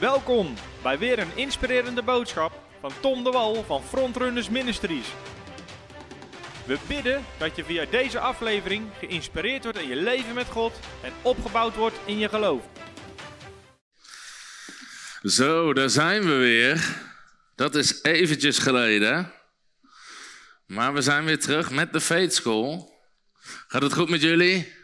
Welkom bij weer een inspirerende boodschap van Tom de Wal van Frontrunners Ministries. We bidden dat je via deze aflevering geïnspireerd wordt in je leven met God en opgebouwd wordt in je geloof. Zo, daar zijn we weer. Dat is eventjes geleden. Maar we zijn weer terug met de Faith School. Gaat het goed met jullie?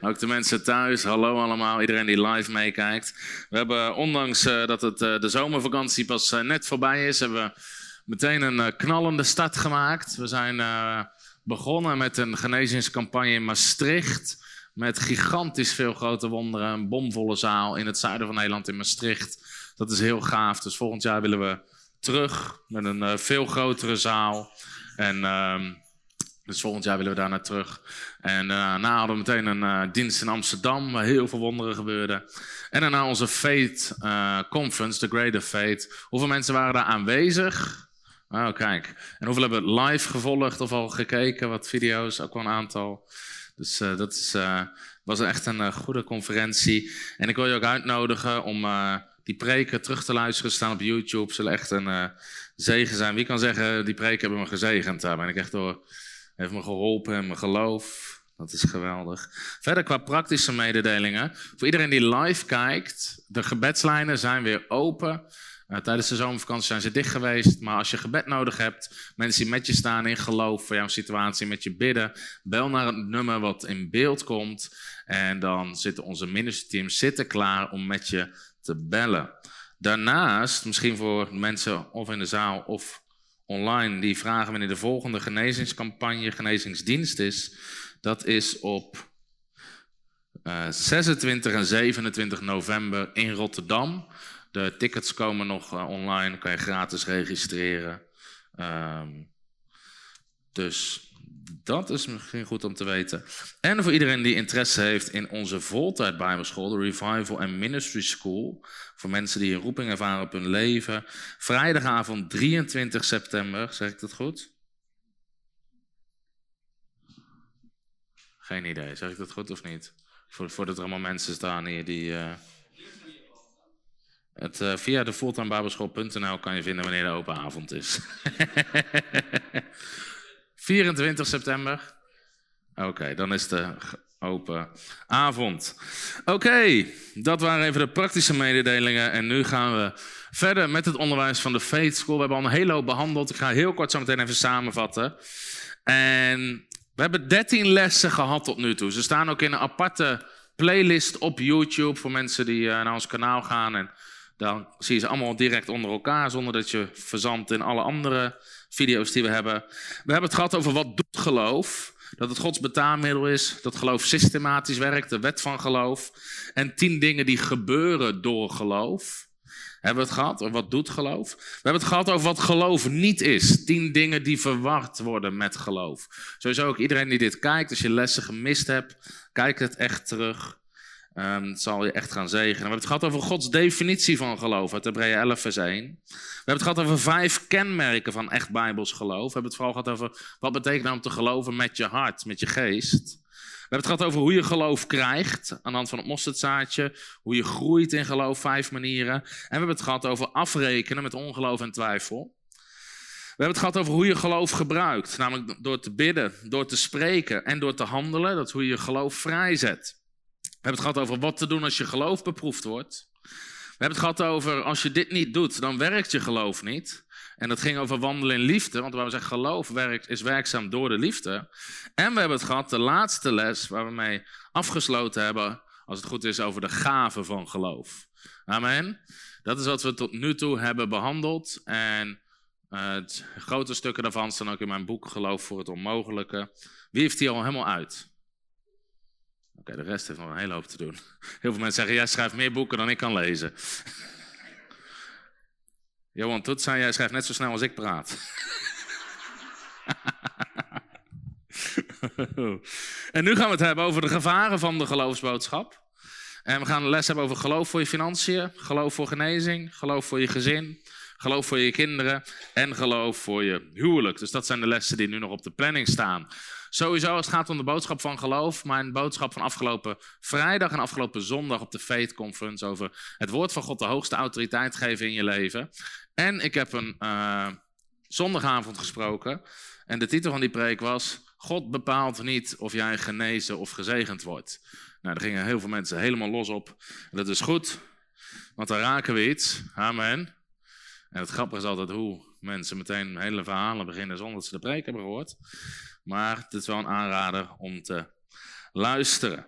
Ook de mensen thuis, hallo allemaal, iedereen die live meekijkt. We hebben, ondanks uh, dat het, uh, de zomervakantie pas uh, net voorbij is, hebben we meteen een knallende start gemaakt. We zijn begonnen met een genezingscampagne in Maastricht. Met gigantisch veel grote wonderen, een bomvolle zaal in het zuiden van Nederland in Maastricht. Dat is heel gaaf. Dus volgend jaar willen we terug met een veel grotere zaal. En ehm, dus volgend jaar willen we daar naar terug. En uh, daarna hadden we meteen een uh, dienst in Amsterdam, waar heel veel wonderen gebeurden. En daarna onze Faith uh, Conference, The Greater Faith. Hoeveel mensen waren daar aanwezig? Oh, kijk. En hoeveel hebben live gevolgd of al gekeken? Wat video's, ook wel een aantal. Dus dat is, was echt een goede conferentie. En ik wil je ook uitnodigen om die preken terug te luisteren. staan op YouTube. Zullen echt een zegen zijn. Wie kan zeggen, die preken hebben me gezegend? Daar ben ik echt door heeft me geholpen en mijn geloof. Dat is geweldig. Verder qua praktische mededelingen. Voor iedereen die live kijkt, de gebedslijnen zijn weer open. Uh, tijdens de zomervakantie zijn ze dicht geweest. Maar als je gebed nodig hebt, mensen die met je staan in geloof voor jouw situatie, met je bidden, bel naar het nummer wat in beeld komt. En dan zitten onze ministerteams zitten klaar om met je te bellen. Daarnaast, misschien voor mensen of in de zaal of online, die vragen wanneer de volgende genezingscampagne, genezingsdienst is. Dat is op uh, 26 en 27 november in Rotterdam. De tickets komen nog uh, online, kan je gratis registreren. Um, dus dat is misschien goed om te weten. En voor iedereen die interesse heeft in onze voltijd Bijbelschool, de Revival and Ministry School, voor mensen die een roeping ervaren op hun leven, vrijdagavond 23 september, zeg ik dat goed? Geen idee, zeg ik dat goed of niet? Voordat er allemaal mensen staan hier die. Uh... Het, uh, via de fulltimebabelschool.nl kan je vinden wanneer de open avond is. 24 september. Oké, dan is de open avond. Oké, dat waren even de praktische mededelingen. En nu gaan we verder met het onderwijs van de Faith School. We hebben al een hele hoop behandeld. Ik ga heel kort zo meteen even samenvatten. En we hebben 13 lessen gehad tot nu toe. Ze staan ook in een aparte playlist op YouTube voor mensen die uh, naar ons kanaal gaan. En dan zie je ze allemaal direct onder elkaar, zonder dat je verzandt in alle andere video's die we hebben. We hebben het gehad over wat doet geloof. Dat het Gods betaalmiddel is, dat geloof systematisch werkt, de wet van geloof. En tien dingen die gebeuren door geloof. Hebben we het gehad over wat doet geloof? We hebben het gehad over wat geloof niet is. Tien dingen die verward worden met geloof. Sowieso ook iedereen die dit kijkt, als je lessen gemist hebt, kijk het echt terug. Um, het zal je echt gaan zegenen. We hebben het gehad over Gods definitie van geloof uit Hebreeën 11 vers 1. We hebben het gehad over vijf kenmerken van echt Bijbels geloof. We hebben het vooral gehad over wat betekent om te geloven met je hart, met je geest. We hebben het gehad over hoe je geloof krijgt aan de hand van het mosterdzaadje. Hoe je groeit in geloof, vijf manieren. En we hebben het gehad over afrekenen met ongeloof en twijfel. We hebben het gehad over hoe je geloof gebruikt. Namelijk door te bidden, door te spreken en door te handelen. Dat is hoe je geloof vrijzet. We hebben het gehad over wat te doen als je geloof beproefd wordt. We hebben het gehad over als je dit niet doet, dan werkt je geloof niet. En dat ging over wandelen in liefde, want waar we zeggen geloof werkt, is werkzaam door de liefde. En we hebben het gehad, de laatste les, waar we mee afgesloten hebben, als het goed is, over de gaven van geloof. Amen. Dat is wat we tot nu toe hebben behandeld. En uh, het grote stukken daarvan staan ook in mijn boek Geloof voor het Onmogelijke. Wie heeft die al helemaal uit? De rest heeft nog een hele hoop te doen. Heel veel mensen zeggen, jij schrijft meer boeken dan ik kan lezen. Johan zei, jij schrijft net zo snel als ik praat. en nu gaan we het hebben over de gevaren van de geloofsboodschap. En we gaan een les hebben over geloof voor je financiën, geloof voor genezing, geloof voor je gezin, geloof voor je kinderen en geloof voor je huwelijk. Dus dat zijn de lessen die nu nog op de planning staan. Sowieso, als het gaat om de boodschap van geloof, mijn boodschap van afgelopen vrijdag en afgelopen zondag op de Faith Conference over het woord van God de hoogste autoriteit geven in je leven. En ik heb een uh, zondagavond gesproken en de titel van die preek was: God bepaalt niet of jij genezen of gezegend wordt. Nou, daar gingen heel veel mensen helemaal los op. En dat is goed, want dan raken we iets. Amen. En het grappige is altijd hoe mensen meteen hele verhalen beginnen zonder dat ze de preek hebben gehoord. Maar het is wel een aanrader om te luisteren.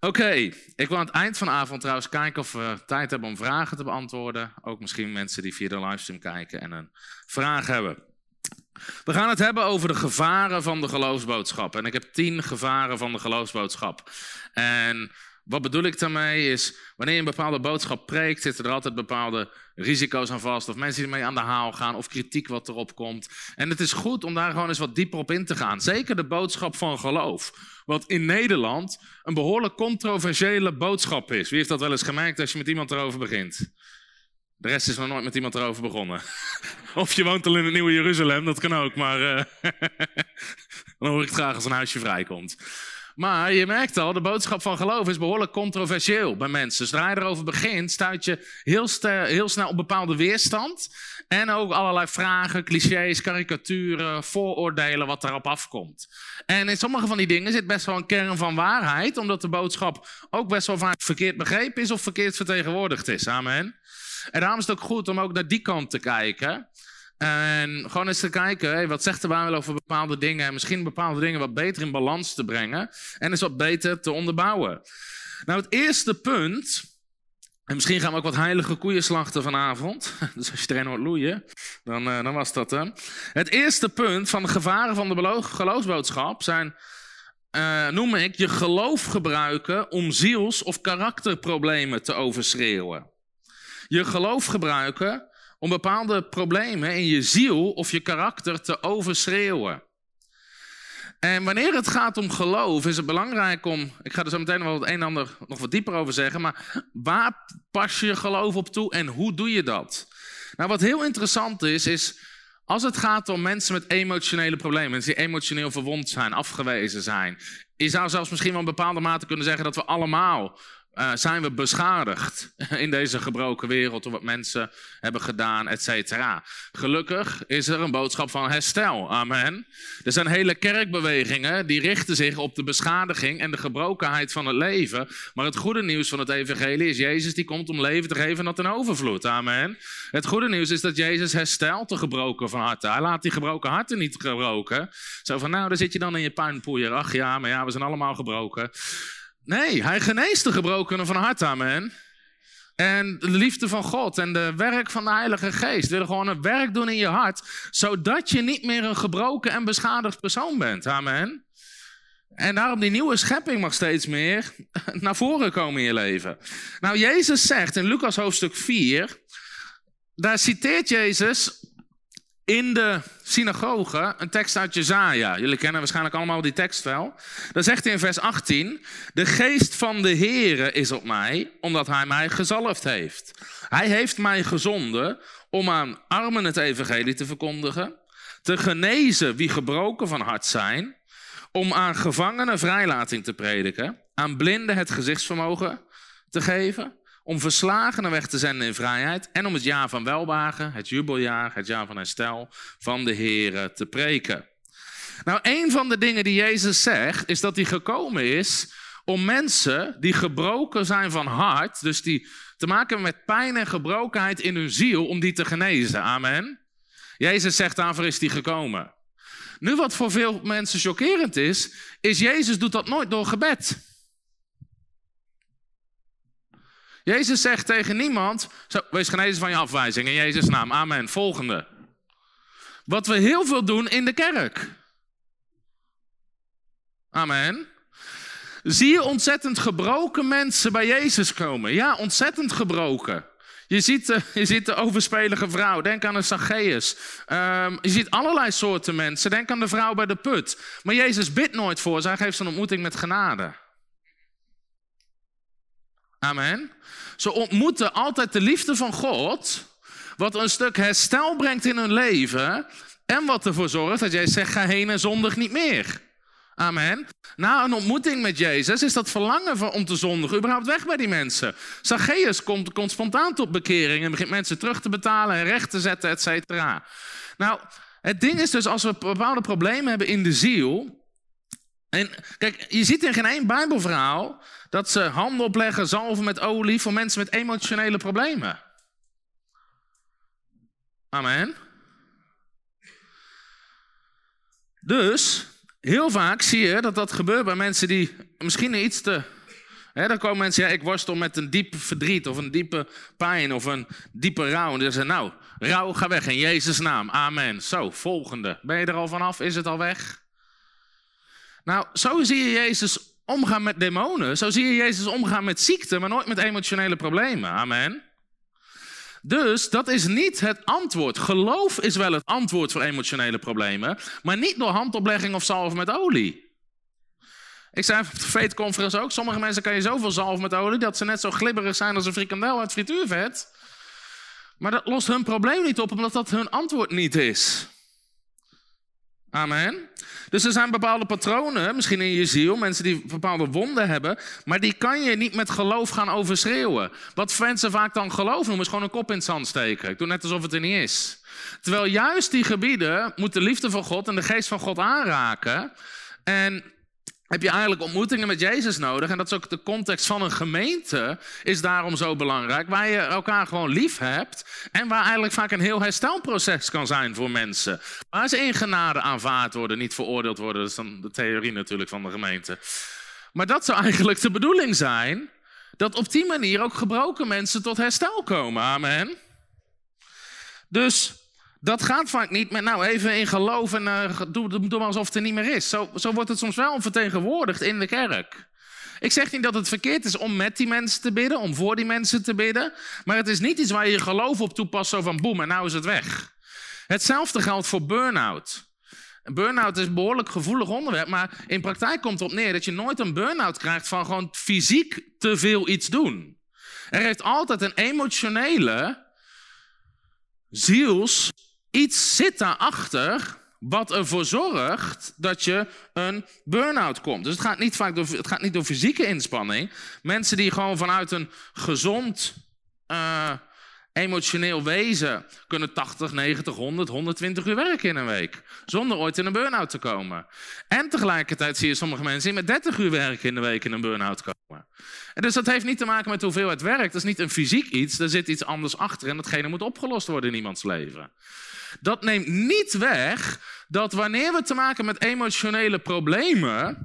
Oké, ik wil aan het eind van de avond trouwens kijken of we tijd hebben om vragen te beantwoorden. Ook misschien mensen die via de livestream kijken en een vraag hebben. We gaan het hebben over de gevaren van de geloofsboodschap. En ik heb tien gevaren van de geloofsboodschap. En wat bedoel ik daarmee is, wanneer je een bepaalde boodschap preekt, zitten er altijd bepaalde risico's aan vast. Of mensen die ermee aan de haal gaan, of kritiek wat erop komt. En het is goed om daar gewoon eens wat dieper op in te gaan. Zeker de boodschap van geloof. Wat in Nederland een behoorlijk controversiële boodschap is. Wie heeft dat wel eens gemerkt als je met iemand erover begint? De rest is nog nooit met iemand erover begonnen. Of je woont al in het Nieuwe Jeruzalem, dat kan ook, maar uh, dan hoor ik het graag als een huisje vrijkomt. Maar je merkt al, de boodschap van geloof is behoorlijk controversieel bij mensen. Zodra je erover begint, stuit je heel, heel snel op bepaalde weerstand. En ook allerlei vragen, clichés, karikaturen, vooroordelen, wat daarop afkomt. En in sommige van die dingen zit best wel een kern van waarheid, omdat de boodschap ook best wel vaak verkeerd begrepen is of verkeerd vertegenwoordigd is. Amen. En daarom is het ook goed om ook naar die kant te kijken. En gewoon eens te kijken, wat zegt de Bijbel over bepaalde dingen. En misschien bepaalde dingen wat beter in balans te brengen. En eens wat beter te onderbouwen. Nou, het eerste punt. En misschien gaan we ook wat heilige koeien slachten vanavond. Dus als je erin hoort loeien, dan, uh, dan was dat hem. Het eerste punt van de gevaren van de geloofsboodschap zijn. Uh, noem ik je geloof gebruiken om ziels- of karakterproblemen te overschreeuwen. Je geloof gebruiken om bepaalde problemen in je ziel of je karakter te overschreeuwen. En wanneer het gaat om geloof, is het belangrijk om. Ik ga er zo meteen wel het een en ander nog wat dieper over zeggen. Maar waar pas je geloof op toe en hoe doe je dat? Nou, wat heel interessant is, is. Als het gaat om mensen met emotionele problemen, mensen die emotioneel verwond zijn, afgewezen zijn. Je zou zelfs misschien wel in bepaalde mate kunnen zeggen dat we allemaal uh, zijn we beschadigd in deze gebroken wereld door wat mensen hebben gedaan, et cetera. Gelukkig is er een boodschap van herstel. Amen. Er zijn hele kerkbewegingen die richten zich op de beschadiging en de gebrokenheid van het leven. Maar het goede nieuws van het evangelie is Jezus die komt om leven te geven dat een overvloed. Amen. Het goede nieuws is dat Jezus herstelt de gebroken van harten. Hij laat die gebroken harten niet gebroken. Zo van nou, daar zit je dan in je puinpoeier. Ach ja, maar ja, we zijn allemaal gebroken. Nee, hij geneest de gebrokenen van hart, amen. En de liefde van God en de werk van de Heilige Geest willen gewoon een werk doen in je hart, zodat je niet meer een gebroken en beschadigd persoon bent. Amen. En daarom die nieuwe schepping mag steeds meer naar voren komen in je leven. Nou, Jezus zegt in Lucas hoofdstuk 4, daar citeert Jezus in de synagoge een tekst uit Jezaja. Jullie kennen waarschijnlijk allemaal die tekst wel. Dan zegt hij in vers 18: De geest van de Heere is op mij, omdat hij mij gezalfd heeft. Hij heeft mij gezonden om aan armen het evangelie te verkondigen, te genezen wie gebroken van hart zijn, om aan gevangenen vrijlating te prediken, aan blinden het gezichtsvermogen te geven, om verslagenen weg te zenden in vrijheid en om het jaar van welwagen, het jubeljaar, het jaar van herstel van de Here te preken. Nou, een van de dingen die Jezus zegt, is dat hij gekomen is om mensen die gebroken zijn van hart, dus die te maken hebben met pijn en gebrokenheid in hun ziel, om die te genezen. Amen. Jezus zegt, daarvoor is hij gekomen. Nu wat voor veel mensen chockerend is, is Jezus doet dat nooit door gebed. Jezus zegt tegen niemand, zo, wees genezen van je afwijzing in Jezus' naam. Amen. Volgende. Wat we heel veel doen in de kerk. Amen. Zie je ontzettend gebroken mensen bij Jezus komen? Ja, ontzettend gebroken. Je ziet, de, je ziet de overspelige vrouw, denk aan een Zacchaeus. Um, je ziet allerlei soorten mensen, denk aan de vrouw bij de put. Maar Jezus bidt nooit voor ze, hij geeft een ontmoeting met genade. Amen. Ze ontmoeten altijd de liefde van God, wat een stuk herstel brengt in hun leven en wat ervoor zorgt dat jij zegt, ga heen en zondig niet meer. Amen. Na een ontmoeting met Jezus is dat verlangen om te zondigen überhaupt weg bij die mensen. Zacchaeus komt, komt spontaan tot bekering en begint mensen terug te betalen en recht te zetten, et cetera. Nou, het ding is dus als we bepaalde problemen hebben in de ziel. En kijk, je ziet in geen één Bijbelverhaal dat ze handen opleggen, zalven met olie voor mensen met emotionele problemen. Amen. Dus heel vaak zie je dat dat gebeurt bij mensen die misschien iets te. Hè, dan komen mensen, ja, ik worstel met een diep verdriet of een diepe pijn of een diepe rouw. En dan zeggen nou, rouw, ga weg in Jezus' naam. Amen. Zo, volgende. Ben je er al vanaf? Is het al weg? Nou, zo zie je Jezus omgaan met demonen. Zo zie je Jezus omgaan met ziekte, maar nooit met emotionele problemen. Amen. Dus dat is niet het antwoord. Geloof is wel het antwoord voor emotionele problemen, maar niet door handoplegging of zalven met olie. Ik zei op de Fate Conference ook, sommige mensen kan je zoveel zalven met olie dat ze net zo glibberig zijn als een frikandel uit frituurvet. Maar dat lost hun probleem niet op, omdat dat hun antwoord niet is. Amen. Dus er zijn bepaalde patronen, misschien in je ziel, mensen die bepaalde wonden hebben, maar die kan je niet met geloof gaan overschreeuwen. Wat mensen vaak dan geloof noemen, is gewoon een kop in het zand steken. Ik doe net alsof het er niet is. Terwijl juist die gebieden moet de liefde van God en de geest van God aanraken. En heb je eigenlijk ontmoetingen met Jezus nodig. En dat is ook de context van een gemeente, is daarom zo belangrijk. Waar je elkaar gewoon lief hebt. En waar eigenlijk vaak een heel herstelproces kan zijn voor mensen. Waar ze in genade aanvaard worden, niet veroordeeld worden. Dat is dan de theorie natuurlijk van de gemeente. Maar dat zou eigenlijk de bedoeling zijn. Dat op die manier ook gebroken mensen tot herstel komen. Amen. Dus dat gaat vaak niet met, nou even in geloof en uh, doe, alsof het er niet meer is. Zo, zo wordt het soms wel vertegenwoordigd in de kerk. Ik zeg niet dat het verkeerd is om met die mensen te bidden, om voor die mensen te bidden. Maar het is niet iets waar je je geloof op toepast, zo van boem en nou is het weg. Hetzelfde geldt voor burn-out. Burn-out is een behoorlijk gevoelig onderwerp, maar in praktijk komt het op neer dat je nooit een burn-out krijgt van gewoon fysiek te veel iets doen. Er heeft altijd een emotionele, ziels Iets zit daarachter wat ervoor zorgt dat je een burn-out komt. Dus het gaat, niet vaak door, het gaat niet door fysieke inspanning. Mensen die gewoon vanuit een gezond uh, emotioneel wezen kunnen 80, 90, 100, 120 uur werken in een week. Zonder ooit in een burn-out te komen. En tegelijkertijd zie je sommige mensen die met 30 uur werken in de week in een burn-out komen. En dus dat heeft niet te maken met hoeveel het werkt. Dat is niet een fysiek iets. Er zit iets anders achter en datgene moet opgelost worden in iemands leven. Dat neemt niet weg dat wanneer we te maken met emotionele problemen,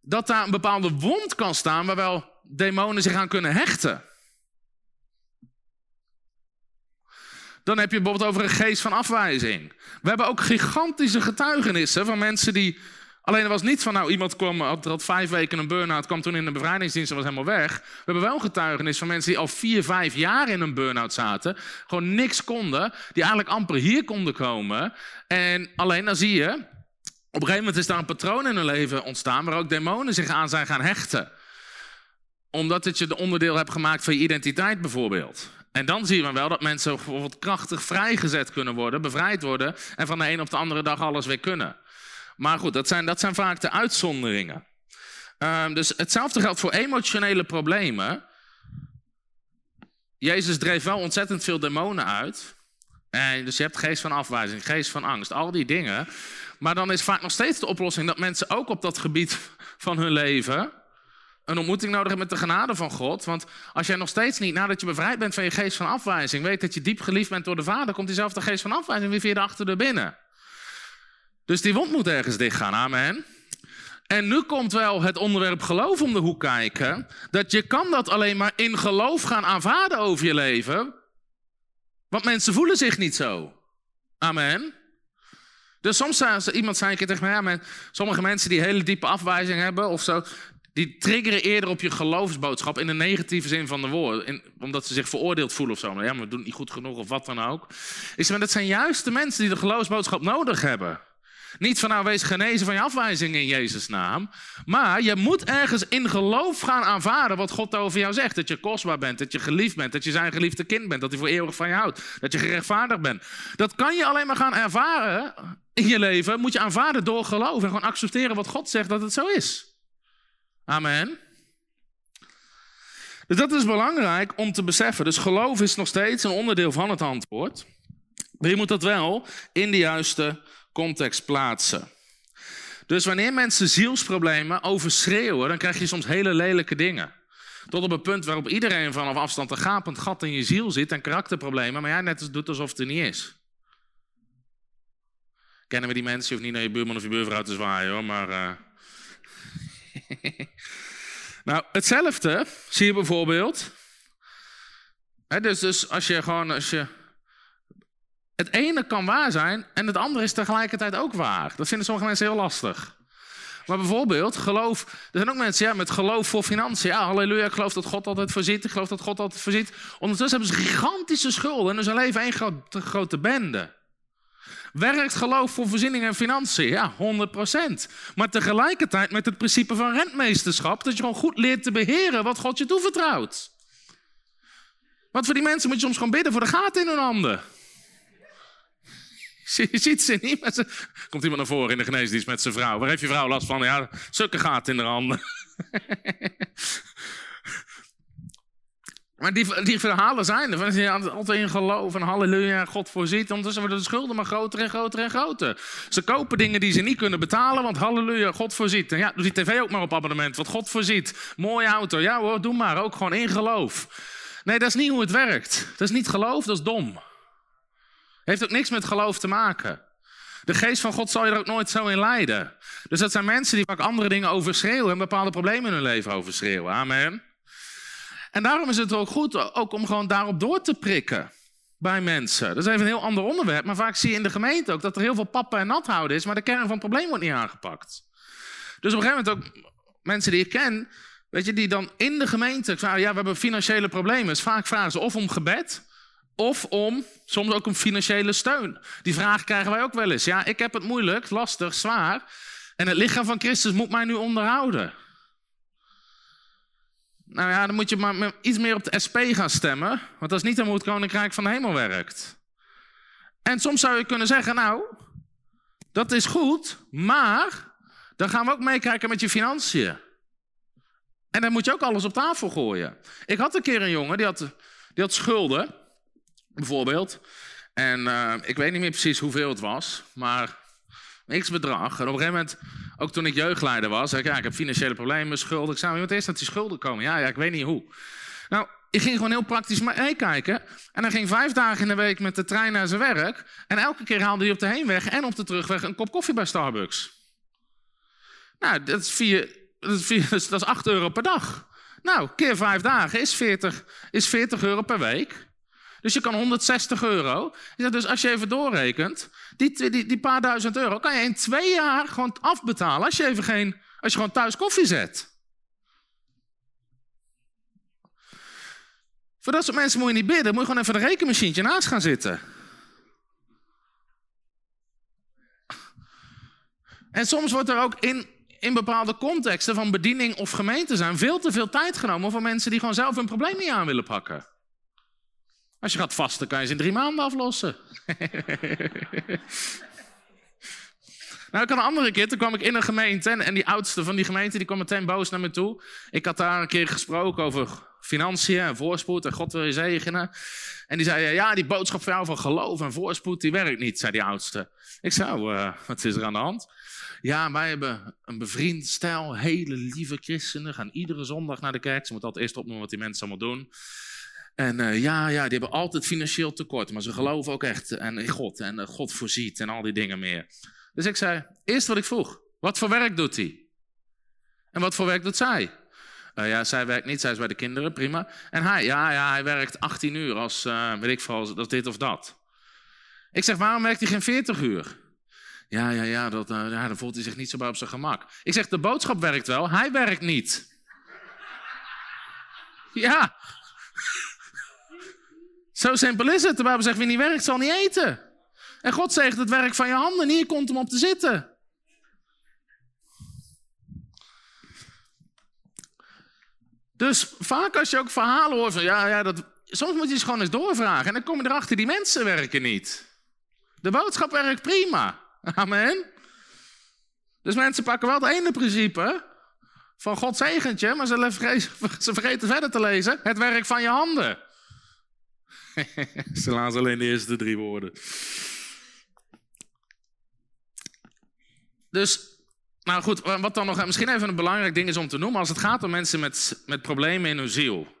dat daar een bepaalde wond kan staan waar wel demonen zich aan kunnen hechten. Dan heb je bijvoorbeeld over een geest van afwijzing. We hebben ook gigantische getuigenissen van mensen die Alleen er was niet van, nou, iemand kwam, had, had vijf weken een burn-out, kwam toen in de bevrijdingsdienst en was helemaal weg. We hebben wel getuigenis van mensen die al vier, vijf jaar in een burn-out zaten. Gewoon niks konden, die eigenlijk amper hier konden komen. En alleen dan zie je, op een gegeven moment is daar een patroon in hun leven ontstaan waar ook demonen zich aan zijn gaan hechten. Omdat het je de onderdeel hebt gemaakt van je identiteit bijvoorbeeld. En dan zie je wel dat mensen bijvoorbeeld krachtig vrijgezet kunnen worden, bevrijd worden en van de een op de andere dag alles weer kunnen. Maar goed, dat zijn, dat zijn vaak de uitzonderingen. Um, dus hetzelfde geldt voor emotionele problemen. Jezus dreef wel ontzettend veel demonen uit. En dus je hebt geest van afwijzing, geest van angst, al die dingen. Maar dan is vaak nog steeds de oplossing dat mensen ook op dat gebied van hun leven een ontmoeting nodig hebben met de genade van God. Want als jij nog steeds niet, nadat je bevrijd bent van je geest van afwijzing, weet dat je diep geliefd bent door de Vader, komt diezelfde geest van afwijzing weer via de achterdeur binnen. Dus die wond moet ergens dicht gaan, amen. En nu komt wel het onderwerp geloof om de hoek kijken. Dat je kan dat alleen maar in geloof gaan aanvaarden over je leven. Want mensen voelen zich niet zo. Amen. Dus soms zei iemand zei een tegen mij, sommige mensen die hele diepe afwijzing hebben of zo, die triggeren eerder op je geloofsboodschap in de negatieve zin van de woord. omdat ze zich veroordeeld voelen of zo. Ja, maar we doen niet goed genoeg of wat dan ook. Is, maar dat zijn juist de mensen die de geloofsboodschap nodig hebben. Niet van nou wees genezen van je afwijzing in Jezus' naam. Maar je moet ergens in geloof gaan aanvaarden wat God over jou zegt. Dat je kostbaar bent, dat je geliefd bent, dat je zijn geliefde kind bent, dat hij voor eeuwig van je houdt. Dat je gerechtvaardigd bent. Dat kan je alleen maar gaan ervaren in je leven moet je aanvaarden door geloof en gewoon accepteren wat God zegt dat het zo is. Amen. Dus dat is belangrijk om te beseffen. Dus geloof is nog steeds een onderdeel van het antwoord. Maar je moet dat wel in de juiste context plaatsen. Dus wanneer mensen zielsproblemen overschreeuwen, dan krijg je soms hele lelijke dingen. Tot op het punt waarop iedereen vanaf afstand een gapend gat in je ziel ziet en karakterproblemen, maar jij net doet alsof het er niet is. Kennen we die mensen? Je niet naar je buurman of je buurvrouw te zwaaien hoor, maar. Uh... nou, hetzelfde zie je bijvoorbeeld. dus, dus als je gewoon. Als je... Het ene kan waar zijn en het andere is tegelijkertijd ook waar. Dat vinden sommige mensen heel lastig. Maar bijvoorbeeld, geloof. Er zijn ook mensen ja, met geloof voor financiën. Ja, halleluja, ik geloof dat God altijd voorziet. Ik geloof dat God altijd voorziet. Ondertussen hebben ze gigantische schulden en dus hun leven één grote, bende. Werkt geloof voor voorziening en financiën? Ja, 100%. Maar tegelijkertijd met het principe van rentmeesterschap, dat je gewoon goed leert te beheren wat God je toevertrouwt. Want voor die mensen moet je soms gewoon bidden voor de gaten in hun handen. Je ziet ze niet. Met ze... Komt iemand naar voren in de geneesdienst met zijn vrouw. Waar heeft je vrouw last van? Ja, zulke gaten in de handen. Maar die, die verhalen zijn er. Ze altijd in geloof en halleluja, God voorziet. Ondertussen worden de schulden maar groter en groter en groter. Ze kopen dingen die ze niet kunnen betalen, want halleluja, God voorziet. En ja, doe die tv ook maar op abonnement, want God voorziet. Mooie auto, ja hoor, doe maar. Ook gewoon in geloof. Nee, dat is niet hoe het werkt. Dat is niet geloof, dat is dom. Heeft ook niks met geloof te maken. De geest van God zal je er ook nooit zo in leiden. Dus dat zijn mensen die vaak andere dingen overschreeuwen en bepaalde problemen in hun leven overschreeuwen. Amen. En daarom is het ook goed ook om gewoon daarop door te prikken bij mensen. Dat is even een heel ander onderwerp, maar vaak zie je in de gemeente ook dat er heel veel pappen en nat houden is, maar de kern van het probleem wordt niet aangepakt. Dus op een gegeven moment ook mensen die ik ken, weet je, die dan in de gemeente vragen, ja, we hebben financiële problemen. Dus vaak vragen ze of om gebed, of om soms ook om financiële steun. Die vraag krijgen wij ook wel eens. Ja, ik heb het moeilijk, lastig, zwaar. En het lichaam van Christus moet mij nu onderhouden. Nou ja, dan moet je maar iets meer op de SP gaan stemmen. Want dat is niet hoe het koninkrijk van de hemel werkt. En soms zou je kunnen zeggen, nou, dat is goed, maar dan gaan we ook meekijken met je financiën. En dan moet je ook alles op tafel gooien. Ik had een keer een jongen, die had, die had schulden, bijvoorbeeld. En uh, ik weet niet meer precies hoeveel het was, maar niks bedrag. En op een gegeven moment, ook toen ik jeugdleider was, zei ik, ja, ik heb financiële problemen, schulden. Ik zei, wat is dat die schulden komen? Ja, ja, ik weet niet hoe. Nou, ik ging gewoon heel praktisch meekijken. En hij ging vijf dagen in de week met de trein naar zijn werk. En elke keer haalde hij op de heenweg en op de terugweg een kop koffie bij Starbucks. Nou, dat is, vier, dat is, dat is 8 euro per dag. Nou, keer vijf dagen is 40, is 40 euro per week. Dus je kan 160 euro. Dus als je even doorrekent, die, die, die paar duizend euro kan je in twee jaar gewoon afbetalen als je even geen, als je gewoon thuis koffie zet. Voor dat soort mensen moet je niet bidden, moet je gewoon even een rekenmachientje naast gaan zitten. En soms wordt er ook in, in bepaalde contexten van bediening of gemeente zijn veel te veel tijd genomen voor mensen die gewoon zelf hun probleem niet aan willen pakken. Als je gaat vasten, kan je ze in drie maanden aflossen. nou, ik had een andere keer, toen kwam ik in een gemeente en, die oudste van die gemeente die kwam meteen boos naar me toe. Ik had daar een keer gesproken over financiën en voorspoed en God wil je zegenen. En die zei, ja, die boodschap jou van geloof en voorspoed, die werkt niet, zei die oudste. Ik zei, oh, uh, wat is er aan de hand? Ja, wij hebben een bevriend stel, hele lieve christenen, gaan iedere zondag naar de kerk. Ze moeten altijd eerst opnoemen wat die mensen allemaal doen. En uh, ja, ja, die hebben altijd financieel tekort, maar ze geloven ook echt in God en uh, God voorziet en al die dingen meer. Dus ik zei, eerst wat ik vroeg, wat voor werk doet hij? En wat voor werk doet zij? Uh, ja, zij werkt niet, zij is bij de kinderen, prima. En hij, ja, ja, hij werkt 18 uur als, weet ik veel, als dit of dat. Ik zeg, waarom werkt hij geen 40 uur? Ja, ja, ja, dat, ja, dan voelt hij zich niet zo bij op zijn gemak. Ik zeg, de boodschap werkt wel, hij werkt niet. ja. Zo simpel is het. De Bijbel zegt, wie niet werkt, zal niet eten. En God zegt, het werk van je handen, hier komt hem op te zitten. Dus vaak als je ook verhalen hoort van, ja, ja, dat, soms moet je eens gewoon eens doorvragen. En dan kom je erachter, die mensen werken niet. De boodschap werkt prima. Amen. Dus mensen pakken wel het ene principe van God zegentje, maar ze vergeten, ze vergeten verder te lezen. Het werk van je handen. ze laten alleen de eerste drie woorden. Dus, nou goed, wat dan nog misschien even een belangrijk ding is om te noemen. Als het gaat om mensen met, met problemen in hun ziel.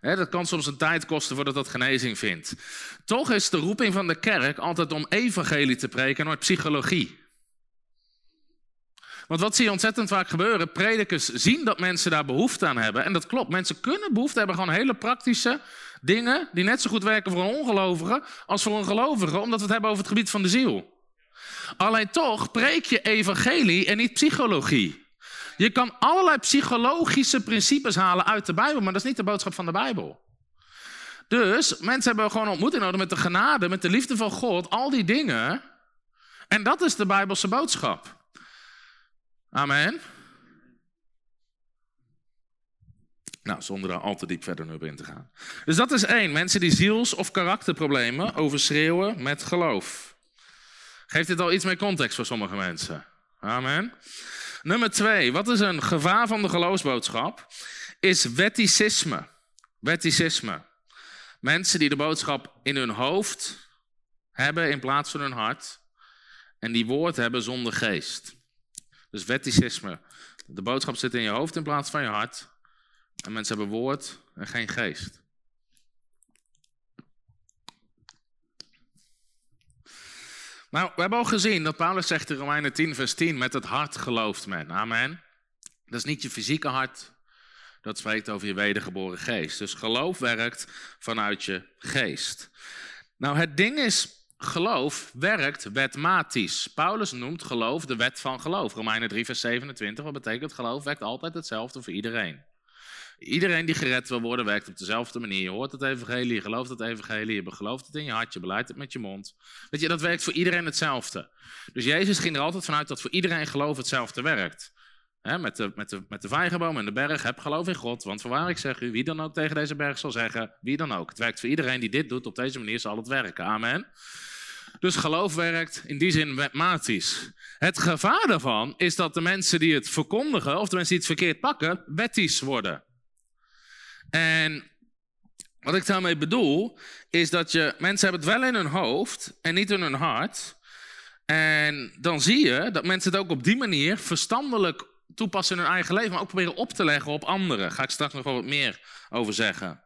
Hè, dat kan soms een tijd kosten voordat dat genezing vindt. Toch is de roeping van de kerk altijd om evangelie te preken, nooit psychologie. Want wat zie je ontzettend vaak gebeuren? Predikers zien dat mensen daar behoefte aan hebben. En dat klopt. Mensen kunnen behoefte hebben gewoon hele praktische dingen die net zo goed werken voor een ongelovige als voor een gelovige, omdat we het hebben over het gebied van de ziel. Alleen toch preek je evangelie en niet psychologie. Je kan allerlei psychologische principes halen uit de Bijbel, maar dat is niet de boodschap van de Bijbel. Dus mensen hebben gewoon ontmoeting nodig met de genade, met de liefde van God, al die dingen. En dat is de Bijbelse boodschap. Amen. Nou, zonder daar al te diep verder in te gaan. Dus dat is één. Mensen die ziels- of karakterproblemen overschreeuwen met geloof. Geeft dit al iets meer context voor sommige mensen? Amen. Nummer twee. Wat is een gevaar van de geloofsboodschap? Is wetticisme. Wetticisme. Mensen die de boodschap in hun hoofd hebben in plaats van hun hart. En die woord hebben zonder geest. Dus wetticisme. De boodschap zit in je hoofd in plaats van je hart. En mensen hebben woord en geen geest. Nou, we hebben al gezien dat Paulus zegt in Romeinen 10, vers 10, met het hart gelooft men. Amen. Dat is niet je fysieke hart, dat spreekt over je wedergeboren geest. Dus geloof werkt vanuit je geest. Nou, het ding is, geloof werkt wetmatisch. Paulus noemt geloof de wet van geloof. Romeinen 3, vers 27, wat betekent geloof werkt altijd hetzelfde voor iedereen. Iedereen die gered wil worden, werkt op dezelfde manier. Je hoort het evangelie, je gelooft het evangelie, je gelooft het in je hart, je beleidt het met je mond. Weet je, dat werkt voor iedereen hetzelfde. Dus Jezus ging er altijd vanuit dat voor iedereen geloof hetzelfde werkt. met, de, met, de, met de vijgenboom en de berg, heb geloof in God. Want voorwaar ik zeg u, wie dan ook tegen deze berg zal zeggen, wie dan ook. Het werkt voor iedereen die dit doet, op deze manier zal het werken. Amen. Dus geloof werkt in die zin wetmatisch. Het gevaar daarvan is dat de mensen die het verkondigen, of de mensen die het verkeerd pakken, wettisch worden. En wat ik daarmee bedoel, is dat je, mensen hebben het wel in hun hoofd en niet in hun hart. En dan zie je dat mensen het ook op die manier verstandelijk toepassen in hun eigen leven, maar ook proberen op te leggen op anderen. ga ik straks nog wat meer over zeggen.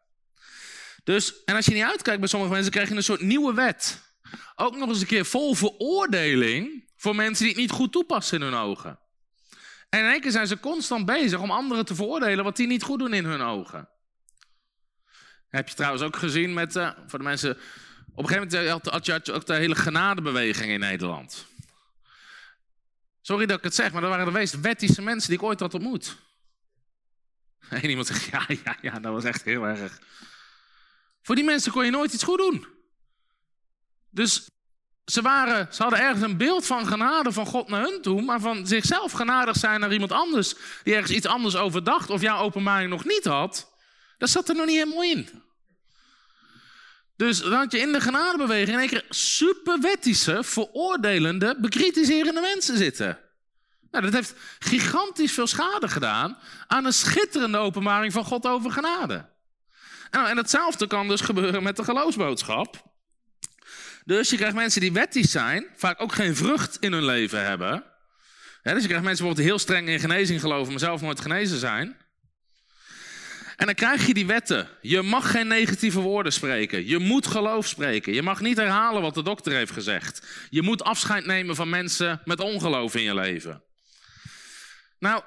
Dus, en als je niet uitkijkt bij sommige mensen, krijg je een soort nieuwe wet. Ook nog eens een keer vol veroordeling voor mensen die het niet goed toepassen in hun ogen. En in één keer zijn ze constant bezig om anderen te veroordelen wat die niet goed doen in hun ogen. Heb je trouwens ook gezien met, uh, voor de mensen, op een gegeven moment had, je ook de hele genadebeweging in Nederland. Sorry dat ik het zeg, maar dat waren de meest wettische mensen die ik ooit had ontmoet. En iemand zegt, ja, ja, ja, dat was echt heel erg. Voor die mensen kon je nooit iets goed doen. Dus ze, waren, ze hadden ergens een beeld van genade van God naar hun toe, maar van zichzelf genadig zijn naar iemand anders die ergens iets anders overdacht of jouw openbaring nog niet had, dat zat er nog niet helemaal in. Dus dan had je in de genadebeweging in één keer superwettische, veroordelende, bekritiserende mensen zitten. Nou, dat heeft gigantisch veel schade gedaan aan een schitterende openbaring van God over genade. Nou, en hetzelfde kan dus gebeuren met de geloofsboodschap. Dus je krijgt mensen die wettisch zijn, vaak ook geen vrucht in hun leven hebben. dus je krijgt mensen bijvoorbeeld heel streng in genezing geloven, maar zelf nooit genezen zijn. En dan krijg je die wetten. Je mag geen negatieve woorden spreken. Je moet geloof spreken. Je mag niet herhalen wat de dokter heeft gezegd. Je moet afscheid nemen van mensen met ongeloof in je leven. Nou,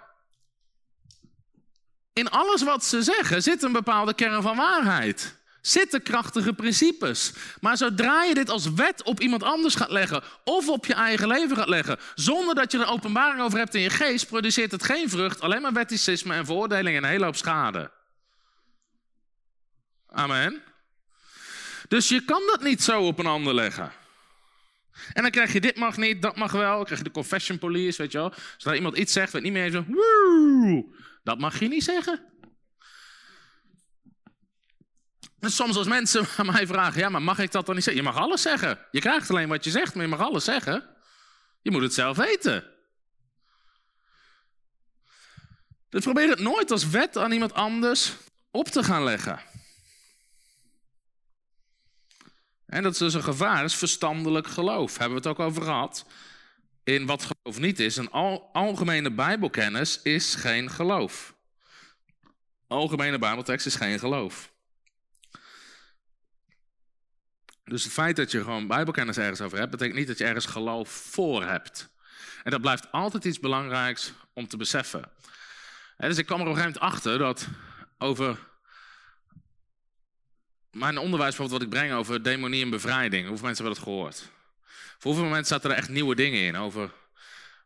in alles wat ze zeggen zit een bepaalde kern van waarheid. Zitten krachtige principes. Maar zodra je dit als wet op iemand anders gaat leggen of op je eigen leven gaat leggen, zonder dat je er openbaring over hebt in je geest, produceert het geen vrucht, alleen maar wetticisme en veroordeling en een hele hoop schade. Amen. Dus je kan dat niet zo op een ander leggen. En dan krijg je dit mag niet, dat mag wel. Dan krijg je de confession police, weet je wel. Zodra iemand iets zegt wat niet meer zo, woe, dat mag je niet zeggen. Soms als mensen aan mij vragen, ja, maar mag ik dat dan niet zeggen? Je mag alles zeggen. Je krijgt alleen wat je zegt, maar je mag alles zeggen. Je moet het zelf weten. Dus probeer het nooit als wet aan iemand anders op te gaan leggen. En dat is dus een gevaar, is verstandelijk geloof. Hebben we het ook over gehad. In wat geloof niet is. Een al, algemene Bijbelkennis is geen geloof. Algemene Bijbeltekst is geen geloof. Dus het feit dat je gewoon Bijbelkennis ergens over hebt, betekent niet dat je ergens geloof voor hebt. En dat blijft altijd iets belangrijks om te beseffen. dus ik kwam er op een gegeven moment achter dat over mijn onderwijs, bijvoorbeeld wat ik breng over demonie en bevrijding. Hoeveel mensen hebben dat gehoord? Voor hoeveel mensen zaten er echt nieuwe dingen in over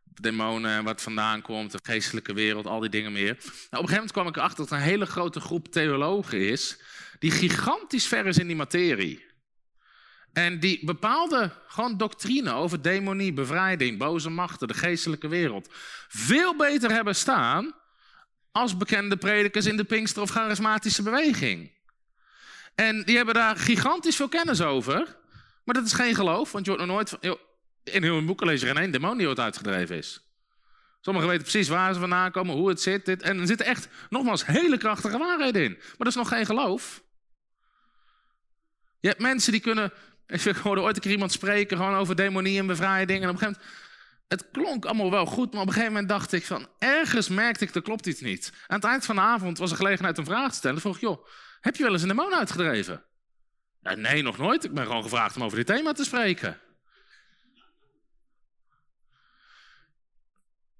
demonen, wat vandaan komt, de geestelijke wereld, al die dingen meer. Nou, op een gegeven moment kwam ik erachter dat er een hele grote groep theologen is die gigantisch ver is in die materie. En die bepaalde gewoon doctrine over demonie, bevrijding, boze machten, de geestelijke wereld veel beter hebben staan als bekende predikers in de Pinkster of charismatische beweging. En die hebben daar gigantisch veel kennis over. Maar dat is geen geloof, want je wordt nog nooit. Joh, in heel boeken lees je geen één demon die ooit uitgedreven is. Sommigen weten precies waar ze vandaan komen, hoe het zit. Dit, en er zitten echt, nogmaals, hele krachtige waarheden in. Maar dat is nog geen geloof. Je hebt mensen die kunnen. Ik hoorde ooit een keer iemand spreken gewoon over demonie en bevrijding. En op een gegeven moment. Het klonk allemaal wel goed, maar op een gegeven moment dacht ik van. Ergens merkte ik, er klopt iets niet. Aan het eind van de avond was er gelegenheid om vragen te stellen. vroeg ik, joh, heb je wel eens een demon uitgedreven? Ja, nee, nog nooit. Ik ben gewoon gevraagd om over dit thema te spreken.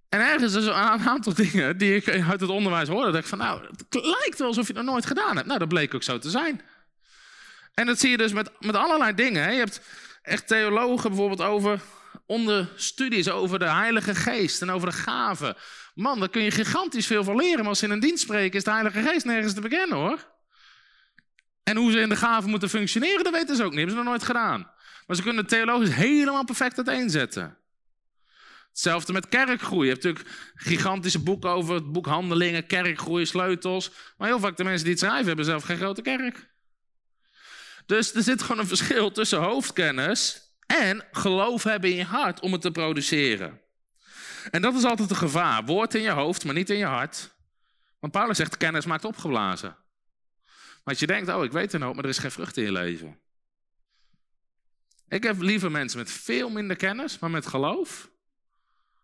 En ergens is een aantal dingen die ik uit het onderwijs hoorde. Dat ik van, nou, het lijkt wel alsof je dat nooit gedaan hebt. Nou, dat bleek ook zo te zijn. En dat zie je dus met, met allerlei dingen. Hè. Je hebt echt theologen bijvoorbeeld over onder studies over de Heilige Geest en over de gaven. Man, daar kun je gigantisch veel van leren. Maar als ze in een dienst spreken, is de Heilige Geest nergens te bekennen hoor. En hoe ze in de gaven moeten functioneren, dat weten ze ook niet. Hebben ze nog nooit gedaan. Maar ze kunnen theologisch helemaal perfect uiteenzetten. Hetzelfde met kerkgroei. Je hebt natuurlijk gigantische boeken over het boek Handelingen, kerkgroei, sleutels. Maar heel vaak de mensen die het schrijven hebben zelf geen grote kerk. Dus er zit gewoon een verschil tussen hoofdkennis en geloof hebben in je hart om het te produceren. En dat is altijd een gevaar. Woord in je hoofd, maar niet in je hart. Want Paulus zegt, kennis maakt opgeblazen. Als je denkt, oh, ik weet het nou, maar er is geen vrucht in je leven. Ik heb liever mensen met veel minder kennis, maar met geloof.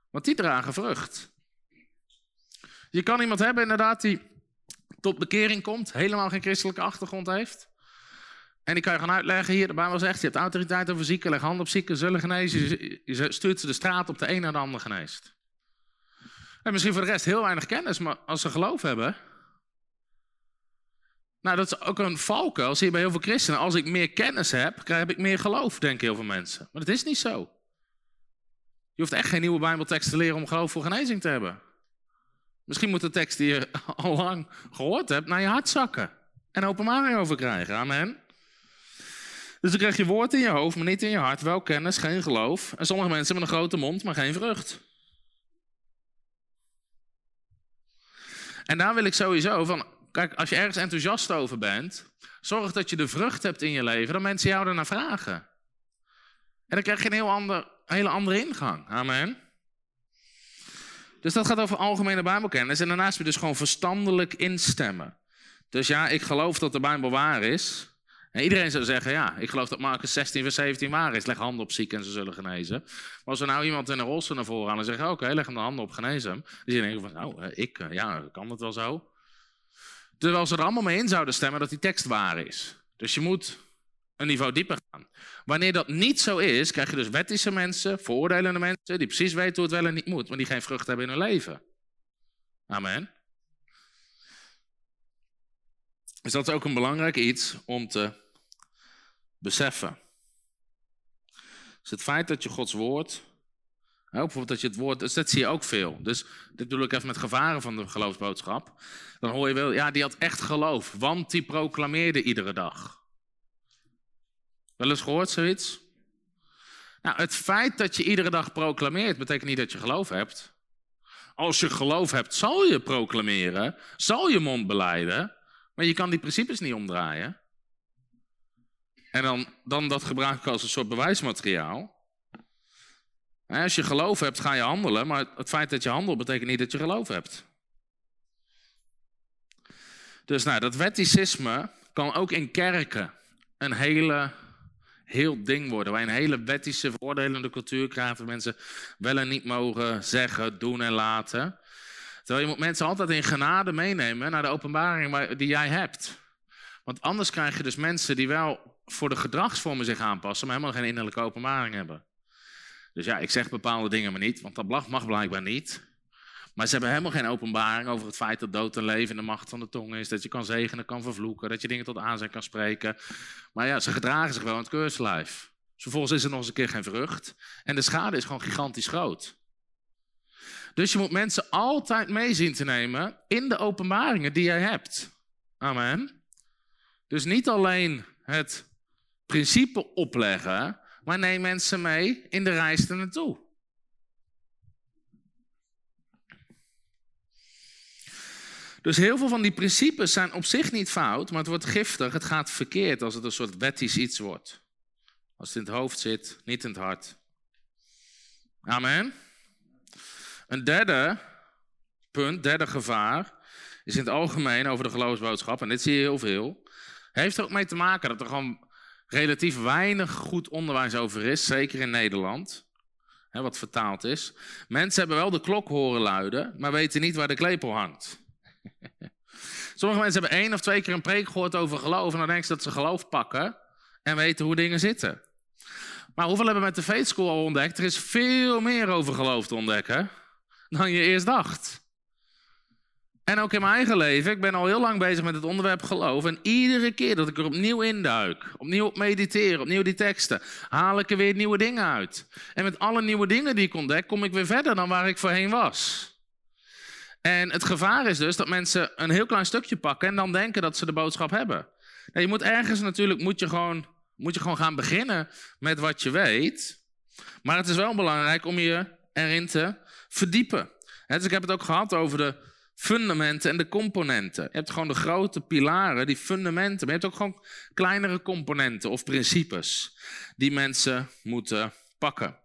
Want die dragen vrucht. Je kan iemand hebben inderdaad die tot bekering komt, helemaal geen christelijke achtergrond heeft. En die kan je gaan uitleggen hier, de Bijbel zegt, je hebt autoriteit over zieken, leg hand op zieken, zullen genezen. Je stuurt ze de straat op de een naar de ander geneest. En misschien voor de rest heel weinig kennis, maar als ze geloof hebben, nou, dat is ook een valkuil. Zie je bij heel veel christenen. Als ik meer kennis heb, heb ik meer geloof, denken heel veel mensen. Maar dat is niet zo. Je hoeft echt geen nieuwe Bijbeltekst te leren om geloof voor genezing te hebben. Misschien moet de tekst die je al lang gehoord hebt naar je hart zakken. En openbaring over krijgen. Amen. Dus dan krijg je woord in je hoofd, maar niet in je hart. Wel kennis, geen geloof. En sommige mensen hebben een grote mond, maar geen vrucht. En daar wil ik sowieso van Kijk, als je ergens enthousiast over bent, zorg dat je de vrucht hebt in je leven, dat mensen jou ernaar vragen. En dan krijg je een heel ander, hele andere ingang. Amen. Dus dat gaat over algemene Bijbelkennis. En daarnaast je dus gewoon verstandelijk instemmen. Dus ja, ik geloof dat de Bijbel waar is. En iedereen zou zeggen, ja, ik geloof dat Marcus 16, vers 17 waar is. Leg handen op zieken en ze zullen genezen. Maar als er nou iemand in een rolstoel naar voren aan en zeggen, oké, leg hem de handen op, genezen hem. Dan zie je van, nou, ik, eh, ja, kan dat wel zo? Terwijl ze er allemaal mee in zouden stemmen dat die tekst waar is. Dus je moet een niveau dieper gaan. Wanneer dat niet zo is, krijg je dus wettische mensen, veroordelende mensen, die precies weten hoe het wel en niet moet, maar die geen vrucht hebben in hun leven. Amen. Dus dat is ook een belangrijk iets om te beseffen. Dus het feit dat je Gods woord bijvoorbeeld dat je het woord, dus dat zie je ook veel. Dus dit bedoel ik even met gevaren van de geloofsboodschap. Dan hoor je wel, ja, die had echt geloof, want die proclameerde iedere dag. Wel eens gehoord zoiets? Nou, het feit dat je iedere dag proclameert, betekent niet dat je geloof hebt. Als je geloof hebt, zal je proclameren, zal je mond beleiden, maar je kan die principes niet omdraaien. En dan, dan dat gebruiken als een soort bewijsmateriaal. Als je geloof hebt, ga je handelen, maar het feit dat je handelt betekent niet dat je geloof hebt. Dus nou, dat wetticisme kan ook in kerken een hele, heel ding worden. Je een hele wettische, veroordelende cultuur krijgt. Waar mensen wel en niet mogen zeggen, doen en laten. Terwijl je moet mensen altijd in genade meenemen naar de openbaring die jij hebt. Want anders krijg je dus mensen die wel voor de gedragsvormen zich aanpassen, maar helemaal geen innerlijke openbaring hebben. Dus ja, ik zeg bepaalde dingen maar niet, want dat mag blijkbaar niet. Maar ze hebben helemaal geen openbaring over het feit dat dood en leven in de macht van de tong is. Dat je kan zegenen, kan vervloeken, dat je dingen tot aanzien kan spreken. Maar ja, ze gedragen zich wel in het keurslijf. Dus vervolgens is er nog eens een keer geen vrucht. En de schade is gewoon gigantisch groot. Dus je moet mensen altijd mee zien te nemen in de openbaringen die jij hebt. Amen. Dus niet alleen het principe opleggen, maar neem mensen mee in de reis er naartoe. Dus heel veel van die principes zijn op zich niet fout, maar het wordt giftig, het gaat verkeerd als het een soort wettisch iets wordt. Als het in het hoofd zit, niet in het hart. Amen. Een derde punt, derde gevaar, is in het algemeen over de geloofsboodschap, en dit zie je heel veel, heeft er ook mee te maken dat er gewoon relatief weinig goed onderwijs over is, zeker in Nederland, hè, wat vertaald is. Mensen hebben wel de klok horen luiden, maar weten niet waar de klepel hangt. Sommige mensen hebben één of twee keer een preek gehoord over geloof en dan denken ze dat ze geloof pakken en weten hoe dingen zitten. Maar hoeveel hebben we met de Faith School al ontdekt? Er is veel meer over geloof te ontdekken dan je eerst dacht. En ook in mijn eigen leven, ik ben al heel lang bezig met het onderwerp geloof. En iedere keer dat ik er opnieuw induik, opnieuw op mediteer, opnieuw die teksten, haal ik er weer nieuwe dingen uit. En met alle nieuwe dingen die ik ontdek, kom ik weer verder dan waar ik voorheen was. En het gevaar is dus dat mensen een heel klein stukje pakken en dan denken dat ze de boodschap hebben. Nou, je moet ergens natuurlijk moet je gewoon, moet je gewoon gaan beginnen met wat je weet. Maar het is wel belangrijk om je erin te verdiepen. dus ik heb het ook gehad over de fundamenten en de componenten. Je hebt gewoon de grote pilaren, die fundamenten. Maar je hebt ook gewoon kleinere componenten of principes die mensen moeten pakken.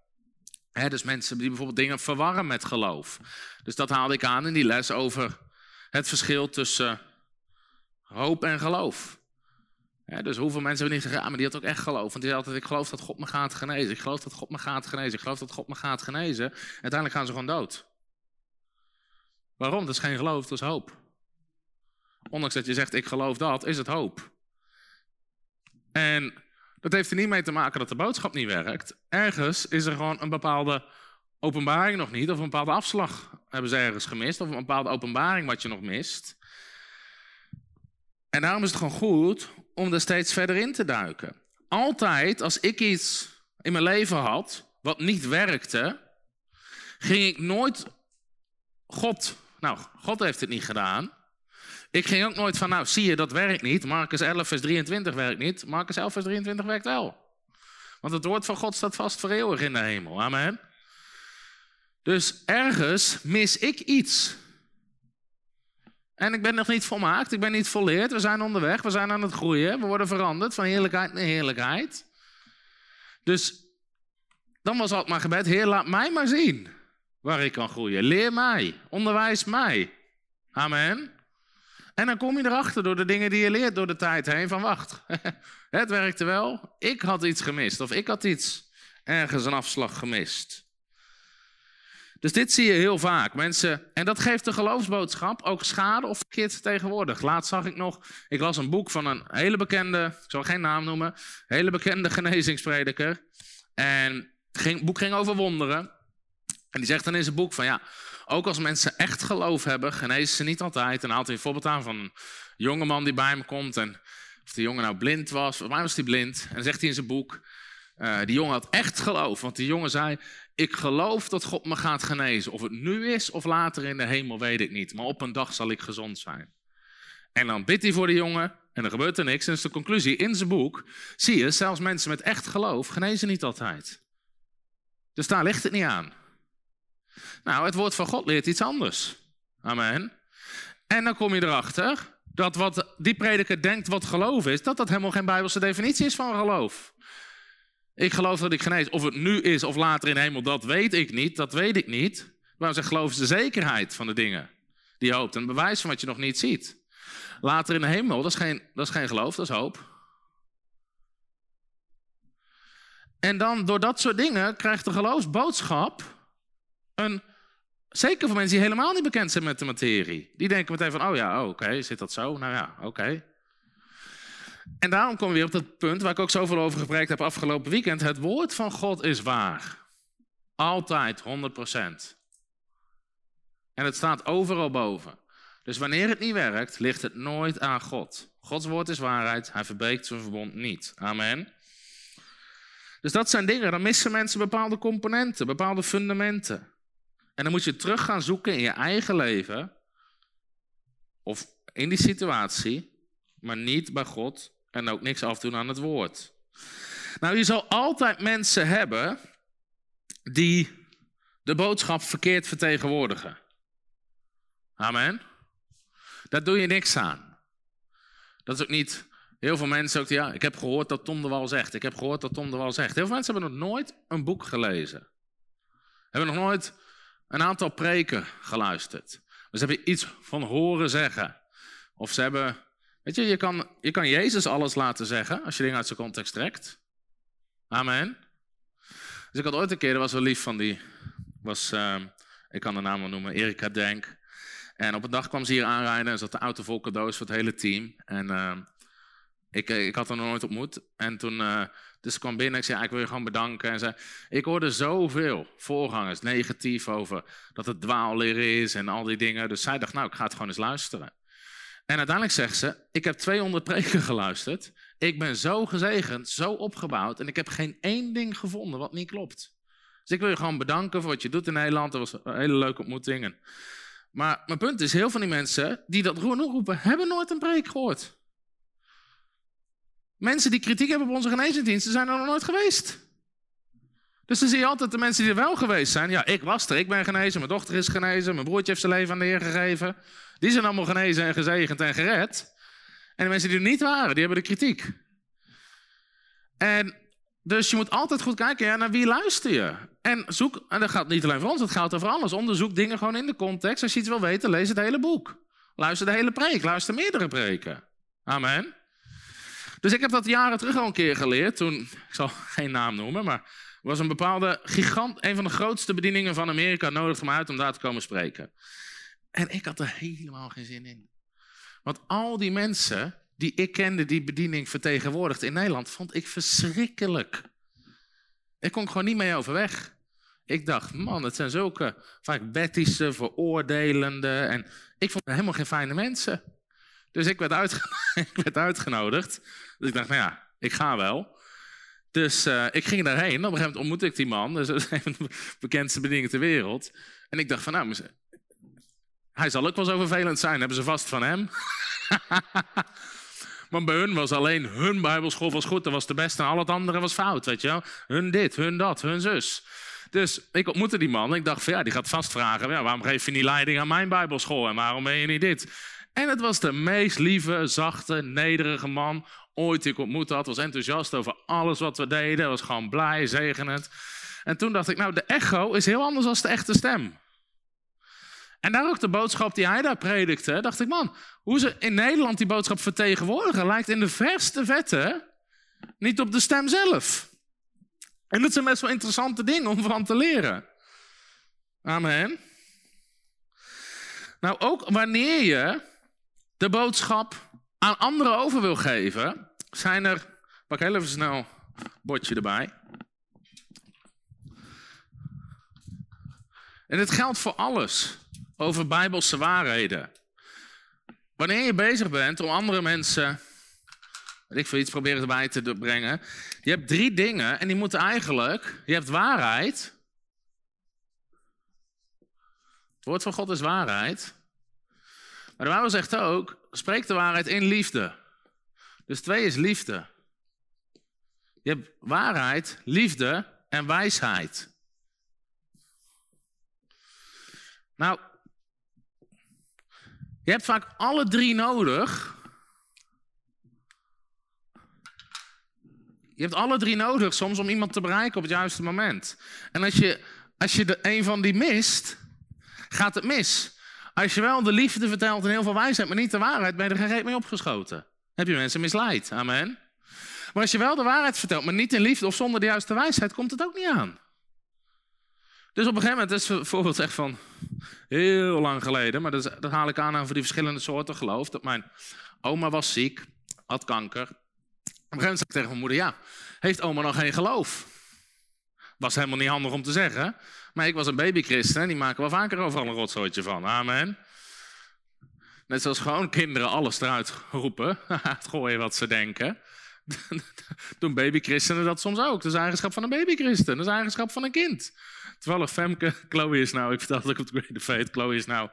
dus mensen die bijvoorbeeld dingen verwarren met geloof. Dus dat haalde ik aan in die les over het verschil tussen hoop en geloof. Dus hoeveel mensen hebben niet gezegd, ja, maar die had ook echt geloof. Want die altijd, ik geloof dat God me gaat genezen. Ik geloof dat God me gaat genezen. Ik geloof dat God me gaat genezen. uiteindelijk gaan ze gewoon dood. Waarom? Dat is geen geloof, dat is hoop. Ondanks dat je zegt, ik geloof dat, is het hoop. En dat heeft er niet mee te maken dat de boodschap niet werkt. Ergens is er gewoon een bepaalde openbaring nog niet, of een bepaalde afslag hebben ze ergens gemist, of een bepaalde openbaring wat je nog mist. En daarom is het gewoon goed om er steeds verder in te duiken. Altijd als ik iets in mijn leven had wat niet werkte, ging ik nooit God nou, God heeft het niet gedaan. Ik ging ook nooit van, nou zie je, dat werkt niet. Marcus 11, vers 23 werkt niet. Marcus 11, vers 23 werkt wel. Want het woord van God staat vast voor eeuwig in de hemel. Amen. Dus ergens mis ik iets. En ik ben nog niet volmaakt, ik ben niet volleerd. We zijn onderweg, we zijn aan het groeien. We worden veranderd van heerlijkheid naar heerlijkheid. Dus dan was altijd maar gebed, Heer, laat mij maar zien waar ik kan groeien. Leer mij, onderwijs mij. Amen. En dan kom je erachter door de dingen die je leert door de tijd heen van wacht, het werkte wel, ik had iets gemist of ik had iets ergens een afslag gemist. Dus dit zie je heel vaak. Mensen, en dat geeft de geloofsboodschap ook schade of verkeerd tegenwoordig. Laatst zag ik nog, ik las een boek van een hele bekende, ik zal geen naam noemen, hele bekende genezingsprediker. En het boek ging over wonderen. En die zegt dan in zijn boek van ja, ook als mensen echt geloof hebben, genezen ze niet altijd. En haalt hij een voorbeeld aan van een jongeman die bij me komt. En of die jongen nou blind was, mij was hij blind. En dan zegt hij in zijn boek, uh, die jongen had echt geloof. Want die jongen zei, ik geloof dat God me gaat genezen. Of het nu is of later in de hemel, weet ik niet. Maar op een dag zal ik gezond zijn. En dan bidt hij voor de jongen en er gebeurt er niks. En is de conclusie in zijn boek, zie je, zelfs mensen met echt geloof genezen niet altijd. Dus daar ligt het niet aan. Nou, het woord van God leert iets anders. Amen. En dan kom je erachter dat wat die prediker denkt wat geloof is, dat dat helemaal geen bijbelse definitie is van geloof. Ik geloof dat ik genees. Of het nu is of later in de hemel, dat weet ik niet. Dat weet ik niet. Maar ze geloof is de zekerheid van de dingen die je hoopt. Een bewijs van wat je nog niet ziet. Later in de hemel, dat is geen, dat is geen geloof, dat is hoop. En dan door dat soort dingen krijgt de geloofsboodschap een. Zeker voor mensen die helemaal niet bekend zijn met de materie. Die denken meteen van, oh ja, oké, zit dat zo? Nou ja, oké. En daarom komen we weer op dat punt waar ik ook zoveel over gepreekt heb afgelopen weekend. Het woord van God is waar. Altijd 100%. En het staat overal boven. Dus wanneer het niet werkt, ligt het nooit aan God. Gods woord is waarheid, hij verbreekt zijn verbond niet. Amen. Dus dat zijn dingen, dan missen mensen bepaalde componenten, bepaalde fundamenten. En dan moet je terug gaan zoeken in je eigen leven, of in die situatie, maar niet bij God en ook niks afdoen aan het woord. Nou, je zal altijd mensen hebben die de boodschap verkeerd vertegenwoordigen. Amen. Daar doe je niks aan. Dat is ook niet. Heel veel mensen ook, ja, ik heb gehoord dat Tom de Wal zegt. Ik heb gehoord dat Tom de Wal zegt. Heel veel mensen hebben nog nooit een boek gelezen. Hebben nog nooit een aantal preken geluisterd. Dus ze hebben iets van horen zeggen. Of ze hebben, weet je, je kan, je kan Jezus alles laten zeggen als je dingen uit zijn context trekt. Amen. Dus ik had ooit een keer, dat was wel lief van die, was, uh, ik kan de naam wel noemen, Erika Denk. En op een dag kwam ze hier aanrijden en zat de auto vol cadeaus voor het hele team. En uh, ik, eh, ik had haar nog nooit ontmoet. En toen, uh, dus kwam binnen, ik zei, ik wil je gewoon bedanken. En zei, ik hoorde zoveel voorgangers negatief over dat het dwaalleren is en al die dingen. Dus zij dacht, nou, ik ga het gewoon eens luisteren. En uiteindelijk zegt ze, ik heb 200 preken geluisterd. Ik ben zo gezegend, zo opgebouwd. En ik heb geen één ding gevonden wat niet klopt. Dus ik wil je gewoon bedanken voor wat je doet in Nederland. Dat was een hele leuke ontmoeting. Maar mijn punt is, heel veel van die mensen die dat roepen, hebben nooit een preek gehoord. Mensen die kritiek hebben op onze genezingsdiensten zijn er nog nooit geweest. Dus dan zie je altijd de mensen die er wel geweest zijn. Ja, ik was er, ik ben genezen, mijn dochter is genezen, mijn broertje heeft zijn leven aan de Heer gegeven. Die zijn allemaal genezen en gezegend en gered. En de mensen die er niet waren, die hebben de kritiek. En dus je moet altijd goed kijken ja, naar wie luister je. En zoek, en dat gaat niet alleen voor ons, dat gaat over alles. Onderzoek dingen gewoon in de context. Als je iets wil weten, lees het hele boek. Luister de hele preek, luister meerdere preken. Amen. Dus ik heb dat jaren terug al een keer geleerd. Toen, ik zal geen naam noemen, maar was een bepaalde gigant, een van de grootste bedieningen van Amerika nodig me uit om daar te komen spreken. En ik had er helemaal geen zin in. Want al die mensen die ik kende die bediening vertegenwoordigd in Nederland, vond ik verschrikkelijk. Ik kon gewoon niet mee overweg. Ik dacht, man, het zijn zulke vaak wettische, veroordelende. En ik vond helemaal geen fijne mensen. Dus ik werd, ik werd uitgenodigd. Dus ik dacht, nou ja, ik ga wel. Dus uh, ik ging daarheen. Op een gegeven moment ontmoette ik die man. Dus dat is een van de bekendste bedieningen ter wereld. En ik dacht van, nou, hij zal ook wel zo vervelend zijn. Hebben ze vast van hem. Maar bij hun was alleen hun bijbelschool was goed, dat was de beste en al het andere was fout, weet je. Hun dit, hun dat, hun zus. Dus ik ontmoette die man en ik dacht van ja, die gaat vast vragen, ja, waarom geef je niet leiding aan mijn bijbelschool en waarom ben je niet dit? En het was de meest lieve, zachte, nederige man ooit die ik ontmoet had. Was enthousiast over alles wat we deden, was gewoon blij, zegenend. En toen dacht ik, nou, de echo is heel anders dan de echte stem. En daar ook de boodschap die hij daar predikte, dacht ik, man, hoe ze in Nederland die boodschap vertegenwoordigen, lijkt in de verste vetten niet op de stem zelf. En dat zijn best wel interessante dingen om van te leren. Amen. Nou, ook wanneer je de boodschap aan anderen over wil geven, zijn er, pak heel even snel een bordje erbij. En dit geldt voor alles over bijbelse waarheden. Wanneer je bezig bent om andere mensen, weet ik veel, iets proberen erbij te brengen. Je hebt drie dingen en die moeten eigenlijk, je hebt waarheid. Het woord van God is waarheid. Maar de Bijbel zegt ook, spreek de waarheid in liefde. Dus twee is liefde. Je hebt waarheid, liefde en wijsheid. Nou, je hebt vaak alle drie nodig Je hebt alle drie nodig soms om iemand te bereiken op het juiste moment. En als je, als je de een van die mist, gaat het mis. Als je wel de liefde vertelt en heel veel wijsheid, maar niet de waarheid, ben je er geen reet mee opgeschoten. Heb je mensen misleid. Amen. Maar als je wel de waarheid vertelt, maar niet in liefde of zonder de juiste wijsheid, komt het ook niet aan. Dus op een gegeven moment, dat is bijvoorbeeld echt van heel lang geleden, maar dat, dat haal ik aan aan voor die verschillende soorten geloof. Dat mijn oma was ziek, had kanker. Op een gegeven moment zei ik tegen mijn moeder, ja, heeft oma nog geen geloof? Was helemaal niet handig om te zeggen. Maar ik was een babychristen en die maken wel vaker overal een rotzooitje van. Amen. Net zoals gewoon kinderen alles eruit roepen, gooien wat ze denken. Doen babychristenen dat soms ook. Dat is eigenschap van een babychristen. Dat is eigenschap van een kind. Toevallig Femke, Chloe is nou, ik vertelde ook op de Great Fate, Chloe is nou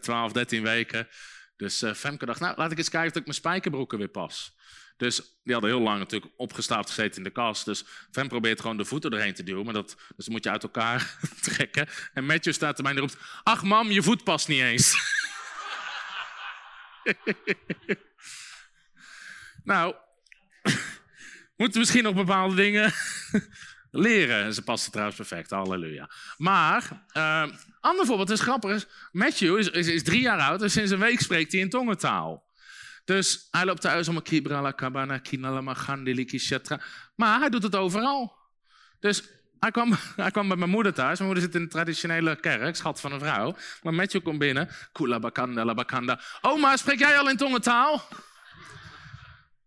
12, eh, 13 weken. Dus uh, Femke dacht, nou laat ik eens kijken of ik mijn spijkerbroeken weer pas. Dus die hadden heel lang natuurlijk opgestapeld gezeten in de kast. Dus Fem probeert gewoon de voeten erheen te duwen. Maar dat, dus moet je uit elkaar trekken. En Matthew staat er mij en roept... Ach mam, je voet past niet eens. nou, moeten misschien nog bepaalde dingen leren. Ze passen trouwens perfect, halleluja. Maar, uh, ander voorbeeld is grappig. Matthew is, is, is, drie jaar oud en sinds een week spreekt hij in tongentaal. Dus hij loopt thuis om kibrala kabana kinala magandiliki shatra. Maar hij doet het overal. Dus hij kwam, hij kwam bij mijn moeder thuis. Mijn moeder zit in een traditionele kerk, schat van een vrouw. Maar Matthew komt binnen. Kula bakanda bakanda. Oma, spreek jij al in tongentaal?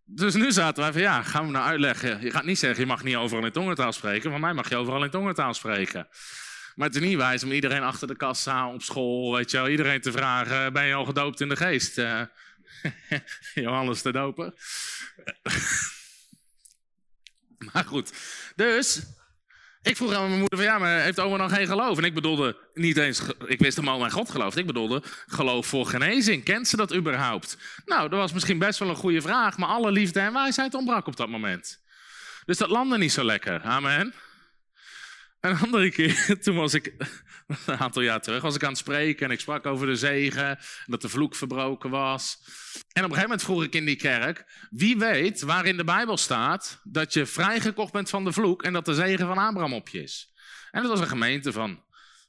Dus nu zaten wij van ja, gaan we nou uitleggen. Je gaat niet zeggen, je mag niet overal in tongentaal spreken. Van mij mag je overal in tongentaal spreken. Maar het is niet wijs om iedereen achter de kassa op school, weet je wel, iedereen te vragen: ben je al gedoopt in de geest? Uh, Johannes de Doper. maar goed, dus ik vroeg aan mijn moeder van ja, maar heeft oma nog geen geloof? En ik bedoelde niet eens, ik wist hem al mijn God gelooft. Ik bedoelde geloof voor genezing. Kent ze dat überhaupt? Nou, dat was misschien best wel een goede vraag, maar alle liefde en wijsheid ontbrak op dat moment. Dus dat landde niet zo lekker. Amen. Een andere keer, toen was ik, een aantal jaar terug, was ik aan het spreken en ik sprak over de zegen, dat de vloek verbroken was. En op een gegeven moment vroeg ik in die kerk, wie weet waar in de Bijbel staat dat je vrijgekocht bent van de vloek en dat de zegen van Abraham op je is. En dat was een gemeente van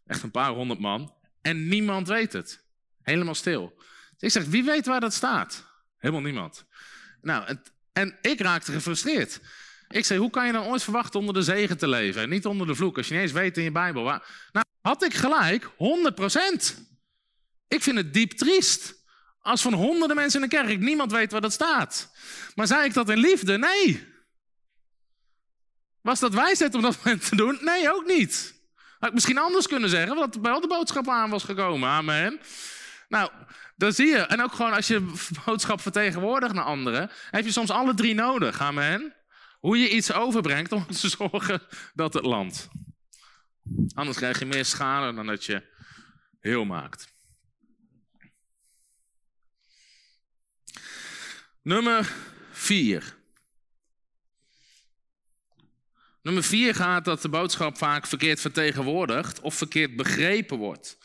echt een paar honderd man en niemand weet het. Helemaal stil. Dus ik zeg, wie weet waar dat staat? Helemaal niemand. Nou, en, en ik raakte gefrustreerd. Ik zei, hoe kan je dan ooit verwachten onder de zegen te leven en niet onder de vloek, als je niet eens weet in je Bijbel? Waar... Nou, had ik gelijk, 100%. Ik vind het diep triest. Als van honderden mensen in de kerk niemand weet waar dat staat. Maar zei ik dat in liefde? Nee. Was dat wijsheid om dat te doen? Nee, ook niet. Had ik misschien anders kunnen zeggen, dat er wel de boodschap aan was gekomen. Amen. Nou, dan zie je. En ook gewoon als je boodschap vertegenwoordigt naar anderen, heb je soms alle drie nodig. Amen. Hoe je iets overbrengt om te zorgen dat het landt. Anders krijg je meer schade dan dat je heel maakt. Nummer 4. Nummer 4 gaat dat de boodschap vaak verkeerd vertegenwoordigd of verkeerd begrepen wordt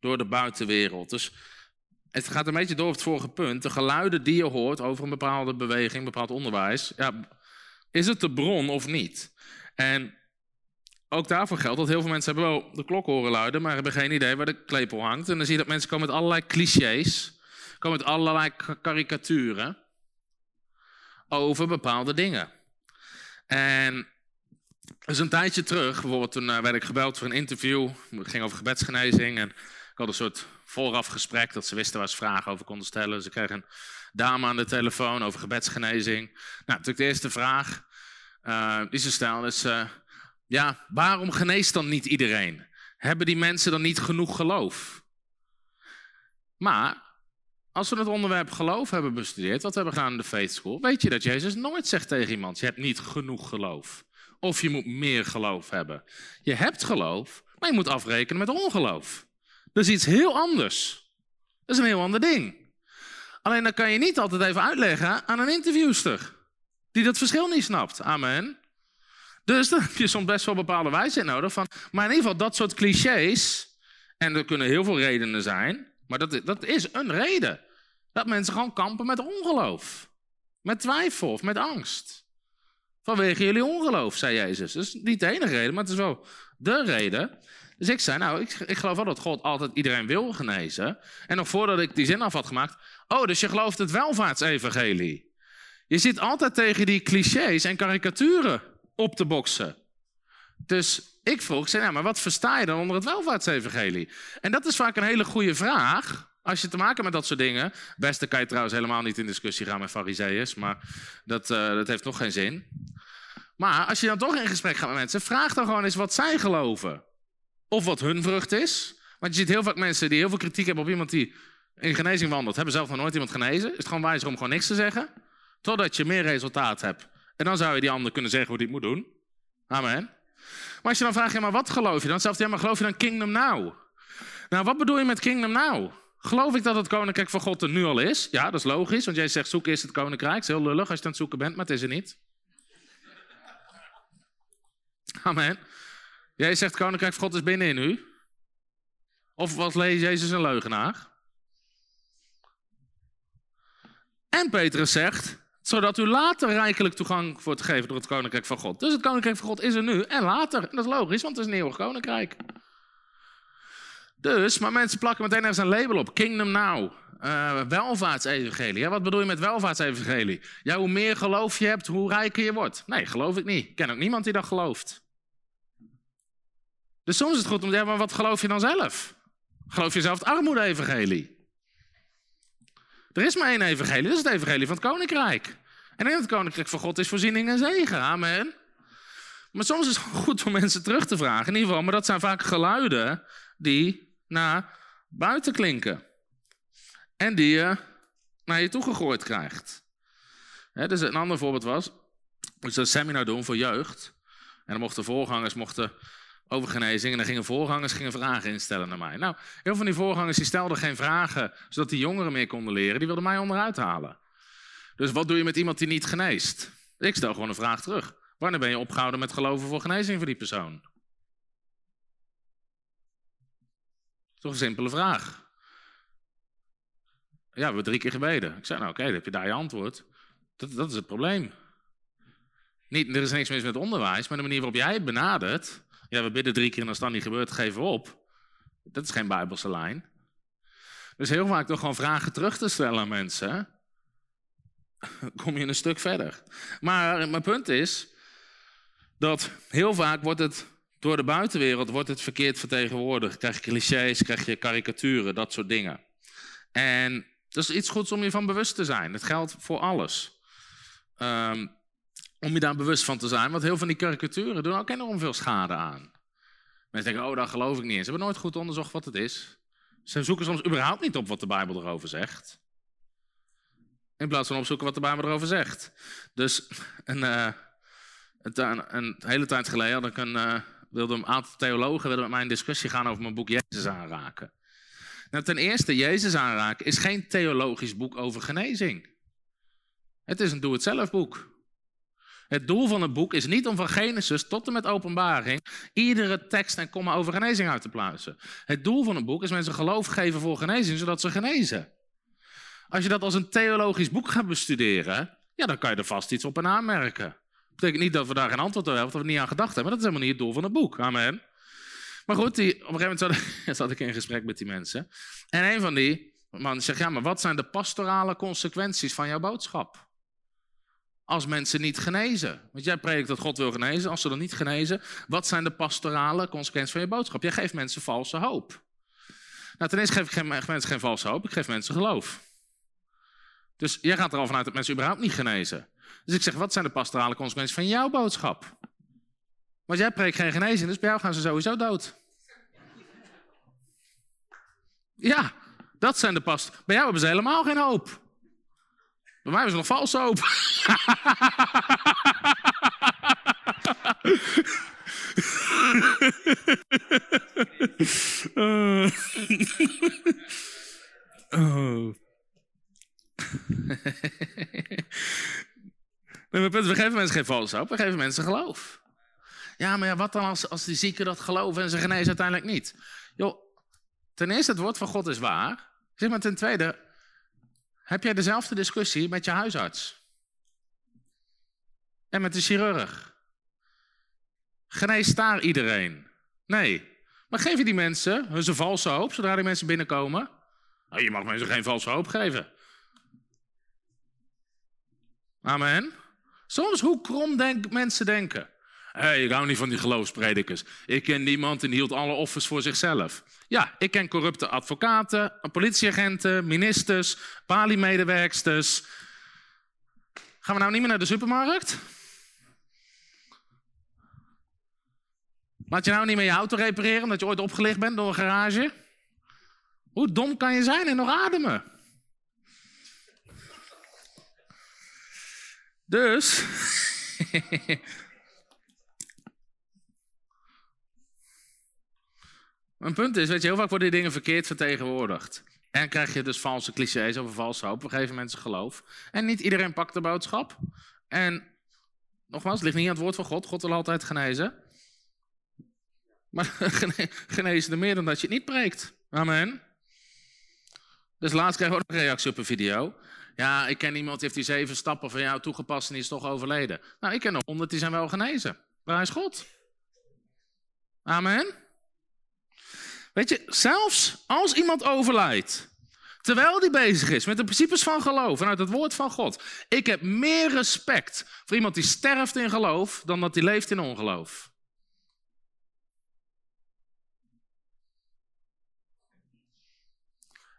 door de buitenwereld. Dus het gaat een beetje door op het vorige punt. De geluiden die je hoort over een bepaalde beweging, een bepaald onderwijs, ja, is het de bron of niet? En ook daarvoor geldt dat heel veel mensen hebben wel de klok horen luiden, maar hebben geen idee waar de klepel hangt. En dan zie je dat mensen komen met allerlei clichés, komen met allerlei karikaturen over bepaalde dingen. En dus een tijdje terug, bijvoorbeeld toen uh, werd ik gebeld voor een interview, het ging over gebedsgenezing en ik had een soort vooraf gesprek dat ze wisten waar ze vragen over konden stellen. Ik kreeg een dame aan de telefoon over gebedsgenezing. Nou, natuurlijk de eerste vraag uh, die ze stellen is, uh, ja, waarom geneest dan niet iedereen? Hebben die mensen dan niet genoeg geloof? Maar als we het onderwerp geloof hebben bestudeerd, wat hebben we gedaan in de Faith School, weet je dat Jezus nooit zegt tegen iemand, je hebt niet genoeg geloof. Of je moet meer geloof hebben. Je hebt geloof, maar je moet afrekenen met ongeloof. Dat is iets heel anders. Dat is een heel ander ding. Alleen dan kan je niet altijd even uitleggen aan een interviewster. Die dat verschil niet snapt. Amen. Dus dan heb je soms best wel bepaalde wijsheid nodig. Van, maar in ieder geval dat soort clichés. En er kunnen heel veel redenen zijn. Maar dat, dat is een reden. Dat mensen gewoon kampen met ongeloof. Met twijfel of met angst. Vanwege jullie ongeloof, zei Jezus. Dat is niet de enige reden, maar het is wel de reden. Dus ik zei, nou, ik, ik geloof wel dat God altijd iedereen wil genezen. En nog voordat ik die zin af had gemaakt, oh, dus je gelooft het welvaartsevangelie. Je zit altijd tegen die clichés en karikaturen op te boksen. Dus ik vroeg, ik zei, nou, maar wat versta je dan onder het welvaartsevangelie? En dat is vaak een hele goede vraag. Als je te maken hebt met dat soort dingen. Beste kan je trouwens helemaal niet in discussie gaan met fariseeërs, maar dat, uh, dat heeft nog geen zin. Maar als je dan toch in gesprek gaat met mensen, vraag dan gewoon eens wat zij geloven. Of wat hun vrucht is. Want je ziet heel vaak mensen die heel veel kritiek hebben op iemand die in genezing wandelt. Hebben zelf nog nooit iemand genezen. Is het gewoon wijzer om gewoon niks te zeggen. Totdat je meer resultaat hebt. En dan zou je die ander kunnen zeggen hoe die het moet doen. Amen. Maar als je dan vraagt, ja, maar wat geloof je dan? Zelfs, ja, maar geloof je dan Kingdom Now? Nou, wat bedoel je met Kingdom Now? Geloof ik dat het koninkrijk van God er nu al is? Ja, dat is logisch, want jij zegt zoek eerst het koninkrijk. Dat is heel lullig als je het aan het zoeken bent, maar het is er niet. Amen. Jij zegt koninkrijk van God is binnen in u. Of was Jezus een leugenaar? En Petrus zegt, zodat u later rijkelijk toegang wordt gegeven door het koninkrijk van God. Dus het koninkrijk van God is er nu en later. En dat is logisch, want het is een koninkrijk. Dus, maar mensen plakken meteen ergens een label op. Kingdom Now. Uh, welvaartsevangelie. Ja, wat bedoel je met welvaartsevangelie? Ja, hoe meer geloof je hebt, hoe rijker je wordt. Nee, geloof ik niet. Ik ken ook niemand die dat gelooft. Dus soms is het goed om te zeggen, maar wat geloof je dan zelf? Geloof je zelf het armoede-evangelie? Er is maar één evangelie, dat is het evangelie van het koninkrijk. En in het koninkrijk van God is voorziening en zegen, amen. Maar soms is het goed om mensen terug te vragen, in ieder geval. Maar dat zijn vaak geluiden die naar buiten klinken. En die je naar je toe gegooid krijgt. dus een ander voorbeeld was, zou een seminar doen voor jeugd. En dan mochten voorgangers mochten over genezing. En dan gingen voorgangers gingen vragen instellen naar mij. Nou, heel van die voorgangers stelden geen vragen, zodat die jongeren meer konden leren. Die wilden mij onderuit halen. Dus wat doe je met iemand die niet geneest? Ik stel gewoon een vraag terug. Wanneer ben je opgehouden met geloven voor genezing voor die persoon? Toch een simpele vraag. Ja, we hebben drie keer gebeden. Ik zei, nou oké, dan heb je daar je antwoord. Dat, dat is het probleem. Niet, er is niks mis met onderwijs, maar de manier waarop jij het benadert, ja, we bidden drie keer en als dat niet gebeurt, geven we op. Dat is geen bijbelse lijn. Dus heel vaak door gewoon vragen terug te stellen aan mensen, kom je een stuk verder. Maar mijn punt is dat heel vaak wordt het door de buitenwereld wordt het verkeerd vertegenwoordigd. Krijg je clichés, krijg je karikaturen, dat soort dingen. En dat is iets goeds om je van bewust te zijn. Het geldt voor alles. Um, om je daar bewust van te zijn. Want heel veel van die karikaturen doen ook enorm veel schade aan. Mensen denken, oh, dat geloof ik niet. Ze hebben nooit goed onderzocht wat het is. Ze zoeken soms überhaupt niet op wat de Bijbel erover zegt. In plaats van opzoeken wat de Bijbel erover zegt. Dus een, uh, een, hele tijd geleden ik een, uh, wilde een aantal theologen met mij een discussie gaan over mijn boek Jezus aanraken. Nou, ten eerste, Jezus aanraken is geen theologisch boek over genezing. Het is een doe-het-zelf boek. Het doel van het boek is niet om van Genesis tot en met openbaring iedere tekst en komma over genezing uit te pluizen. Het doel van het boek is mensen geloof geven voor genezing, zodat ze genezen. Als je dat als een theologisch boek gaat bestuderen, ja, dan kan je er vast iets op en aanmerken. Dat betekent niet dat we daar geen antwoord op hebben, of dat we niet aan gedacht hebben. Dat is helemaal niet het doel van het boek. Amen. Maar goed, op een gegeven moment zat ik in gesprek met die mensen. En een van die man zegt, ja, maar wat zijn de pastorale consequenties van jouw boodschap? Als mensen niet genezen. Want jij predikt dat God wil genezen. Als ze dan niet genezen, wat zijn de pastorale consequenties van je boodschap? Jij geeft mensen valse hoop. Nou, ten eerste geef ik geen, mensen geen valse hoop, ik geef mensen geloof. Dus jij gaat er al vanuit dat mensen überhaupt niet genezen. Dus ik zeg, wat zijn de pastorale consequenties van jouw boodschap? Want jij preekt geen genezing, dus bij jou gaan ze sowieso dood. Ja, dat zijn de past. Bij jou hebben ze helemaal geen hoop. Bij mij was het nog vals hoop. uh. oh. nee, we geven mensen geen vals hoop, we geven mensen geloof. Ja, maar ja, wat dan als, als die zieken dat geloven en ze genezen uiteindelijk niet? Joh, ten eerste, het woord van God is waar. Zeg maar ten tweede, heb jij dezelfde discussie met je huisarts? en met de chirurg? Geneest daar iedereen? Nee. Maar geef je die mensen hun valse hoop zodra die mensen binnenkomen? Nou, je mag mensen geen valse hoop geven. Amen. Soms hoe krom denk, mensen denken. Hey, ik hou niet van die geloofspredikers. Ik ken niemand die hield alle offers voor zichzelf. Ja, ik ken corrupte advocaten, politieagenten, ministers, paliemedewerksters. Gaan we nou niet meer naar de supermarkt? Laat je nou niet meer je auto repareren omdat je ooit opgelicht bent door een garage? Hoe dom kan je zijn en nog ademen? Dus. Mijn punt is, weet je, heel vaak worden die dingen verkeerd vertegenwoordigd. En krijg je dus valse clichés over valse hoop. We geven mensen geloof. En niet iedereen pakt de boodschap. En nogmaals, het ligt niet aan het woord van God. God wil altijd genezen. Maar genezen er meer dan dat je het niet preekt. Amen. Dus laatst kreeg ik ook een reactie op een video. Ja, ik ken iemand die heeft die zeven stappen van jou toegepast en die is toch overleden. Nou, ik ken nog honderd die zijn wel genezen. Waar is God? Amen. Weet je, zelfs als iemand overlijdt, terwijl die bezig is met de principes van geloof en uit het woord van God, ik heb meer respect voor iemand die sterft in geloof dan dat hij leeft in ongeloof.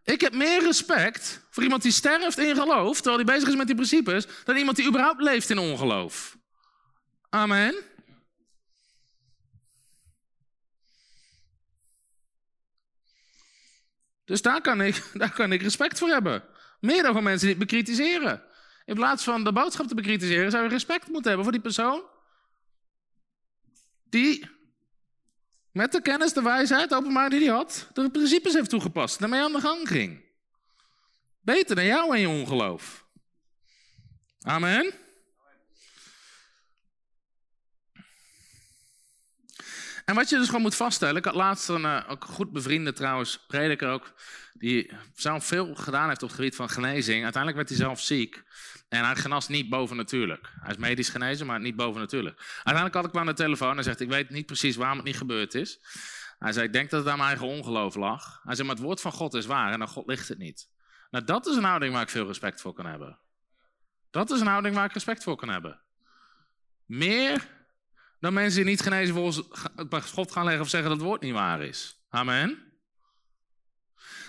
Ik heb meer respect voor iemand die sterft in geloof, terwijl hij bezig is met die principes, dan iemand die überhaupt leeft in ongeloof. Amen. Dus daar kan, ik, daar kan ik respect voor hebben. Meer dan voor mensen die het bekritiseren. In plaats van de boodschap te bekritiseren, zou je respect moeten hebben voor die persoon. Die met de kennis, de wijsheid, openbaar die hij had, de principes heeft toegepast, daarmee aan de gang ging. Beter dan jou en je ongeloof. Amen. En wat je dus gewoon moet vaststellen, ik had laatst een uh, ook goed bevriende trouwens, prediker ook, die zelf veel gedaan heeft op het gebied van genezing. Uiteindelijk werd hij zelf ziek. En hij genas niet bovennatuurlijk. Hij is medisch genezen, maar niet bovennatuurlijk. Uiteindelijk had ik hem aan de telefoon en zegt, ik weet niet precies waarom het niet gebeurd is. Hij zei, ik denk dat het aan mijn eigen ongeloof lag. Hij zei, maar het woord van God is waar en aan God ligt het niet. Nou, dat is een houding waar ik veel respect voor kan hebben. Dat is een houding waar ik respect voor kan hebben. Meer dan mensen die niet genezen volgens God gaan leggen of zeggen dat het woord niet waar is. Amen.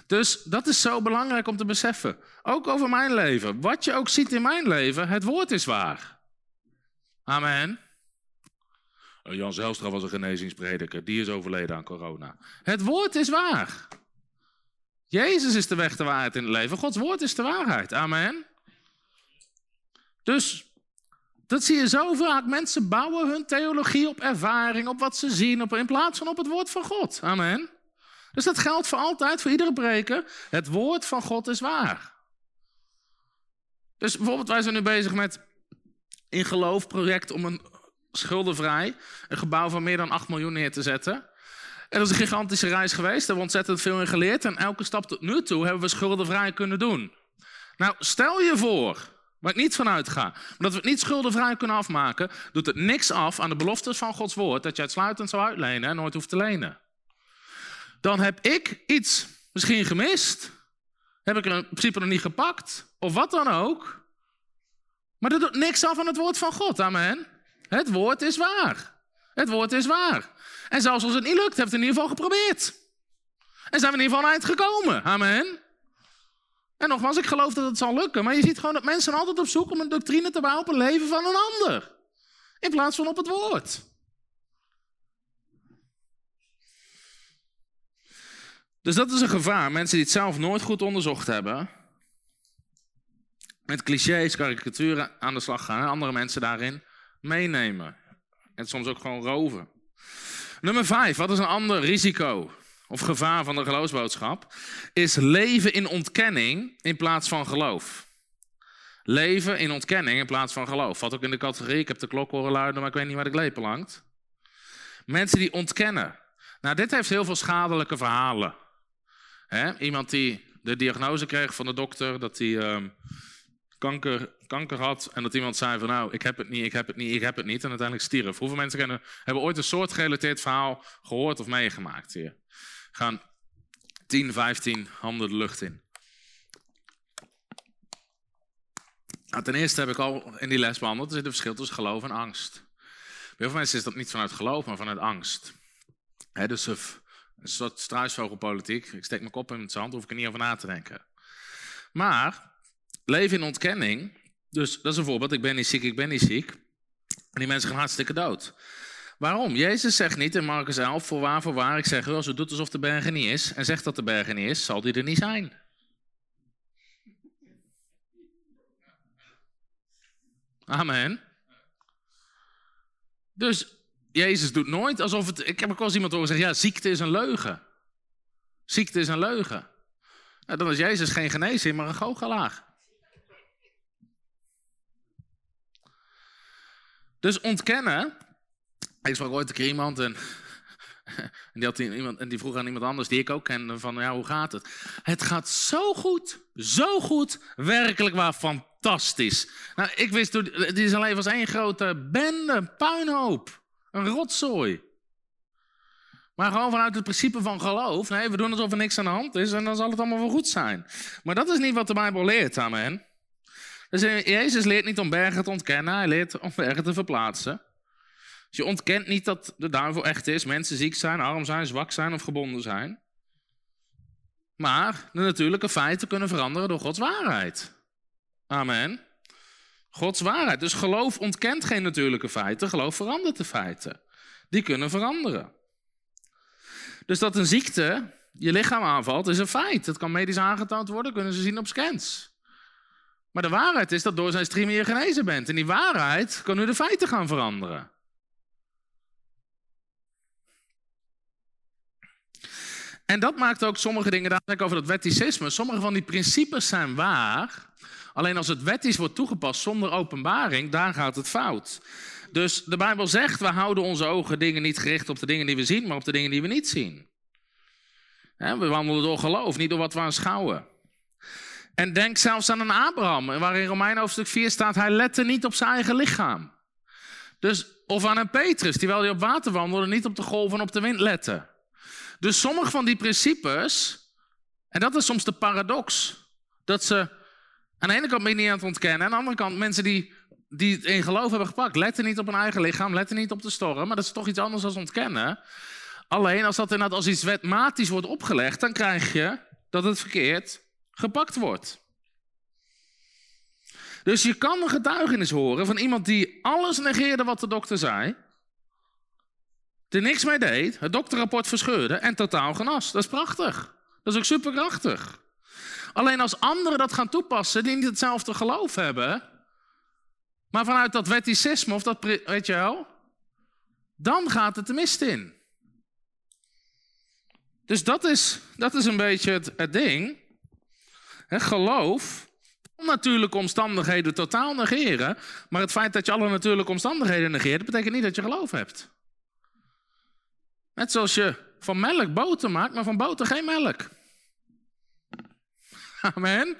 Dus dat is zo belangrijk om te beseffen. Ook over mijn leven. Wat je ook ziet in mijn leven, het woord is waar. Amen. Oh, Jan Zelstra was een genezingsprediker. Die is overleden aan corona. Het woord is waar. Jezus is de weg, de waarheid in het leven. Gods woord is de waarheid. Amen. Dus dat zie je zo vaak. Mensen bouwen hun theologie op ervaring, op wat ze zien, op, in plaats van op het woord van God. Amen. Dus dat geldt voor altijd, voor iedere preker. Het woord van God is waar. Dus bijvoorbeeld, wij zijn nu bezig met in geloof project om een schuldenvrij, een gebouw van meer dan 8 miljoen neer te zetten. En dat is een gigantische reis geweest, daar hebben we ontzettend veel in geleerd. En elke stap tot nu toe hebben we schuldenvrij kunnen doen. Nou, stel je voor, waar ik niet van uitga, maar dat we het niet schuldenvrij kunnen afmaken, doet het niks af aan de beloftes van Gods woord dat je uitsluitend zou uitlenen en nooit hoeft te lenen dan heb ik iets misschien gemist. Heb ik er in principe nog niet gepakt. Of wat dan ook. Maar dat doet niks af van het woord van God. Amen. Het woord is waar. Het woord is waar. En zelfs als het niet lukt, heeft het in ieder geval geprobeerd. En zijn we in ieder geval aan eind gekomen. Amen. En nogmaals, ik geloof dat het zal lukken. Maar je ziet gewoon dat mensen altijd op zoek om een doctrine te bouwen op een leven van een ander. In plaats van op het woord. Dus dat is een gevaar. Mensen die het zelf nooit goed onderzocht hebben. Met clichés, karikaturen aan de slag gaan. En andere mensen daarin meenemen. En soms ook gewoon roven. Nummer vijf, wat is een ander risico of gevaar van de geloofsboodschap? Is leven in ontkenning in plaats van geloof. Leven in ontkenning in plaats van geloof. Valt ook in de categorie, ik heb de klok horen luiden, maar ik weet niet waar de lepel hangt. Mensen die ontkennen. Nou, dit heeft heel veel schadelijke verhalen. Iemand die de diagnose kreeg van de dokter dat hij ehm, kanker, kanker had en dat iemand zei van nou, ik heb het niet, ik heb het niet, ik heb het niet en uiteindelijk stierf. Hoeveel mensen kennen, hebben ooit een soort gerelateerd verhaal gehoord of meegemaakt hier? Gaan 10, 15 handen de lucht in. Nou, ten eerste heb ik al in die les behandeld, er zit een verschil tussen geloof en angst. Bij heel veel mensen is dat niet vanuit geloof, maar vanuit angst. dus een soort struisvogelpolitiek. Ik steek mijn kop in het zand, hoef ik er niet over na te denken. Maar leven in ontkenning, dus dat is een voorbeeld. Ik ben niet ziek, ik ben niet ziek. En die mensen gaan hartstikke dood. Waarom? Jezus zegt niet in Marcus 11, voorwaar, voorwaar, ik zeg als u doet alsof de berg er niet is, en zegt dat de berg er niet is, zal die er niet zijn. Amen. Dus Jezus doet nooit alsof het. Ik heb ook wel eens iemand horen zeggen: ja, ziekte is een leugen. Ziekte is een leugen. Dan is Jezus geen genezer, maar een goochelaar. Dus ontkennen. Ik sprak ooit een iemand en, en, die iemand, en die vroeg aan iemand anders die ik ook kende: van ja, hoe gaat het? Het gaat zo goed, zo goed, werkelijk waar fantastisch. Nou, ik wist, het is alleen was één grote bende, puinhoop, een rotzooi. Maar gewoon vanuit het principe van geloof. Nee, we doen alsof er niks aan de hand is en dan zal het allemaal wel goed zijn. Maar dat is niet wat de Bijbel leert, amen. Dus Jezus leert niet om bergen te ontkennen, hij leert om bergen te verplaatsen. Dus je ontkent niet dat de duivel echt is, mensen ziek zijn, arm zijn, zwak zijn of gebonden zijn. Maar de natuurlijke feiten kunnen veranderen door Gods waarheid. Amen. Gods waarheid. Dus geloof ontkent geen natuurlijke feiten, geloof verandert de feiten. Die kunnen veranderen. Dus dat een ziekte je lichaam aanvalt, is een feit. Dat kan medisch aangetoond worden, kunnen ze zien op scans. Maar de waarheid is dat door zijn stream je genezen bent. En die waarheid kan nu de feiten gaan veranderen. En dat maakt ook sommige dingen, daar ik over dat wetticisme. Sommige van die principes zijn waar. Alleen als het wettisch wordt toegepast zonder openbaring, daar gaat het fout. Dus de Bijbel zegt, we houden onze ogen dingen niet gericht op de dingen die we zien, maar op de dingen die we niet zien. We wandelen door geloof, niet door wat we aanschouwen. En denk zelfs aan een Abraham, waar in Romein hoofdstuk 4 staat, hij lette niet op zijn eigen lichaam. Dus, of aan een Petrus, die wel op water wandelde, niet op de golven en op de wind lette. Dus sommige van die principes, en dat is soms de paradox, dat ze aan de ene kant niet aan het ontkennen, en aan de andere kant mensen die, die het in geloof hebben gepakt, letten niet op hun eigen lichaam, letten niet op de storm, maar dat is toch iets anders dan ontkennen. Alleen als dat inderdaad als iets wetmatisch wordt opgelegd, dan krijg je dat het verkeerd gepakt wordt. Dus je kan een getuigenis horen van iemand die alles negeerde wat de dokter zei, er niks mee deed, het dokterrapport verscheurde en totaal genas. Dat is prachtig. Dat is ook superkrachtig. Alleen als anderen dat gaan toepassen die niet hetzelfde geloof hebben, maar vanuit dat wetticisme of dat, weet je wel, dan gaat het de mist in. Dus dat is, dat is een beetje het, ding. Geloof, natuurlijke omstandigheden totaal negeren, maar het feit dat je alle natuurlijke omstandigheden negeert, betekent niet dat je geloof hebt. Net zoals je van melk boter maakt, maar van boter geen melk. Amen.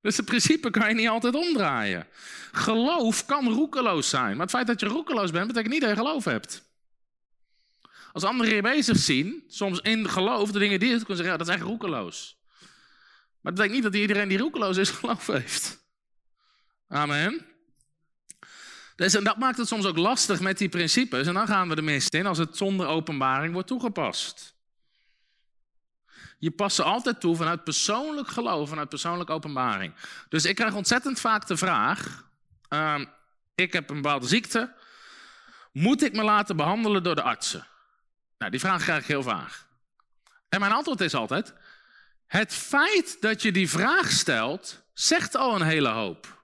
Dus het principe kan je niet altijd omdraaien. Geloof kan roekeloos zijn. Maar het feit dat je roekeloos bent, betekent niet dat je geloof hebt. Als anderen je bezig zien, soms in geloof, de dingen die doet, kunnen zeggen, dat is echt roekeloos. Maar dat betekent niet dat iedereen die roekeloos is, geloof heeft. Amen. Dus, en dat maakt het soms ook lastig met die principes. En dan gaan we de mist in als het zonder openbaring wordt toegepast. Je past ze altijd toe vanuit persoonlijk geloof, vanuit persoonlijke openbaring. Dus ik krijg ontzettend vaak de vraag: uh, ik heb een bepaalde ziekte. Moet ik me laten behandelen door de artsen? Nou, die vraag krijg ik heel vaak. En mijn antwoord is altijd: het feit dat je die vraag stelt, zegt al een hele hoop.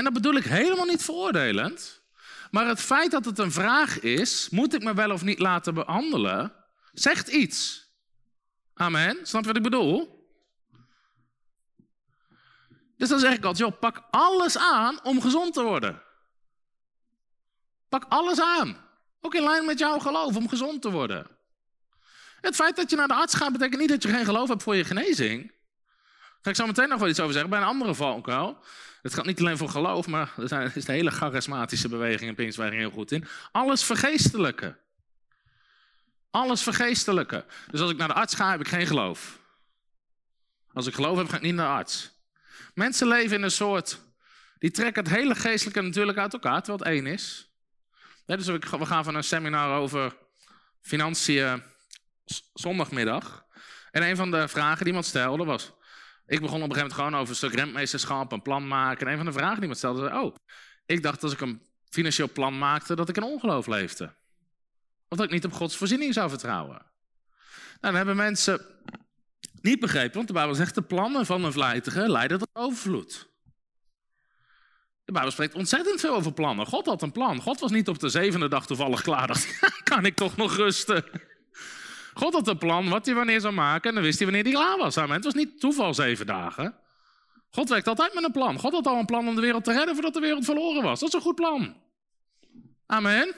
En dat bedoel ik helemaal niet veroordelend. Maar het feit dat het een vraag is, moet ik me wel of niet laten behandelen, zegt iets. Amen. Snap je wat ik bedoel? Dus dan zeg ik altijd, joh, pak alles aan om gezond te worden. Pak alles aan. Ook in lijn met jouw geloof om gezond te worden. Het feit dat je naar de arts gaat betekent niet dat je geen geloof hebt voor je genezing. Ga ik zo meteen nog wel iets over zeggen bij een andere valkuil. Het gaat niet alleen voor geloof, maar er zijn, is de hele charismatische beweging in Pinkstweging heel goed in. Alles vergeestelijke. Alles vergeestelijke. Dus als ik naar de arts ga, heb ik geen geloof. Als ik geloof heb, ga ik niet naar de arts. Mensen leven in een soort. Die trekken het hele geestelijke natuurlijk uit elkaar, terwijl het één is. dus we gaan van een seminar over financiën zondagmiddag. En een van de vragen die iemand stelde was. Ik begon op een gegeven moment gewoon over een stuk rentmeesterschap, een plan maken. En een van de vragen die iemand stelde was: Oh, ik dacht als ik een financieel plan maakte, dat ik in ongeloof leefde. Of dat ik niet op Gods voorziening zou vertrouwen. Nou, dan hebben mensen niet begrepen, want de Bijbel zegt de plannen van een vlijtige leiden tot overvloed. De Bijbel spreekt ontzettend veel over plannen. God had een plan. God was niet op de zevende dag toevallig klaar. Dacht, kan ik toch nog rusten? God had een plan wat hij wanneer zou maken en dan wist hij wanneer hij klaar was. Amen. Het was niet toeval zeven dagen. God werkt altijd met een plan. God had al een plan om de wereld te redden voordat de wereld verloren was. Dat is een goed plan. Amen.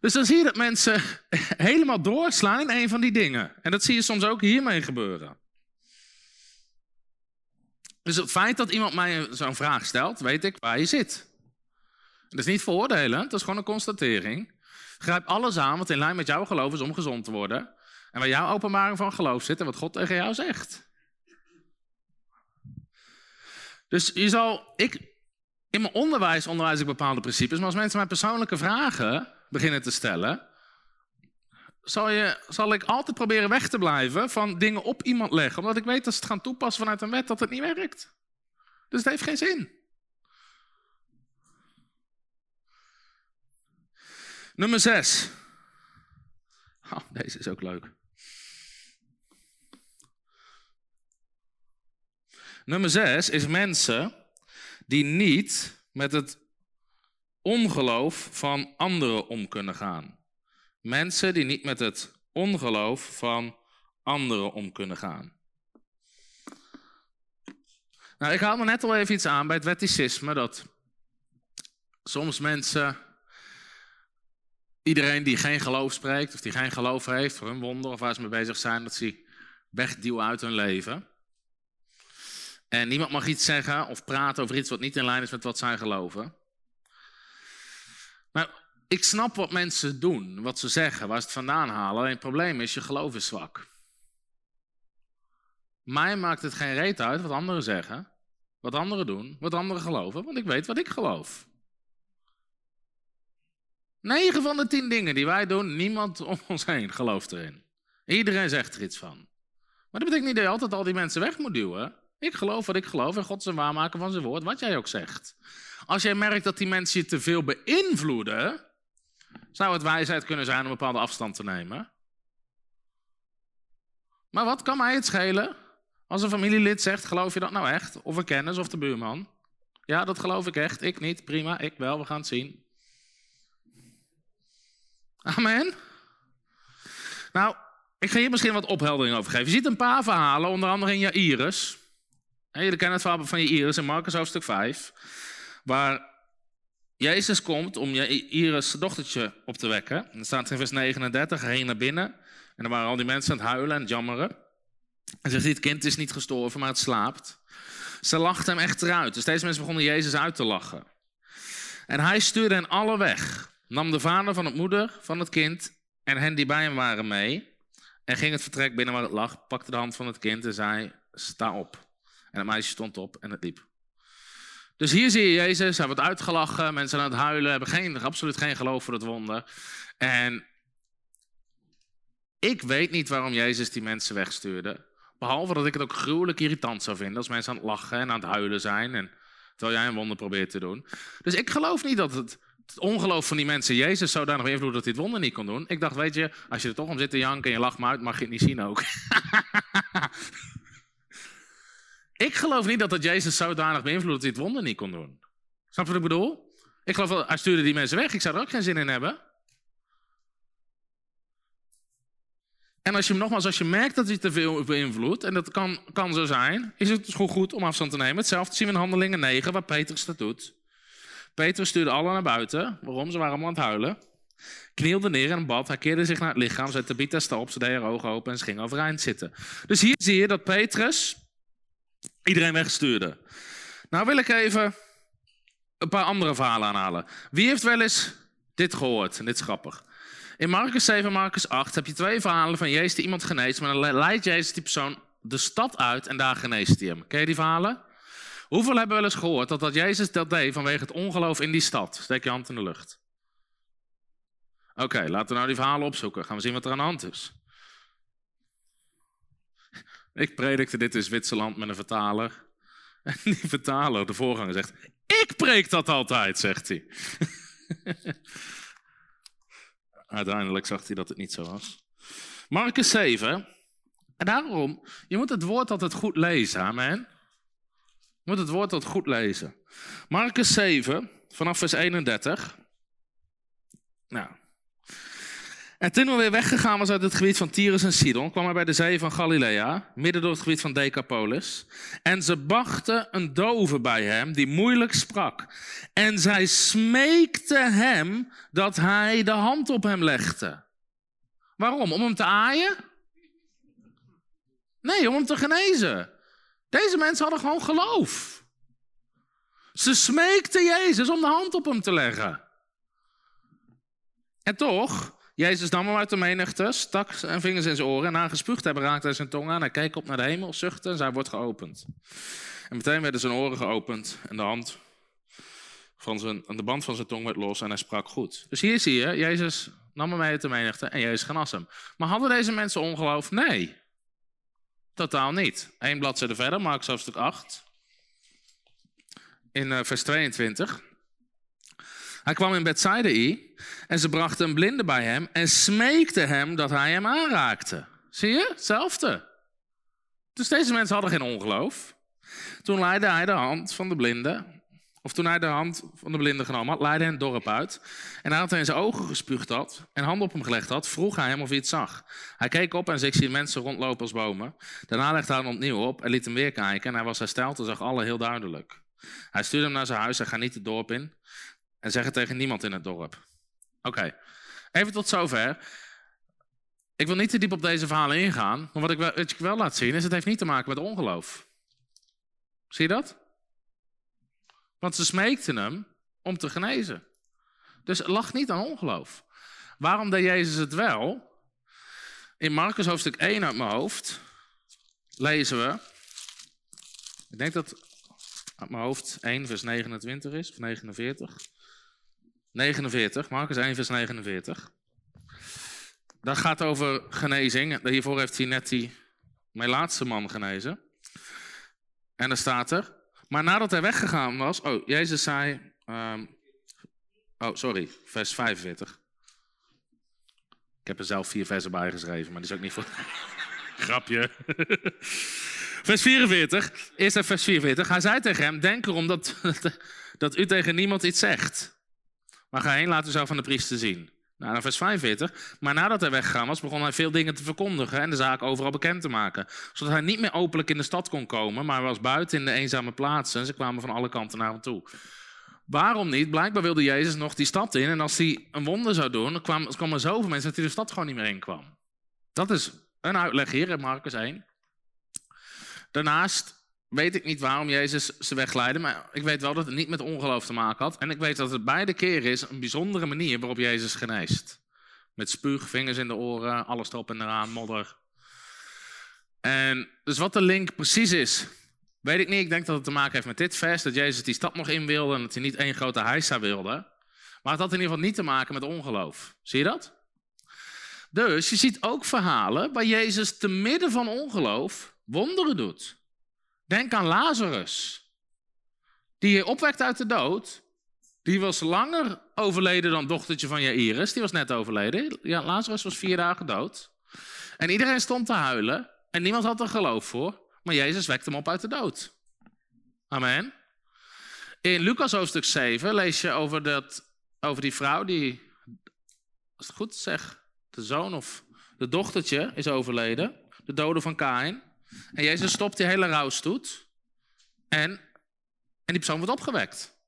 Dus dan zie je dat mensen helemaal doorslaan in een van die dingen. En dat zie je soms ook hiermee gebeuren. Dus het feit dat iemand mij zo'n vraag stelt, weet ik waar je zit. Dat is niet veroordelen, dat is gewoon een constatering. Grijp alles aan wat in lijn met jouw geloof is om gezond te worden. En waar jouw openbaring van geloof zit en wat God tegen jou zegt. Dus je zal, ik, in mijn onderwijs onderwijs ik bepaalde principes, maar als mensen mij persoonlijke vragen beginnen te stellen, zal, je, zal ik altijd proberen weg te blijven van dingen op iemand leggen. Omdat ik weet dat ze het gaan toepassen vanuit een wet dat het niet werkt. Dus het heeft geen zin. Nummer 6. Oh, deze is ook leuk. Nummer 6 is mensen die niet met het ongeloof van anderen om kunnen gaan. Mensen die niet met het ongeloof van anderen om kunnen gaan. Nou, ik haalde net al even iets aan bij het wetticisme, dat soms mensen, iedereen die geen geloof spreekt, of die geen geloof heeft voor hun wonder, of waar ze mee bezig zijn, dat ze wegduwen uit hun leven. En niemand mag iets zeggen of praten over iets wat niet in lijn is met wat zij geloven. Maar ik snap wat mensen doen, wat ze zeggen, waar ze het vandaan halen. Alleen het probleem is, je geloof is zwak. Mij maakt het geen reet uit wat anderen zeggen, wat anderen doen, wat anderen geloven, want ik weet wat ik geloof. Negen van de tien dingen die wij doen, niemand om ons heen gelooft erin. Iedereen zegt er iets van. Maar dat betekent niet dat je altijd al die mensen weg moet duwen. Ik geloof wat ik geloof en God zijn waarmaken van zijn woord, wat jij ook zegt. Als jij merkt dat die mensen je te veel beïnvloeden, zou het wijsheid kunnen zijn om een bepaalde afstand te nemen. Maar wat kan mij het schelen? Als een familielid zegt, geloof je dat nou echt? Of een kennis of de buurman? Ja, dat geloof ik echt. Ik niet. Prima, ik wel. We gaan het zien. Amen. Nou, ik ga hier misschien wat opheldering over geven. Je ziet een paar verhalen, onder andere in Jairus. jullie kennen het verhaal van Jairus in Marcus hoofdstuk 5. Waar Jezus komt om Iris dochtertje op te wekken. En dan staat in vers 39, hij ging naar binnen. En dan waren al die mensen aan het huilen en het jammeren. En zegt het kind is niet gestorven, maar het slaapt. Ze lachten hem echt eruit. Dus deze mensen begonnen Jezus uit te lachen. En hij stuurde hen alle weg. Nam de vader van het moeder van het kind en hen die bij hem waren mee. En ging het vertrek binnen waar het lag, pakte de hand van het kind en zei, sta op. En het meisje stond op en het liep. Dus hier zie je Jezus, hij wordt uitgelachen, mensen aan het huilen, hebben geen, absoluut geen geloof voor het wonder. En ik weet niet waarom Jezus die mensen wegstuurde. Behalve dat ik het ook gruwelijk irritant zou vinden als mensen aan het lachen en aan het huilen zijn. En, terwijl jij een wonder probeert te doen. Dus ik geloof niet dat het, het ongeloof van die mensen Jezus nog invloeden dat het wonder niet kon doen. Ik dacht, weet je, als je er toch om zit te janken en je lacht me uit, mag je het niet zien ook. Ik geloof niet dat dat Jezus zodanig beïnvloedt dat het wonder niet kon doen. Snap je wat ik bedoel? Ik geloof wel, hij stuurde die mensen weg. Ik zou er ook geen zin in hebben. En als je nogmaals, als je merkt dat hij te veel beïnvloedt, en dat kan, kan zo zijn, is het gewoon goed om afstand te nemen. Hetzelfde zien we in Handelingen 9, waar Petrus dat doet. Petrus stuurde allen naar buiten. Waarom? Ze waren allemaal aan het huilen. knielde neer en bad. Hij keerde zich naar het lichaam, zette Tabitha sta op, ze deed haar ogen open en ze ging overeind zitten. Dus hier zie je dat Petrus iedereen wegstuurde. Nou wil ik even een paar andere verhalen aanhalen. Wie heeft wel eens dit gehoord? En dit is grappig. In Marcus 7 Marcus 8 heb je twee verhalen van Jezus die iemand geneest. Maar dan leidt Jezus die persoon de stad uit en daar geneest hij hem. Ken je die verhalen? Hoeveel hebben wel eens gehoord dat dat Jezus dat deed vanwege het ongeloof in die stad? Steek je hand in de lucht. Oké, laten we nou die verhalen opzoeken. Gaan we zien wat er aan de hand is. Ik predikte dit in Zwitserland met een vertaler. En die vertaler, de voorganger, zegt: Ik preek dat altijd, zegt hij. Uiteindelijk zag hij dat het niet zo was. Marcus 7. En daarom, je moet het woord altijd goed lezen, amen. Moet het woord altijd goed lezen. Marcus 7, vanaf vers 31. Nou, en toen we weer weggegaan was uit het gebied van Tyrus en Sidon, kwam hij bij de zee van Galilea, midden door het gebied van Decapolis. En ze brachten een dove bij hem, die moeilijk sprak. En zij smeekte hem dat hij de hand op hem legde. Waarom? Om hem te aaien? Nee, om hem te genezen. Deze mensen hadden gewoon geloof. Ze smeekten Jezus om de hand op hem te leggen. En toch, Jezus nam hem uit de menigte, stak zijn vingers in zijn oren en na gespuugd hebben raakte hij zijn tong aan. Hij keek op naar de hemel, zuchtte en zij wordt geopend. En meteen werden zijn oren geopend en de, hand van zijn, de band van zijn tong werd los en hij sprak goed. Dus hier zie je, Jezus nam hem uit de menigte en Jezus genas hem. Maar hadden deze mensen ongeloof? Nee, totaal niet. Eén bladzijde verder, Mark hoofdstuk 8, in uh, vers 22. Hij kwam in Bethsaida en ze brachten een blinde bij hem en smeekte hem dat hij hem aanraakte. Zie je? Hetzelfde. Dus deze mensen hadden geen ongeloof. Toen leidde hij de hand van de blinde, of toen hij de hand van de blinde genomen had, leidde hij het dorp uit. En nadat hij in zijn ogen gespuugd had en handen op hem gelegd had, vroeg hij hem of hij het zag. Hij keek op en zag zie mensen rondlopen als bomen. Daarna legde hij hem opnieuw op en liet hem weer kijken en hij was hersteld en zag alle heel duidelijk. Hij stuurde hem naar zijn huis en ga niet het dorp in. En zeg het tegen niemand in het dorp. Oké, even tot zover. Ik wil niet te diep op deze verhalen ingaan. Maar wat ik, wel, wat ik wel laat zien is, het heeft niet te maken met ongeloof. Zie je dat? Want ze smeekten hem om te genezen. Dus het lag niet aan ongeloof. Waarom deed Jezus het wel? In Marcus hoofdstuk 1 uit mijn hoofd lezen we. Ik denk dat uit mijn hoofd 1 vers 29 is, of 49. 49, Marcus 1, vers 49. Dat gaat over genezing. Hiervoor heeft hij net die, mijn laatste man genezen. En dan staat er. Maar nadat hij weggegaan was. Oh, Jezus zei. Um, oh, sorry, vers 45. Ik heb er zelf vier versen bij geschreven, maar die is ook niet voor. Grapje. vers 44. Eerst vers 44. Hij zei tegen hem: Denk erom dat, dat u tegen niemand iets zegt. Maar ga heen, laat u zo van de priester zien. Nou, dan vers 45. Maar nadat hij weggegaan was, begon hij veel dingen te verkondigen en de zaak overal bekend te maken. Zodat hij niet meer openlijk in de stad kon komen, maar was buiten in de eenzame plaatsen. En ze kwamen van alle kanten naar hem toe. Waarom niet? Blijkbaar wilde Jezus nog die stad in. En als hij een wonder zou doen, dan kwamen, kwamen zoveel mensen dat hij de stad gewoon niet meer in kwam. Dat is een uitleg hier in Marcus 1. Daarnaast weet ik niet waarom Jezus ze wegleidde, maar ik weet wel dat het niet met ongeloof te maken had. En ik weet dat het beide keren is een bijzondere manier waarop Jezus geneest. Met spuug, vingers in de oren, alles erop en eraan, modder. En dus wat de link precies is, weet ik niet. Ik denk dat het te maken heeft met dit vers, dat Jezus die stad nog in wilde en dat hij niet één grote heisa wilde. Maar het had in ieder geval niet te maken met ongeloof. Zie je dat? Dus je ziet ook verhalen waar Jezus te midden van ongeloof wonderen doet. Denk aan Lazarus, die je opwekt uit de dood. Die was langer overleden dan dochtertje van Jairus. Die was net overleden. Ja, Lazarus was vier dagen dood. En iedereen stond te huilen. En niemand had er geloof voor. Maar Jezus wekte hem op uit de dood. Amen. In Lucas hoofdstuk 7 lees je over, dat, over die vrouw die, als het goed zeg, de zoon of de dochtertje is overleden. De dode van Kain. En Jezus stopt die hele rouwstoet. En, en die persoon wordt opgewekt.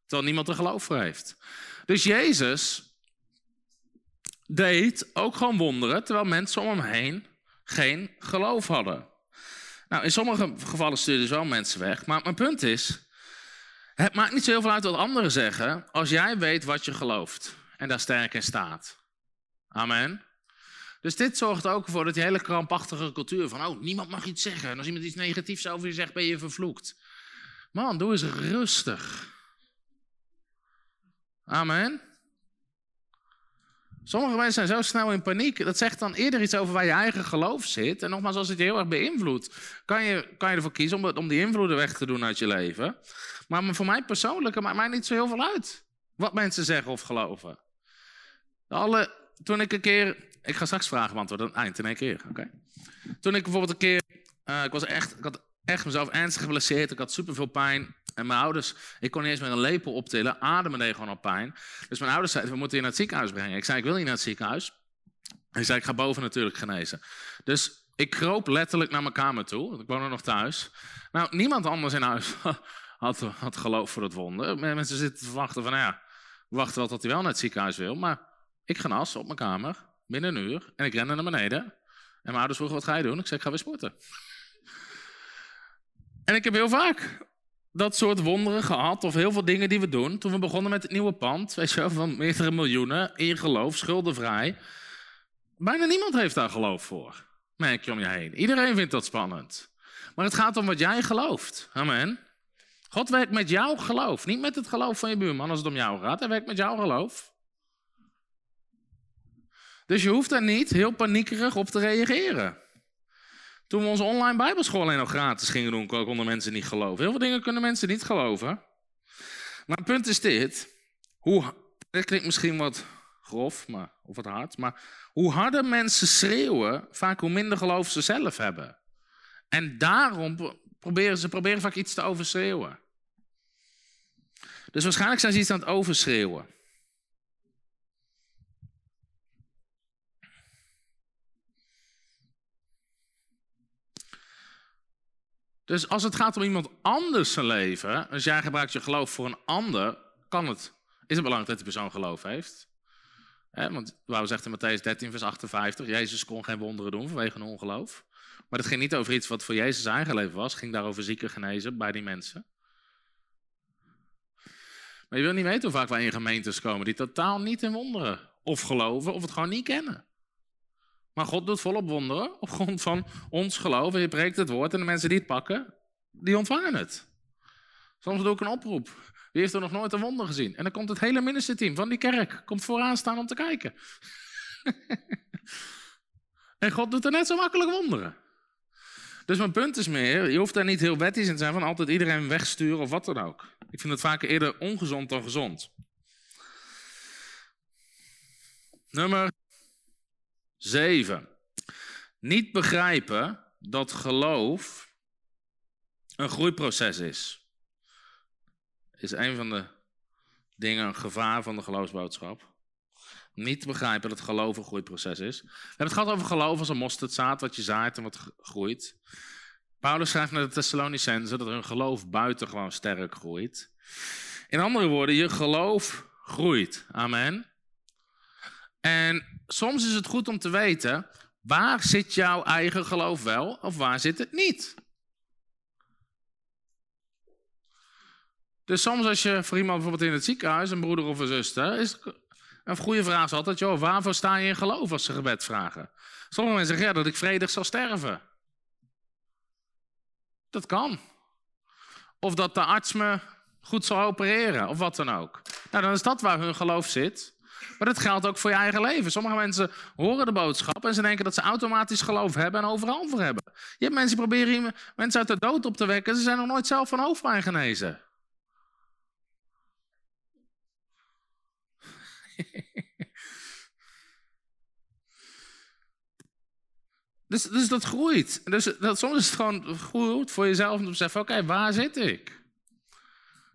Terwijl niemand er geloof voor heeft. Dus Jezus deed ook gewoon wonderen, terwijl mensen om hem heen geen geloof hadden. Nou, in sommige gevallen stuurden ze wel mensen weg, maar mijn punt is, het maakt niet zo heel veel uit wat anderen zeggen, als jij weet wat je gelooft en daar sterk in staat. Amen. Dus dit zorgt ook voor dat die hele krampachtige cultuur van, oh, niemand mag iets zeggen. En als iemand iets negatiefs over je zegt, ben je vervloekt. Man, doe eens rustig. Amen. Sommige mensen zijn zo snel in paniek. Dat zegt dan eerder iets over waar je eigen geloof zit. En nogmaals, als het je heel erg beïnvloedt, kan je, kan je ervoor kiezen om, om die invloeden weg te doen uit je leven. Maar voor mij persoonlijk maakt mij niet zo heel veel uit. Wat mensen zeggen of geloven. Alle, toen ik een keer. Ik ga straks vragen beantwoorden, aan het eind in één keer. Oké. Toen ik bijvoorbeeld een keer. Uh, ik, was echt, ik had echt mezelf ernstig geblesseerd. Ik had superveel pijn. En mijn ouders, ik kon niet eens met een lepel optillen. Ademen deed gewoon al pijn. Dus mijn ouders zeiden, we moeten je naar het ziekenhuis brengen. Ik zei, ik wil niet naar het ziekenhuis. Hij zei, ik ga boven natuurlijk genezen. Dus ik kroop letterlijk naar mijn kamer toe. Ik woonde nog thuis. Nou, niemand anders in huis had, had geloof voor het wonder. Mensen zitten te wachten van, nou ja, wachten wel tot hij wel naar het ziekenhuis wil. Maar ik genas op mijn kamer, binnen een uur. En ik rende naar beneden. En mijn ouders vroegen, wat ga je doen? Ik zei, ik ga weer sporten. En ik heb heel vaak dat soort wonderen gehad, of heel veel dingen die we doen. Toen we begonnen met het nieuwe pand, weet je wel, van meerdere miljoenen, in geloof, schuldenvrij. Bijna niemand heeft daar geloof voor, merk je om je heen. Iedereen vindt dat spannend. Maar het gaat om wat jij gelooft. Amen. God werkt met jouw geloof, niet met het geloof van je buurman als het om jou gaat. Hij werkt met jouw geloof. Dus je hoeft daar niet heel paniekerig op te reageren. Toen we onze online bijbelschool alleen nog gratis gingen doen, konden mensen niet geloven. Heel veel dingen kunnen mensen niet geloven. Maar het punt is dit. Hoe, klinkt misschien wat grof maar, of wat hard, maar hoe harder mensen schreeuwen, vaak hoe minder geloof ze zelf hebben. En daarom proberen ze proberen vaak iets te overschreeuwen. Dus waarschijnlijk zijn ze iets aan het overschreeuwen. Dus als het gaat om iemand anders leven, als jij gebruikt je geloof voor een ander, kan het, is het belangrijk dat die persoon geloof heeft. want waar we zegt in Matthäus 13, vers 58, Jezus kon geen wonderen doen vanwege een ongeloof. Maar het ging niet over iets wat voor Jezus eigen leven was, het ging daar over zieken genezen bij die mensen. Maar je wil niet weten hoe vaak wij in gemeentes komen die totaal niet in wonderen of geloven of het gewoon niet kennen. Maar God doet volop wonderen op grond van ons geloof. En je preekt het woord en de mensen die het pakken, die ontvangen het. Soms doe ik een oproep. Wie heeft er nog nooit een wonder gezien? En dan komt het hele ministerteam van die kerk komt vooraan staan om te kijken. en God doet er net zo makkelijk wonderen. Dus mijn punt is meer, je hoeft daar niet heel wettisch in te zijn van altijd iedereen wegsturen of wat dan ook. Ik vind het vaak eerder ongezond dan gezond. Nummer 7. Niet begrijpen dat geloof een groeiproces is. Is een van de dingen, een gevaar van de geloofsboodschap. Niet begrijpen dat geloof een groeiproces is. We hebben het gehad over geloof als een mosterdzaad, wat je zaait en wat groeit. Paulus schrijft naar de Thessalonicenzen dat hun geloof buitengewoon sterk groeit. In andere woorden, je geloof groeit. Amen. En soms is het goed om te weten, waar zit jouw eigen geloof wel of waar zit het niet? Dus soms als je voor iemand bijvoorbeeld in het ziekenhuis, een broeder of een zuster, is een goede vraag altijd, joh, waarvoor sta je in geloof als ze gebed vragen? Sommige mensen zeggen, ja, dat ik vredig zal sterven. Dat kan. Of dat de arts me goed zal opereren, of wat dan ook. Nou, dan is dat waar hun geloof zit. Maar dat geldt ook voor je eigen leven. Sommige mensen horen de boodschap en ze denken dat ze automatisch geloof hebben en overal voor hebben. Je hebt mensen die proberen mensen uit de dood op te wekken. Ze zijn nog nooit zelf van hoofdpijn genezen. dus, dus dat groeit. Dus dat, soms is het gewoon goed voor jezelf om te beseffen: oké, waar zit ik?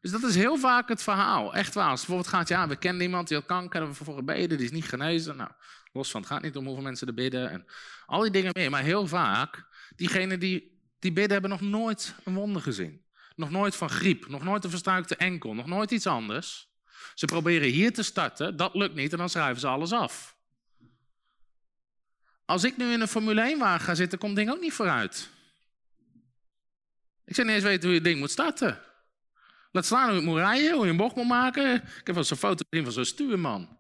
Dus dat is heel vaak het verhaal. Echt waar. Als het bijvoorbeeld gaat, ja, we kennen iemand die had kanker, hebben we voor gebeden, die is niet genezen. Nou, los van, het gaat niet om hoeveel mensen er bidden en al die dingen meer. Maar heel vaak, diegenen die, die bidden hebben nog nooit een wonder gezien. Nog nooit van griep, nog nooit een verstruikte enkel, nog nooit iets anders. Ze proberen hier te starten, dat lukt niet en dan schrijven ze alles af. als ik nu in een Formule 1 wagen ga zitten, komt het ding ook niet vooruit. Ik zou niet eens weten hoe je het ding moet starten. Laat staan hoe het moet rijden, hoe je een bocht moet maken. Ik heb wel een foto gezien van zo'n stuurman.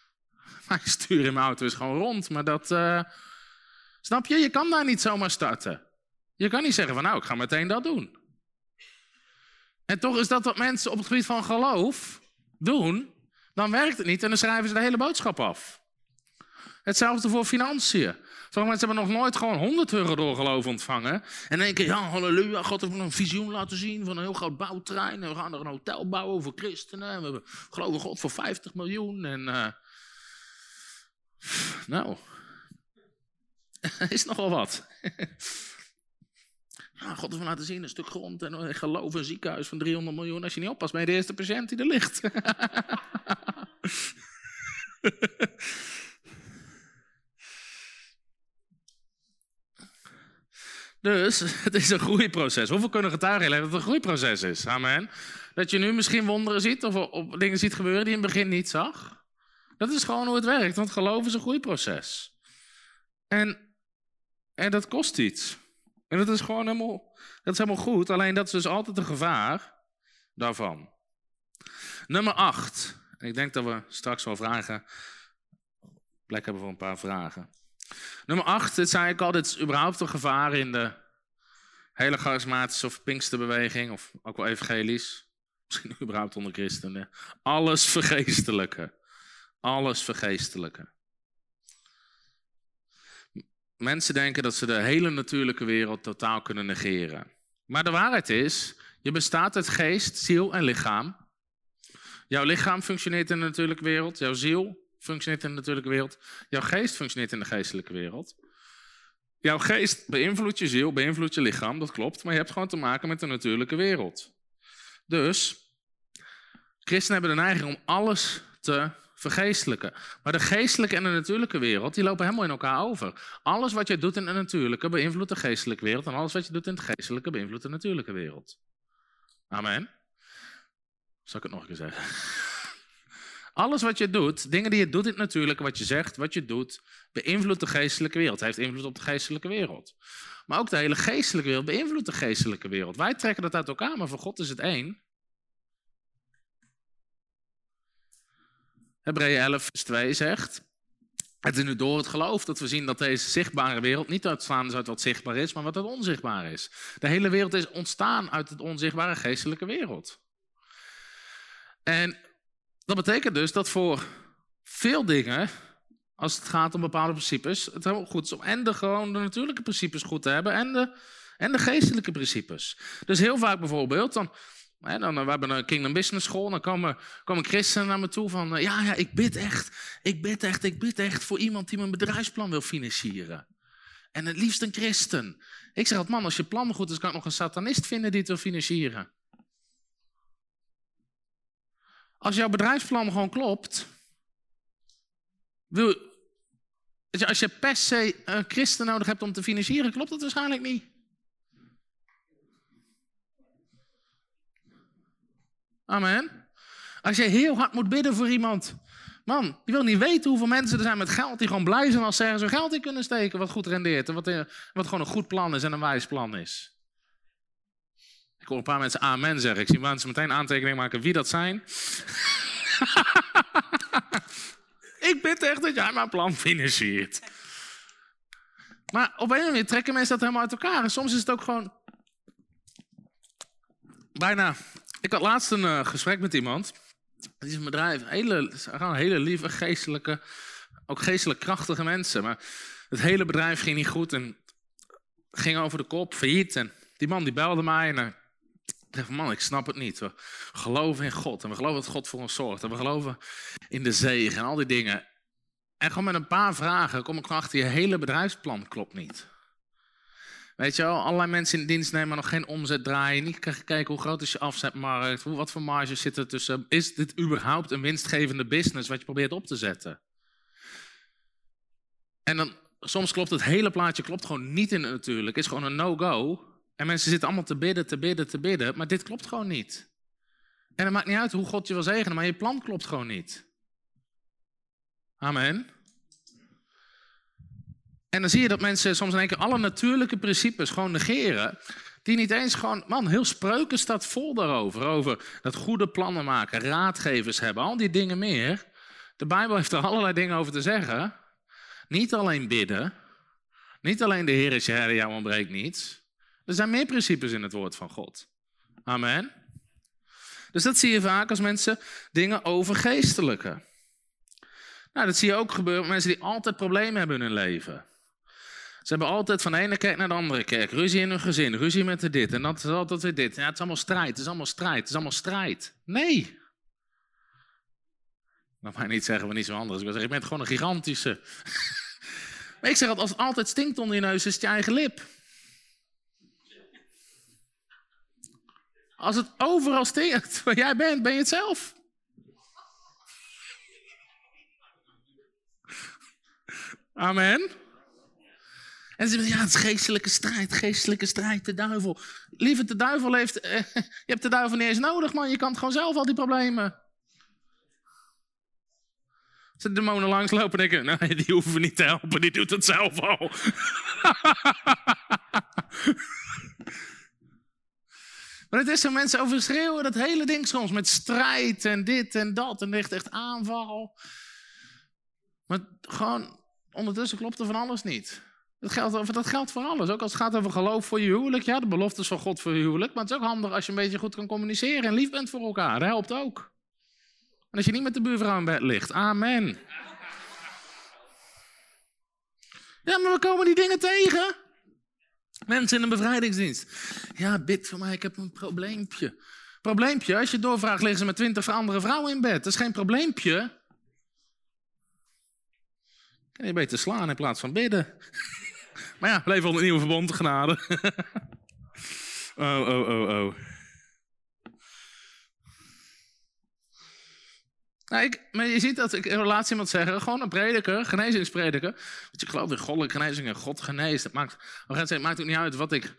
Mijn stuur in mijn auto is gewoon rond, maar dat... Uh, snap je? Je kan daar niet zomaar starten. Je kan niet zeggen van nou, ik ga meteen dat doen. En toch is dat wat mensen op het gebied van geloof doen. Dan werkt het niet en dan schrijven ze de hele boodschap af. Hetzelfde voor financiën. Sommige mensen hebben nog nooit gewoon 100 euro door geloof ontvangen. En denken, ja, halleluja, God heeft een visioen laten zien van een heel groot bouwtrein. En we gaan er een hotel bouwen voor christenen. En we geloven God voor 50 miljoen. En uh, nou, is nogal wat. God heeft me laten zien, een stuk grond en een geloof een ziekenhuis van 300 miljoen. Als je niet oppast, ben je de eerste patiënt die er ligt. Dus het is een groeiproces. Hoeveel kunnen getuigen dat het een groeiproces is? Amen. Dat je nu misschien wonderen ziet of, of dingen ziet gebeuren die je in het begin niet zag. Dat is gewoon hoe het werkt, want geloof is een groeiproces. En, en dat kost iets. En dat is gewoon helemaal, dat is helemaal goed, alleen dat is dus altijd een gevaar daarvan. Nummer 8. Ik denk dat we straks wel vragen, plek hebben voor een paar vragen. Nummer 8, dit zei ik al, dit is überhaupt een gevaar in de hele charismatische of pinksterbeweging, of ook wel evangelisch. Misschien überhaupt onder christenen. Alles vergeestelijke. Alles vergeestelijke. Mensen denken dat ze de hele natuurlijke wereld totaal kunnen negeren. Maar de waarheid is, je bestaat uit geest, ziel en lichaam. Jouw lichaam functioneert in de natuurlijke wereld, jouw ziel functioneert in de natuurlijke wereld. Jouw geest functioneert in de geestelijke wereld. Jouw geest beïnvloedt je ziel, beïnvloedt je lichaam, dat klopt. Maar je hebt gewoon te maken met de natuurlijke wereld. Dus, christenen hebben de neiging om alles te vergeestelijken. Maar de geestelijke en de natuurlijke wereld, die lopen helemaal in elkaar over. Alles wat je doet in de natuurlijke beïnvloedt de geestelijke wereld. En alles wat je doet in de geestelijke beïnvloedt de natuurlijke wereld. Amen. Zal ik het nog een keer zeggen? Alles wat je doet, dingen die je doet in het wat je zegt, wat je doet, beïnvloedt de geestelijke wereld. Het heeft invloed op de geestelijke wereld. Maar ook de hele geestelijke wereld beïnvloedt de geestelijke wereld. Wij trekken dat uit elkaar, maar voor God is het één. Hebreeën 11, vers 2 zegt. Het is nu door het geloof dat we zien dat deze zichtbare wereld niet uitstaan is uit wat zichtbaar is, maar wat het onzichtbaar is. De hele wereld is ontstaan uit het onzichtbare geestelijke wereld. En dat betekent dus dat voor veel dingen, als het gaat om bepaalde principes, het goed is om en de, gewoon de natuurlijke principes goed te hebben en de, en de geestelijke principes. Dus heel vaak bijvoorbeeld, dan, hè, dan, we hebben een Kingdom Business School, dan komen, komen christenen naar me toe van, eh, ja, ja, ik bid echt, ik bid echt, ik bid echt voor iemand die mijn bedrijfsplan wil financieren. En het liefst een christen. Ik zeg altijd, man, als je plan goed is, kan ik nog een satanist vinden die het wil financieren. Als jouw bedrijfsplan gewoon klopt, wil, als je per se een christen nodig hebt om te financieren, klopt dat waarschijnlijk niet. Amen. Als je heel hard moet bidden voor iemand. Man, je wil niet weten hoeveel mensen er zijn met geld die gewoon blij zijn als ze ergens hun geld in kunnen steken wat goed rendeert. En wat, eh, wat gewoon een goed plan is en een wijs plan is. Ik hoor een paar mensen amen zeggen. Ik zie mensen meteen aantekeningen maken wie dat zijn. ik bid echt dat jij mijn plan financiert. Maar op een manier trekken mensen dat helemaal uit elkaar. En soms is het ook gewoon... Bijna... Ik had laatst een uh, gesprek met iemand. Die is een bedrijf. Hele, gewoon hele lieve, geestelijke... Ook geestelijk krachtige mensen. Maar het hele bedrijf ging niet goed. En ging over de kop, failliet. En die man die belde mij en dacht, man, ik snap het niet. We geloven in God en we geloven dat God voor ons zorgt. En we geloven in de zegen en al die dingen. En gewoon met een paar vragen kom ik achter, je hele bedrijfsplan klopt niet. Weet je wel, allerlei mensen in dienst nemen, maar nog geen omzet draaien. Niet kijken hoe groot is je afzetmarkt, wat voor marges zitten er tussen. Is dit überhaupt een winstgevende business wat je probeert op te zetten? En dan, soms klopt het hele plaatje klopt gewoon niet in het natuurlijk. is gewoon een no-go. En mensen zitten allemaal te bidden, te bidden, te bidden, maar dit klopt gewoon niet. En het maakt niet uit hoe God je wil zegenen, maar je plan klopt gewoon niet. Amen. En dan zie je dat mensen soms in één keer alle natuurlijke principes gewoon negeren. Die niet eens gewoon, man, heel spreuken staat vol daarover. Over dat goede plannen maken, raadgevers hebben, al die dingen meer. De Bijbel heeft er allerlei dingen over te zeggen. Niet alleen bidden. Niet alleen de Heer is je Heer, jou ontbreekt niets. Er zijn meer principes in het woord van God. Amen. Dus dat zie je vaak als mensen dingen overgeestelijken. Nou, dat zie je ook gebeuren met mensen die altijd problemen hebben in hun leven. Ze hebben altijd van de ene kerk naar de andere kerk. Ruzie in hun gezin, ruzie met de dit en dat is altijd weer dit. Ja, het is allemaal strijd, het is allemaal strijd, het is allemaal strijd. Nee. Dat mag niet zeggen, we niet zo anders. Ik wil zeggen, je bent gewoon een gigantische. maar ik zeg altijd, als het altijd stinkt onder je neus, is het je eigen lip. Als het overal stinkt waar jij bent, ben je het zelf. Amen. En ze zeggen, ja, het is geestelijke strijd, geestelijke strijd, de duivel. Lieve, de duivel heeft, eh, je hebt de duivel niet eens nodig, man. Je kan het gewoon zelf, al die problemen. Ze de demonen langslopen en denken, nee, die hoeven we niet te helpen, die doet het zelf al. Maar het is zo, mensen overschreeuwen dat hele ding soms met strijd en dit en dat en echt, echt aanval. Maar gewoon, ondertussen klopt er van alles niet. Dat geldt, dat geldt voor alles. Ook als het gaat over geloof voor je huwelijk. Ja, de beloftes van God voor je huwelijk. Maar het is ook handig als je een beetje goed kan communiceren en lief bent voor elkaar. Dat helpt ook. En als je niet met de buurvrouw in bed ligt. Amen. Ja, maar we komen die dingen tegen. Mensen in een bevrijdingsdienst. Ja, bid voor mij, ik heb een probleempje. Probleempje, als je doorvraagt, liggen ze met twintig andere vrouwen in bed. Dat is geen probleempje. Kan je beter slaan in plaats van bidden. Maar ja, leven onder nieuwe verbond, genade. oh, oh, oh, oh. Nou, ik, maar je ziet dat ik relatie met zeggen, gewoon een prediker, genezingsprediker. Want je gelooft in goddelijke genezing en God geneest. Het maakt, het maakt ook niet uit wat ik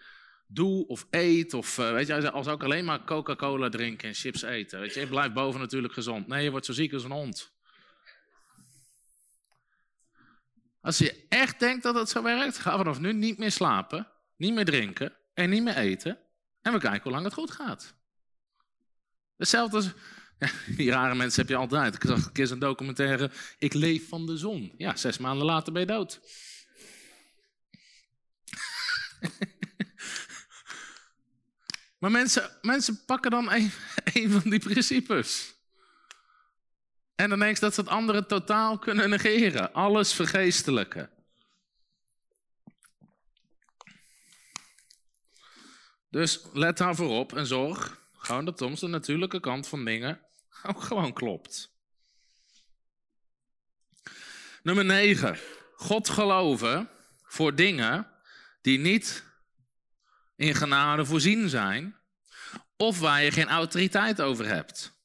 doe of eet. Of uh, weet je, als ook alleen maar Coca-Cola drinken en chips eten. Weet je, je blijft boven natuurlijk gezond. Nee, je wordt zo ziek als een hond. Als je echt denkt dat het zo werkt, ga vanaf nu niet meer slapen, niet meer drinken en niet meer eten. En we kijken hoe lang het goed gaat. Hetzelfde als. Die rare mensen heb je altijd. Ik zag een keer zo'n documentaire. Ik leef van de zon. Ja, zes maanden later ben je dood. maar mensen, mensen pakken dan een, een van die principes. En dan denk ik dat ze het andere totaal kunnen negeren. Alles vergeestelijken. Dus let daarvoor op en zorg gewoon dat soms de natuurlijke kant van dingen ook gewoon klopt. Nummer 9. God geloven voor dingen die niet in genade voorzien zijn of waar je geen autoriteit over hebt.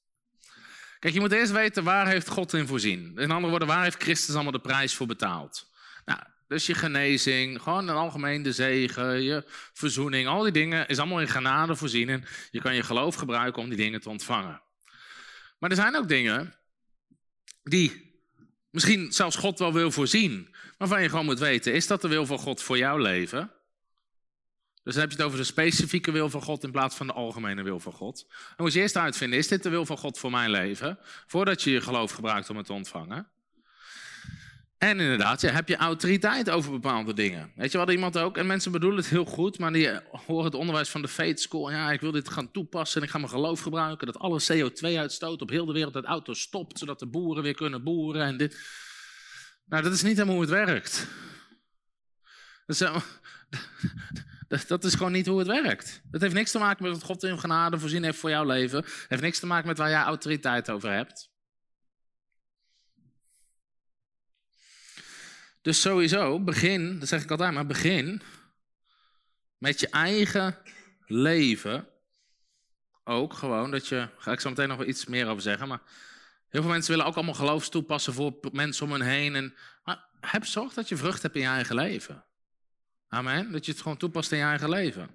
Kijk, je moet eerst weten waar heeft God in voorzien. In andere woorden, waar heeft Christus allemaal de prijs voor betaald? Nou, dus je genezing, gewoon het algemeen zegen, je verzoening, al die dingen is allemaal in genade voorzien. En je kan je geloof gebruiken om die dingen te ontvangen. Maar er zijn ook dingen die misschien zelfs God wel wil voorzien. Waarvan je gewoon moet weten, is dat de wil van God voor jouw leven? Dus dan heb je het over de specifieke wil van God in plaats van de algemene wil van God. Dan moet je eerst uitvinden, is dit de wil van God voor mijn leven? Voordat je je geloof gebruikt om het te ontvangen. En inderdaad, ja, heb je autoriteit over bepaalde dingen. Weet je wat iemand ook, en mensen bedoelen het heel goed, maar die horen het onderwijs van de Faith School. Ja, ik wil dit gaan toepassen en ik ga mijn geloof gebruiken. Dat alle CO2-uitstoot op heel de wereld uit auto stopt, zodat de boeren weer kunnen boeren en dit. Nou, dat is niet helemaal hoe het werkt. Dat is, dat is gewoon niet hoe het werkt. Het heeft niks te maken met wat God in genade voorzien heeft voor jouw leven. Het heeft niks te maken met waar jij autoriteit over hebt. Dus sowieso, begin, dat zeg ik altijd, maar begin met je eigen leven. Ook gewoon dat je, ga ik zo meteen nog iets meer over zeggen, maar heel veel mensen willen ook allemaal geloofs toepassen voor mensen om hen heen. En, maar heb zorg dat je vrucht hebt in je eigen leven. Amen. Dat je het gewoon toepast in je eigen leven.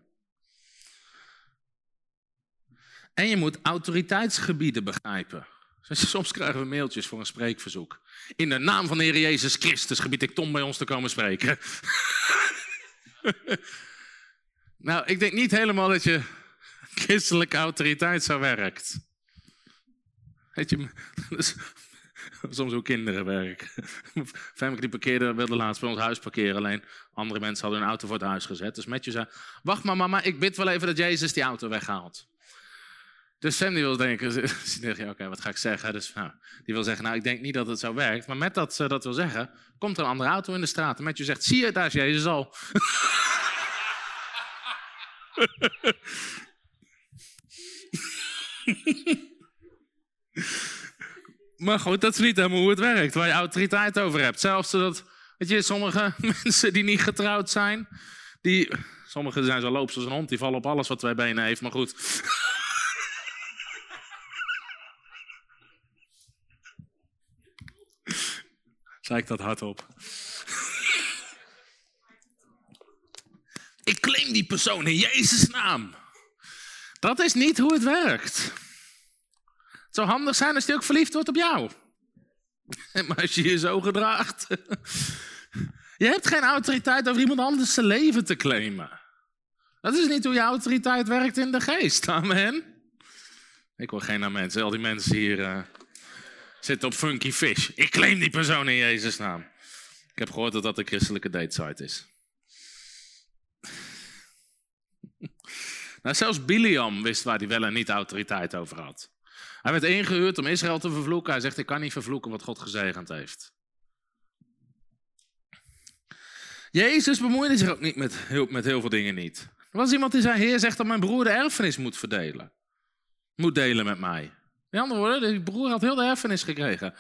En je moet autoriteitsgebieden begrijpen. Soms krijgen we mailtjes voor een spreekverzoek. In de naam van de Heer Jezus Christus gebied ik Tom bij ons te komen spreken. nou, ik denk niet helemaal dat je christelijke autoriteit zo werkt. Weet je, soms ook kinderen werken. Femke die parkeerde, wilde laatst bij ons huis parkeren. Alleen andere mensen hadden hun auto voor het huis gezet. Dus Matthew zei, wacht maar mama, ik bid wel even dat Jezus die auto weghaalt. Dus Sam die wil denken, oké, wat ga ik zeggen? Dus nou, die wil zeggen, nou, ik denk niet dat het zo werkt. Maar met dat ze dat wil zeggen, komt er een andere auto in de straat. En Matthew zegt, zie je, daar is Jezus al. maar goed, dat is niet helemaal hoe het werkt, waar je autoriteit over hebt. Zelfs dat, weet je, sommige mensen die niet getrouwd zijn, die, sommigen zijn zo loop als een hond, die vallen op alles wat twee benen heeft, maar goed. Zei ik dat hardop? ik claim die persoon in Jezus' naam. Dat is niet hoe het werkt. Het zou handig zijn als hij ook verliefd wordt op jou. Maar als je je zo gedraagt. Je hebt geen autoriteit over iemand anders zijn leven te claimen. Dat is niet hoe je autoriteit werkt in de geest. Amen. Ik wil geen mensen. Al die mensen hier. Uh... Zit op Funky Fish. Ik claim die persoon in Jezus' naam. Ik heb gehoord dat dat een christelijke datesite is. nou, zelfs Biliam wist waar hij wel en niet autoriteit over had. Hij werd ingehuurd om Israël te vervloeken. Hij zegt, ik kan niet vervloeken wat God gezegend heeft. Jezus bemoeide zich ook niet met met heel veel dingen niet. Er was iemand die zei, heer zegt dat mijn broer de erfenis moet verdelen. Moet delen met mij. Met andere woorden, die broer had heel de erfenis gekregen.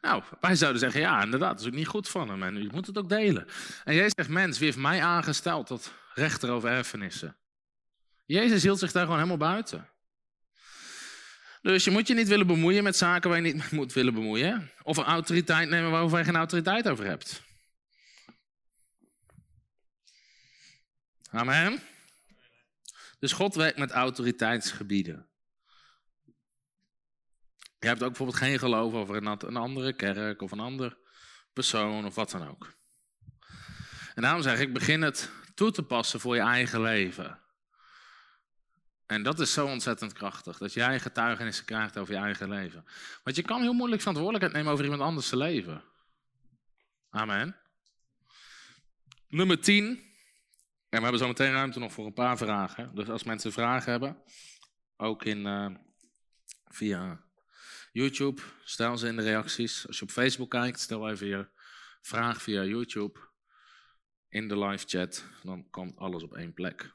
Nou, wij zouden zeggen, ja, inderdaad, dat is ook niet goed van hem en u moet het ook delen. En Jezus zegt, mens, wie heeft mij aangesteld tot rechter over erfenissen? Jezus hield zich daar gewoon helemaal buiten. Dus je moet je niet willen bemoeien met zaken waar je niet mee moet willen bemoeien. Of een autoriteit nemen waarover je geen autoriteit over hebt. Amen. Dus God werkt met autoriteitsgebieden. Je hebt ook bijvoorbeeld geen geloof over een, andere kerk of een andere persoon of wat dan ook. En daarom zeg ik, begin het toe te passen voor je eigen leven. En dat is zo ontzettend krachtig, dat jij getuigenissen krijgt over je eigen leven. Want je kan heel moeilijk verantwoordelijkheid nemen over iemand anders leven. Amen. Nummer 10. En we hebben zo meteen ruimte nog voor een paar vragen. Dus als mensen vragen hebben, ook in, uh, via YouTube, stel ze in de reacties. Als je op Facebook kijkt, stel even je vraag via YouTube in de live chat. Dan komt alles op één plek.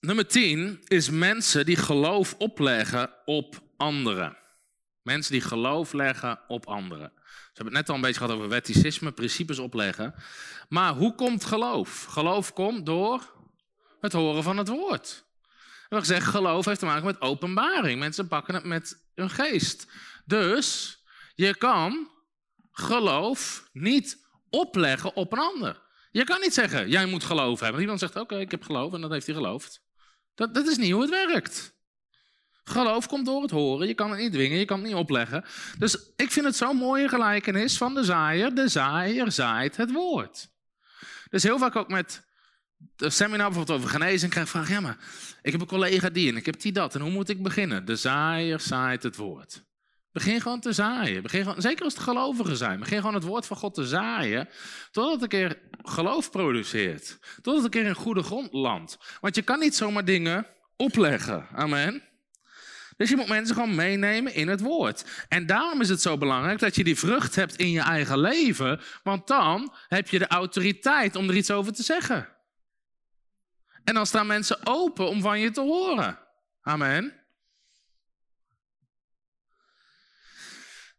Nummer 10 is mensen die geloof opleggen op anderen. Mensen die geloof leggen op anderen. We hebben het net al een beetje gehad over wetticisme, principes opleggen. Maar hoe komt geloof? Geloof komt door het horen van het woord. Hebben gezegd, geloof heeft te maken met openbaring. Mensen pakken het met hun geest. Dus je kan geloof niet opleggen op een ander. Je kan niet zeggen, jij moet geloof hebben. Iemand zegt, oké, ik heb geloof en dat heeft hij geloofd. Dat, dat is niet hoe het werkt. Geloof komt door het horen. Je kan het niet dwingen, je kan het niet opleggen. Dus ik vind het zo'n mooie gelijkenis van de zaaier. De zaaier zaait het woord. Dus heel vaak ook met seminar bijvoorbeeld over genezing krijg ik vraag, ja maar ik heb een collega die en ik heb die dat en hoe moet ik beginnen? De zaaier zaait het woord. Begin gewoon te zaaien. Begin gewoon, zeker als het gelovigen zijn. Begin gewoon het woord van God te zaaien. Totdat het een keer geloof produceert. Totdat het een keer in goede grond landt. Want je kan niet zomaar dingen opleggen. Amen. Dus je moet mensen gewoon meenemen in het woord. En daarom is het zo belangrijk dat je die vrucht hebt in je eigen leven. Want dan heb je de autoriteit om er iets over te zeggen. En dan staan mensen open om van je te horen. Amen.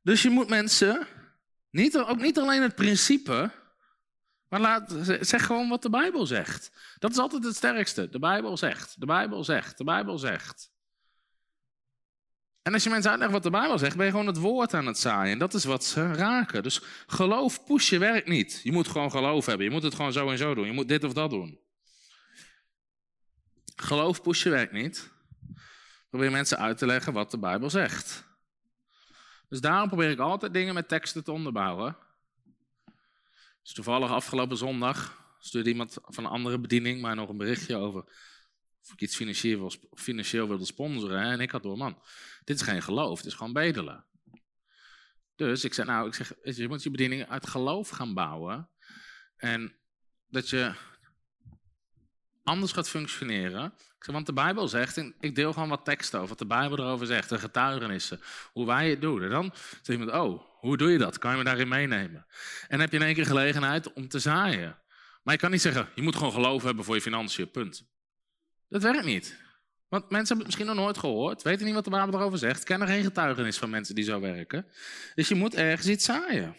Dus je moet mensen, niet, ook niet alleen het principe, maar laat, zeg gewoon wat de Bijbel zegt. Dat is altijd het sterkste. De Bijbel zegt, de Bijbel zegt, de Bijbel zegt. En als je mensen uitlegt wat de Bijbel zegt, ben je gewoon het woord aan het zaaien. En dat is wat ze raken. Dus geloof pushen werkt niet. Je moet gewoon geloof hebben. Je moet het gewoon zo en zo doen. Je moet dit of dat doen. Geloof pushen werkt niet. probeer mensen uit te leggen wat de Bijbel zegt. Dus daarom probeer ik altijd dingen met teksten te onderbouwen. Dus toevallig afgelopen zondag stuurde iemand van een andere bediening mij nog een berichtje over of ik iets financieel, wil, financieel wilde sponsoren. En ik had door, man, dit is geen geloof, het is gewoon bedelen. Dus ik zei, nou, ik zeg, je moet je bediening uit geloof gaan bouwen. En dat je anders gaat functioneren. Want de Bijbel zegt, en ik deel gewoon wat teksten over wat de Bijbel erover zegt, de getuigenissen, hoe wij het doen. En dan zegt iemand, oh, hoe doe je dat? Kan je me daarin meenemen? En dan heb je in één keer gelegenheid om te zaaien. Maar je kan niet zeggen, je moet gewoon geloof hebben voor je financiën, punt. Dat werkt niet. Want mensen hebben het misschien nog nooit gehoord, weten niet wat de Bijbel erover zegt, kennen geen getuigenis van mensen die zo werken. Dus je moet ergens iets zaaien.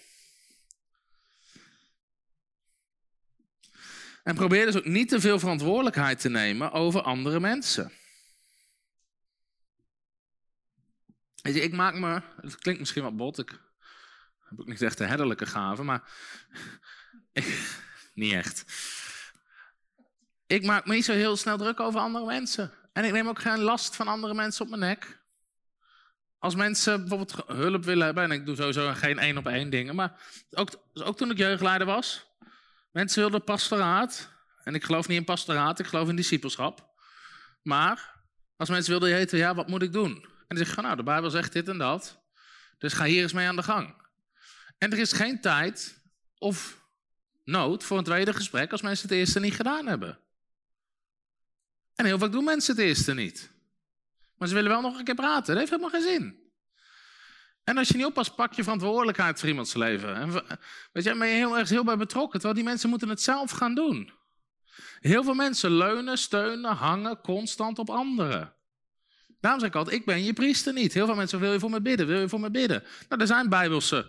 En probeer dus ook niet te veel verantwoordelijkheid te nemen over andere mensen. Weet je, ik maak me, het klinkt misschien wat bot, ik heb ook niet echt de herderlijke gaven, maar niet echt. Ik maak me niet zo heel snel druk over andere mensen. En ik neem ook geen last van andere mensen op mijn nek. Als mensen bijvoorbeeld hulp willen hebben, en ik doe sowieso geen één op één dingen, maar ook, ook toen ik jeugdleider was, mensen wilden pastoraat. En ik geloof niet in pastoraat, ik geloof in discipelschap. Maar als mensen wilden weten, ja, wat moet ik doen? En dan zeg ik, nou, de Bijbel zegt dit en dat. Dus ga hier eens mee aan de gang. En er is geen tijd of nood voor een tweede gesprek als mensen het eerste niet gedaan hebben. En heel vaak doen mensen het eerste niet. Maar ze willen wel nog een keer praten. Dat heeft helemaal geen zin. En als je niet oppast, pak je verantwoordelijkheid voor iemands leven. En, weet je, ben je heel erg heel bij betrokken. Terwijl die mensen moeten het zelf gaan doen. Heel veel mensen leunen, steunen, hangen constant op anderen. Daarom zeg ik altijd, ik ben je priester niet. Heel veel mensen, wil je voor me bidden? Wil je voor me bidden? Nou, er zijn bijbelse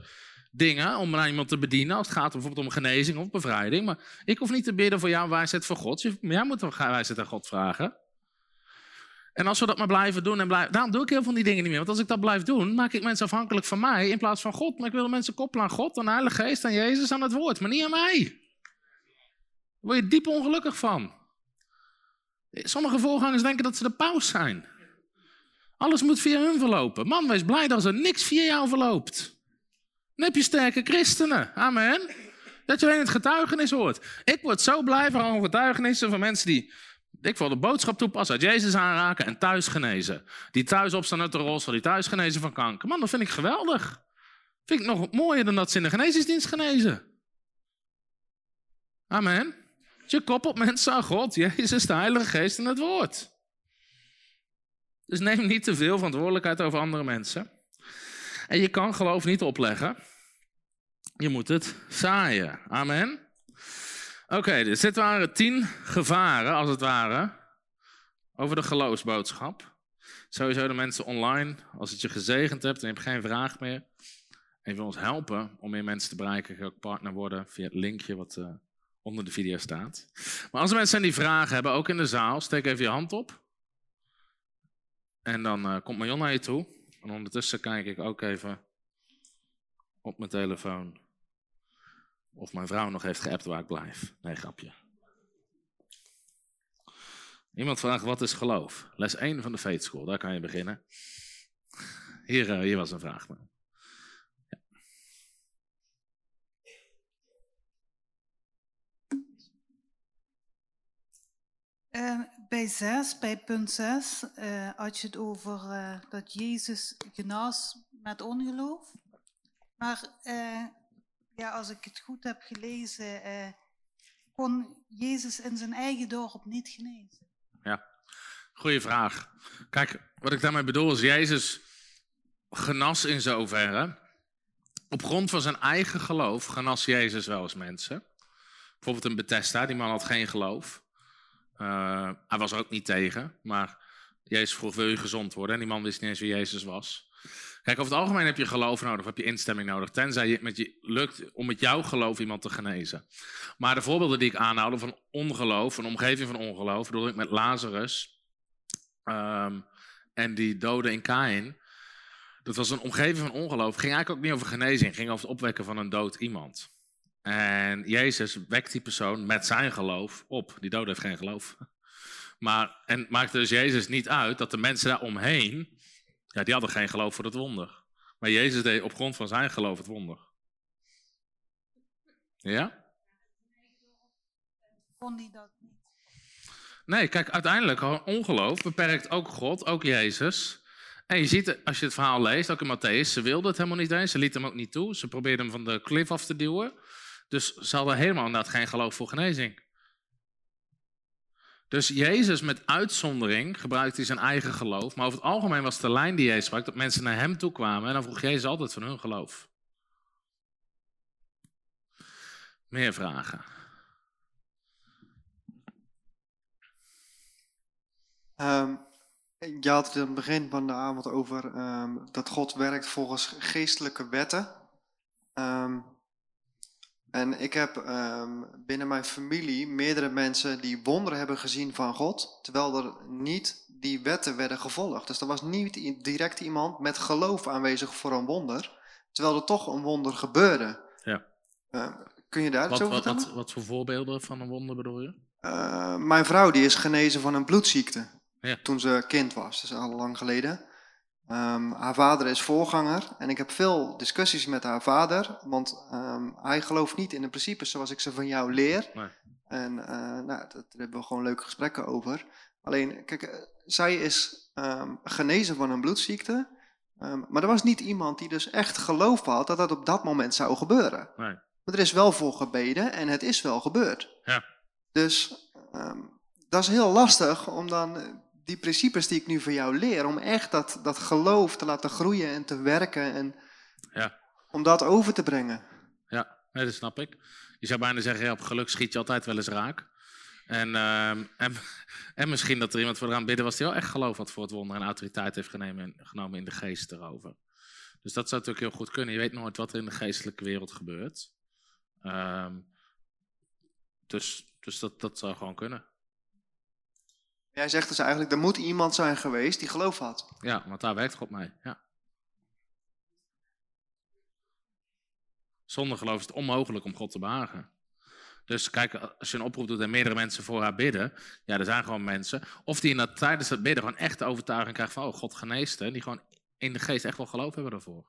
dingen om naar iemand te bedienen. Als het gaat bijvoorbeeld om genezing of bevrijding. Maar ik hoef niet te bidden voor jouw wijsheid voor God. Jij moet wijsheid aan God vragen. En als we dat maar blijven doen en blijven... Daarom doe ik heel veel van die dingen niet meer. Want als ik dat blijf doen, maak ik mensen afhankelijk van mij in plaats van God. Maar ik wil mensen koppelen aan God, aan de Heilige Geest, aan Jezus, aan het Woord. Maar niet aan mij. Daar word je diep ongelukkig van. Sommige voorgangers denken dat ze de paus zijn. Alles moet via hun verlopen. Man, wees blij dat er niks via jou verloopt. Dan heb je sterke christenen. Amen. Dat je alleen het getuigenis hoort. Ik word zo blij van getuigenissen van mensen die, ik wil de boodschap toepassen, uit Jezus aanraken en thuis genezen. Die thuis opstaan uit de rolstoel, die thuis genezen van kanker. Man, dat vind ik geweldig. Vind ik nog mooier dan dat ze in de genezingsdienst genezen. Amen. Je koppelt mensen aan God, Jezus, de Heilige Geest en het Woord. Dus neem niet te veel verantwoordelijkheid over andere mensen. En je kan geloof niet opleggen. Je moet het zaaien. Amen. Oké, dus dit waren tien gevaren, als het ware, over de geloofsboodschap. Sowieso de mensen online, als het je gezegend hebt en je hebt geen vraag meer. En je wil ons helpen om meer mensen te bereiken, je ook partner worden via het linkje wat uh, onder de video staat. Maar als er mensen die vragen hebben, ook in de zaal, steek even je hand op. En dan uh, komt Marion naar je toe. En ondertussen kijk ik ook even op mijn telefoon of mijn vrouw nog heeft geappt waar ik blijf. Nee, grapje. Iemand vraagt, wat is geloof? Les 1 van de Faith School, daar kan je beginnen. Hier, uh, hier was een vraag. Ja. Uh, bij 6, bij punt 6, uh, had je het over dat Jezus genas met ongeloof. Maar ja, als ik het goed heb gelezen, kon Jezus in zijn eigen dorp niet genezen. Ja, goede vraag. Kijk, wat ik daarmee bedoel is, Jezus genas in zoverre. Op grond van zijn eigen geloof genas Jezus wel eens mensen. Bijvoorbeeld een Bethesda, die man had geen geloof. Uh, hij was ook niet tegen, maar Jezus vroeg, wil je gezond worden? En die man wist niet eens wie Jezus was. Kijk, over het algemeen heb je geloof nodig, heb je instemming nodig, tenzij het met je lukt om met jouw geloof iemand te genezen. Maar de voorbeelden die ik aanhaalde van ongeloof, een omgeving van ongeloof, bedoel ik met Lazarus um, en die doden in Kain. Dat was een omgeving van ongeloof. ging eigenlijk ook niet over genezing, ging over het opwekken van een dood iemand. En Jezus wekt die persoon met zijn geloof op. Die dode heeft geen geloof. Maar, en maakte dus Jezus niet uit dat de mensen daar omheen, ja, die hadden geen geloof voor het wonder. Maar Jezus deed op grond van zijn geloof het wonder. Ja? Kon die dat niet? Nee, kijk, uiteindelijk, ongeloof beperkt ook God, ook Jezus. En je ziet, als je het verhaal leest, ook in Matthäus, ze wilden het helemaal niet eens, ze lieten hem ook niet toe. Ze probeerden hem van de klif af te duwen. Dus ze hadden helemaal inderdaad geen geloof voor genezing. Dus Jezus met uitzondering gebruikte zijn eigen geloof. Maar over het algemeen was de lijn die Jezus sprak dat mensen naar hem toe kwamen. En dan vroeg Jezus altijd van hun geloof. Meer vragen? Um, je had het in het begin van de avond over um, dat God werkt volgens geestelijke wetten. Um, en ik heb um, binnen mijn familie meerdere mensen die wonderen hebben gezien van God, terwijl er niet die wetten werden gevolgd. Dus er was niet direct iemand met geloof aanwezig voor een wonder, terwijl er toch een wonder gebeurde. Ja. Uh, kun je daar wat, iets over wat, vertellen? wat, wat voor voorbeelden van een wonder bedoel je? Uh, mijn vrouw die is genezen van een bloedziekte Ja. toen ze kind was, dus al lang geleden. Um, haar vader is voorganger en ik heb veel discussies met haar vader, want um, hij gelooft niet in de principes zoals ik ze van jou leer. Nee. En uh, nou, daar hebben we gewoon leuke gesprekken over. Alleen, kijk, uh, zij is um, genezen van een bloedziekte, maar er was niet iemand die dus echt geloof had dat dat op dat moment zou gebeuren. Nee. Maar er is wel voor gebeden en het is wel gebeurd. Ja. Dus dat is heel lastig om dan die principes die ik nu van jou leer, om echt dat, dat geloof te laten groeien en te werken en Ja. om dat over te brengen. Ja, nee, dat snap ik. Je zou bijna zeggen, ja, op geluk schiet je altijd wel eens raak. En, uh, en, en misschien dat er iemand voor eraan bidden was die wel echt geloof had voor het wonder en autoriteit heeft genomen, genomen in de geest erover. Dus dat zou natuurlijk heel goed kunnen. Je weet nooit wat er in de geestelijke wereld gebeurt. Um, dus dus dat, dat zou gewoon kunnen. Jij zegt dus eigenlijk, er moet iemand zijn geweest die geloof had. Ja, want daar werkt God mee. Ja. Zonder geloof is het onmogelijk om God te behagen. Dus kijk, als je een oproep doet en meerdere mensen voor haar bidden, ja, er zijn gewoon mensen, of die in dat, tijdens het bidden gewoon echt de overtuiging krijgen van, oh, God geneest, hè, die gewoon in de geest echt wel geloof hebben daarvoor.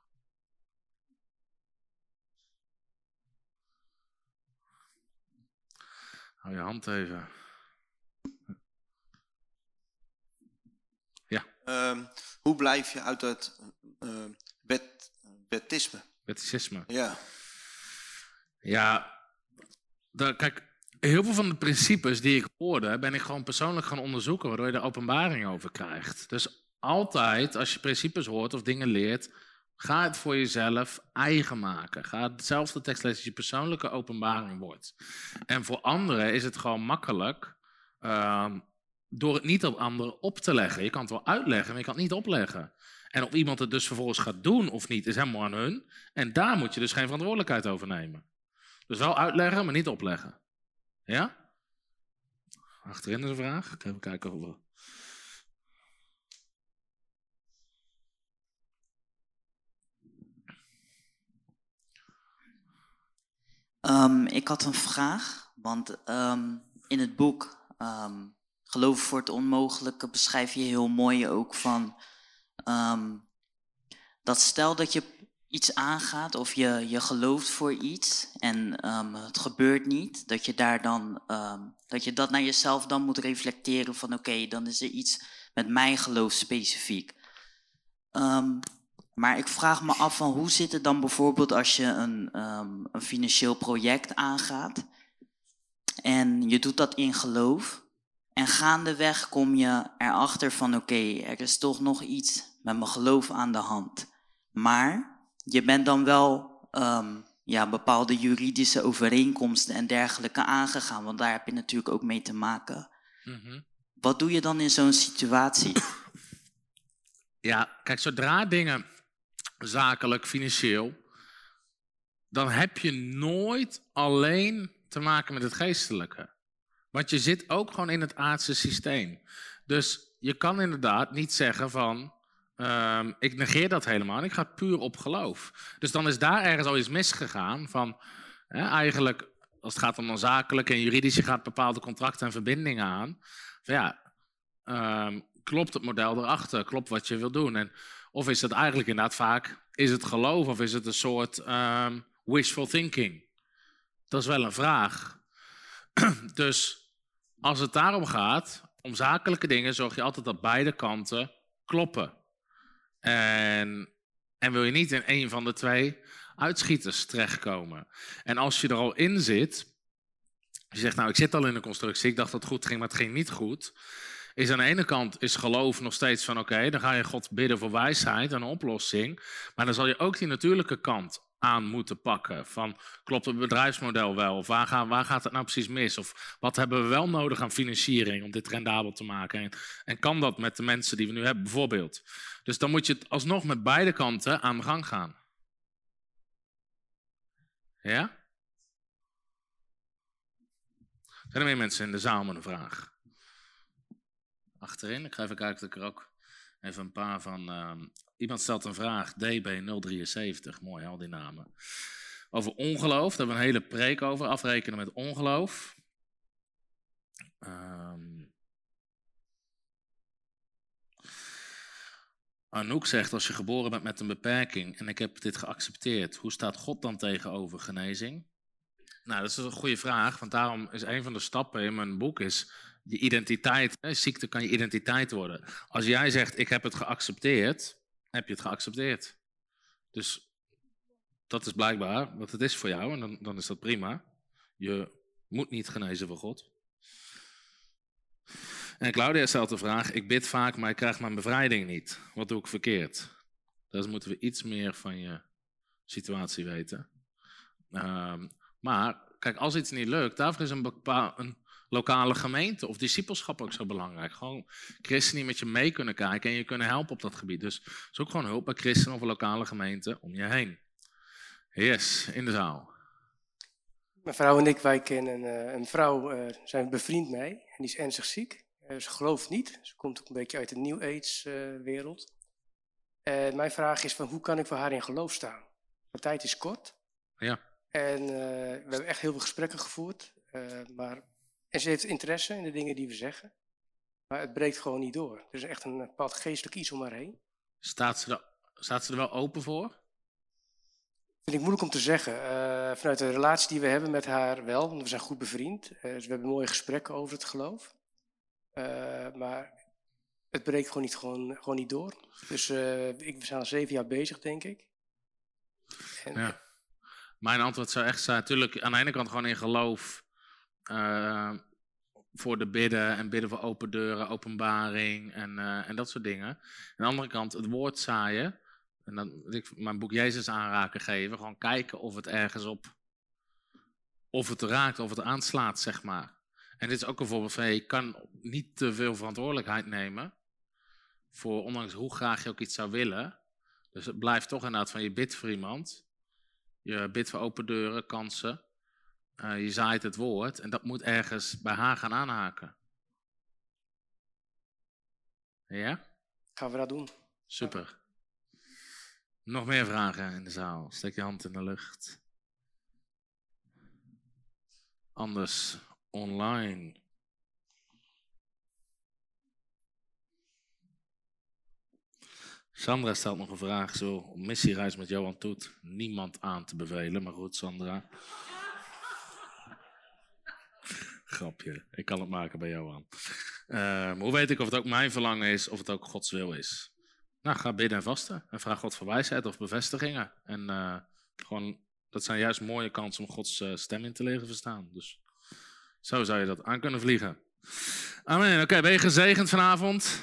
Hou je hand even. Um, hoe blijf je uit het uh, wettisme? Wetticisme. Ja. Ja, de, kijk, heel veel van de principes die ik hoorde, ben ik gewoon persoonlijk gaan onderzoeken, waardoor je er openbaring over krijgt. Dus altijd, als je principes hoort of dingen leert, ga het voor jezelf eigen maken. Ga hetzelfde tekst lezen als je persoonlijke openbaring wordt. En voor anderen is het gewoon makkelijk uh, door het niet op anderen op te leggen. Je kan het wel uitleggen, maar je kan het niet opleggen. En of iemand het dus vervolgens gaat doen of niet, is helemaal aan hun. En daar moet je dus geen verantwoordelijkheid over nemen. Dus wel uitleggen, maar niet opleggen. Ja? Achterin is een vraag. Ik even kijken of we... Um, ik had een vraag, want um, in het boek um, Geloof voor het Onmogelijke beschrijf je heel mooi ook van dat stel dat je iets aangaat of je, je gelooft voor iets en um, het gebeurt niet, dat je daar dan um, dat je dat naar jezelf dan moet reflecteren van oké, dan is er iets met mijn geloof specifiek. Maar ik vraag me af van hoe zit het dan bijvoorbeeld als je een, een financieel project aangaat en je doet dat in geloof en gaandeweg kom je erachter van oké, okay, er is toch nog iets met mijn geloof aan de hand. Maar je bent dan wel um, ja, bepaalde juridische overeenkomsten en dergelijke aangegaan, want daar heb je natuurlijk ook mee te maken. Mm -hmm. Wat doe je dan in zo'n situatie? Ja, kijk, zodra dingen zakelijk, financieel, dan heb je nooit alleen te maken met het geestelijke. Want je zit ook gewoon in het aardse systeem. Dus je kan inderdaad niet zeggen van, Um, ik negeer dat helemaal ik ga puur op geloof. Dus dan is daar ergens al iets misgegaan van hè, eigenlijk als het gaat om dan zakelijk en juridisch, gaat bepaalde contracten en verbindingen aan. Ja, ehm, klopt het model erachter? Klopt wat je wil doen? En, of is het eigenlijk inderdaad vaak, is het geloof of is het een soort ehm, wishful thinking? Dat is wel een vraag. dus als het daarom gaat, om zakelijke dingen, zorg je altijd dat beide kanten kloppen. En, en wil je niet in een van de twee uitschieters terechtkomen. En als je er al in zit, je zegt nou ik zit al in een constructie, ik dacht dat het goed ging, maar het ging niet goed. Is aan de ene kant is geloof nog steeds van oké, dan ga je God bidden voor wijsheid en een oplossing. Maar dan zal je ook die natuurlijke kant aan moeten pakken. Van klopt het bedrijfsmodel wel? Of waar, gaan, waar gaat het nou precies mis? Of wat hebben we wel nodig aan financiering om dit rendabel te maken? En, en kan dat met de mensen die we nu hebben, bijvoorbeeld? Dus dan moet je het alsnog met beide kanten aan de gang gaan. Ja? Zijn er meer mensen in de zaal met een vraag? Achterin, ik ga even kijken dat ik er ook even een paar van. Uh, iemand stelt een vraag, DB073, mooi al die namen. Over ongeloof, daar hebben we een hele preek over, afrekenen met ongeloof. Um, Anouk zegt, als je geboren bent met een beperking en ik heb dit geaccepteerd, hoe staat God dan tegenover genezing? Nou, dat is een goede vraag, want daarom is een van de stappen in mijn boek is je identiteit. Hè, ziekte kan je identiteit worden. Als jij zegt, ik heb het geaccepteerd, heb je het geaccepteerd. Dus dat is blijkbaar wat het is voor jou en dan, dan is dat prima. Je moet niet genezen voor God. En Claudia stelt de vraag: Ik bid vaak, maar ik krijg mijn bevrijding niet. Wat doe ik verkeerd? Dus moeten we iets meer van je situatie weten. Um, maar kijk, als iets niet lukt, daarvoor is een, een lokale gemeente of discipelschap ook zo belangrijk. Gewoon christenen die met je mee kunnen kijken en je kunnen helpen op dat gebied. Dus zoek gewoon hulp bij christenen of een lokale gemeente om je heen. Yes, in de zaal. Mijn vrouw en ik, wij kennen uh, een vrouw, uh, zijn bevriend mee en die is ernstig ziek. Uh, ze gelooft niet, ze komt ook een beetje uit de New Age wereld. En mijn vraag is van hoe kan ik voor haar in geloof staan? De tijd is kort. Ja. En we hebben echt heel veel gesprekken gevoerd. maar en ze heeft interesse in de dingen die we zeggen. Maar het breekt gewoon niet door. Er is echt een bepaald geestelijk iets om haar heen. Staat ze er, staat ze er wel open voor? Vind ik moeilijk om te zeggen. Uh, vanuit de relatie die we hebben met haar wel, want we zijn goed bevriend. Uh, dus we hebben mooie gesprekken over het geloof. Uh, maar het breekt gewoon niet, gewoon, gewoon niet door. Dus ik, we zijn al zeven jaar bezig, denk ik. En, ja. Mijn antwoord zou echt zijn, natuurlijk aan de ene kant gewoon in geloof uh, voor de bidden en bidden voor open deuren, openbaring en, uh, en dat soort dingen. Aan de andere kant het woord zaaien. En dan ik mijn boek Jezus aanraken geven. Gewoon kijken of het ergens op. Of het raakt, of het aanslaat, zeg maar. En dit is ook een voorbeeld van: je kan niet te veel verantwoordelijkheid nemen. Voor ondanks hoe graag je ook iets zou willen. Dus het blijft toch inderdaad van je bidt voor iemand. Je bidt voor open deuren, kansen. Uh, je zaait het woord en dat moet ergens bij haar gaan aanhaken. Ja? Gaan we dat doen. Super. Nog meer vragen in de zaal? Steek je hand in de lucht. Anders online. Sandra stelt nog een vraag zo. Missiereis met Johan Toet. Niemand aan te bevelen, maar goed, Sandra. Grapje, ik kan het maken bij jou aan. Uh, hoe weet ik of het ook mijn verlangen is, of het ook Gods wil is? Nou, ga bidden en vasten. En vraag God voor wijsheid of bevestigingen. En uh, gewoon, dat zijn juist mooie kansen om Gods uh, stem in te leren verstaan. Dus zo zou je dat aan kunnen vliegen. Amen. Oké, ben je gezegend vanavond?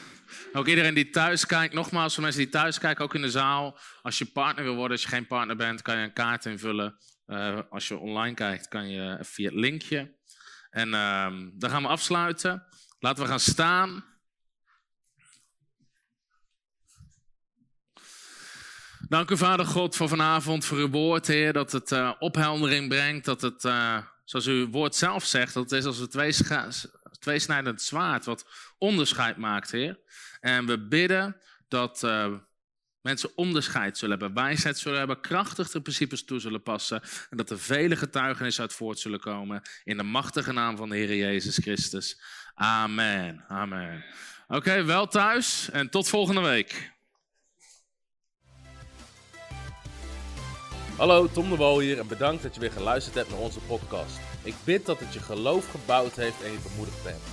Ook iedereen die thuis kijkt, nogmaals voor mensen die thuis kijken, ook in de zaal. Als je partner wil worden, als je geen partner bent, kan je een kaart invullen. Uh, als je online kijkt, kan je via het linkje. En uh, dan gaan we afsluiten. Laten we gaan staan. Dank u, Vader God, voor vanavond, voor uw woord, Heer. Dat het uh, opheldering brengt. Dat het, uh, zoals uw woord zelf zegt, dat het is als een tweesnijdend zwaard. Wat onderscheid maakt, Heer. En we bidden dat uh, mensen onderscheid zullen hebben, wijsheid zullen hebben, krachtig de principes toe zullen passen. En dat er vele getuigenissen uit voort zullen komen. In de machtige naam van de Heer Jezus Christus. Amen. Amen. Oké, wel thuis en tot volgende week. Hallo, Tom de Wol hier en bedankt dat je weer geluisterd hebt naar onze podcast. Ik bid dat het je geloof gebouwd heeft en je bemoedigd bent.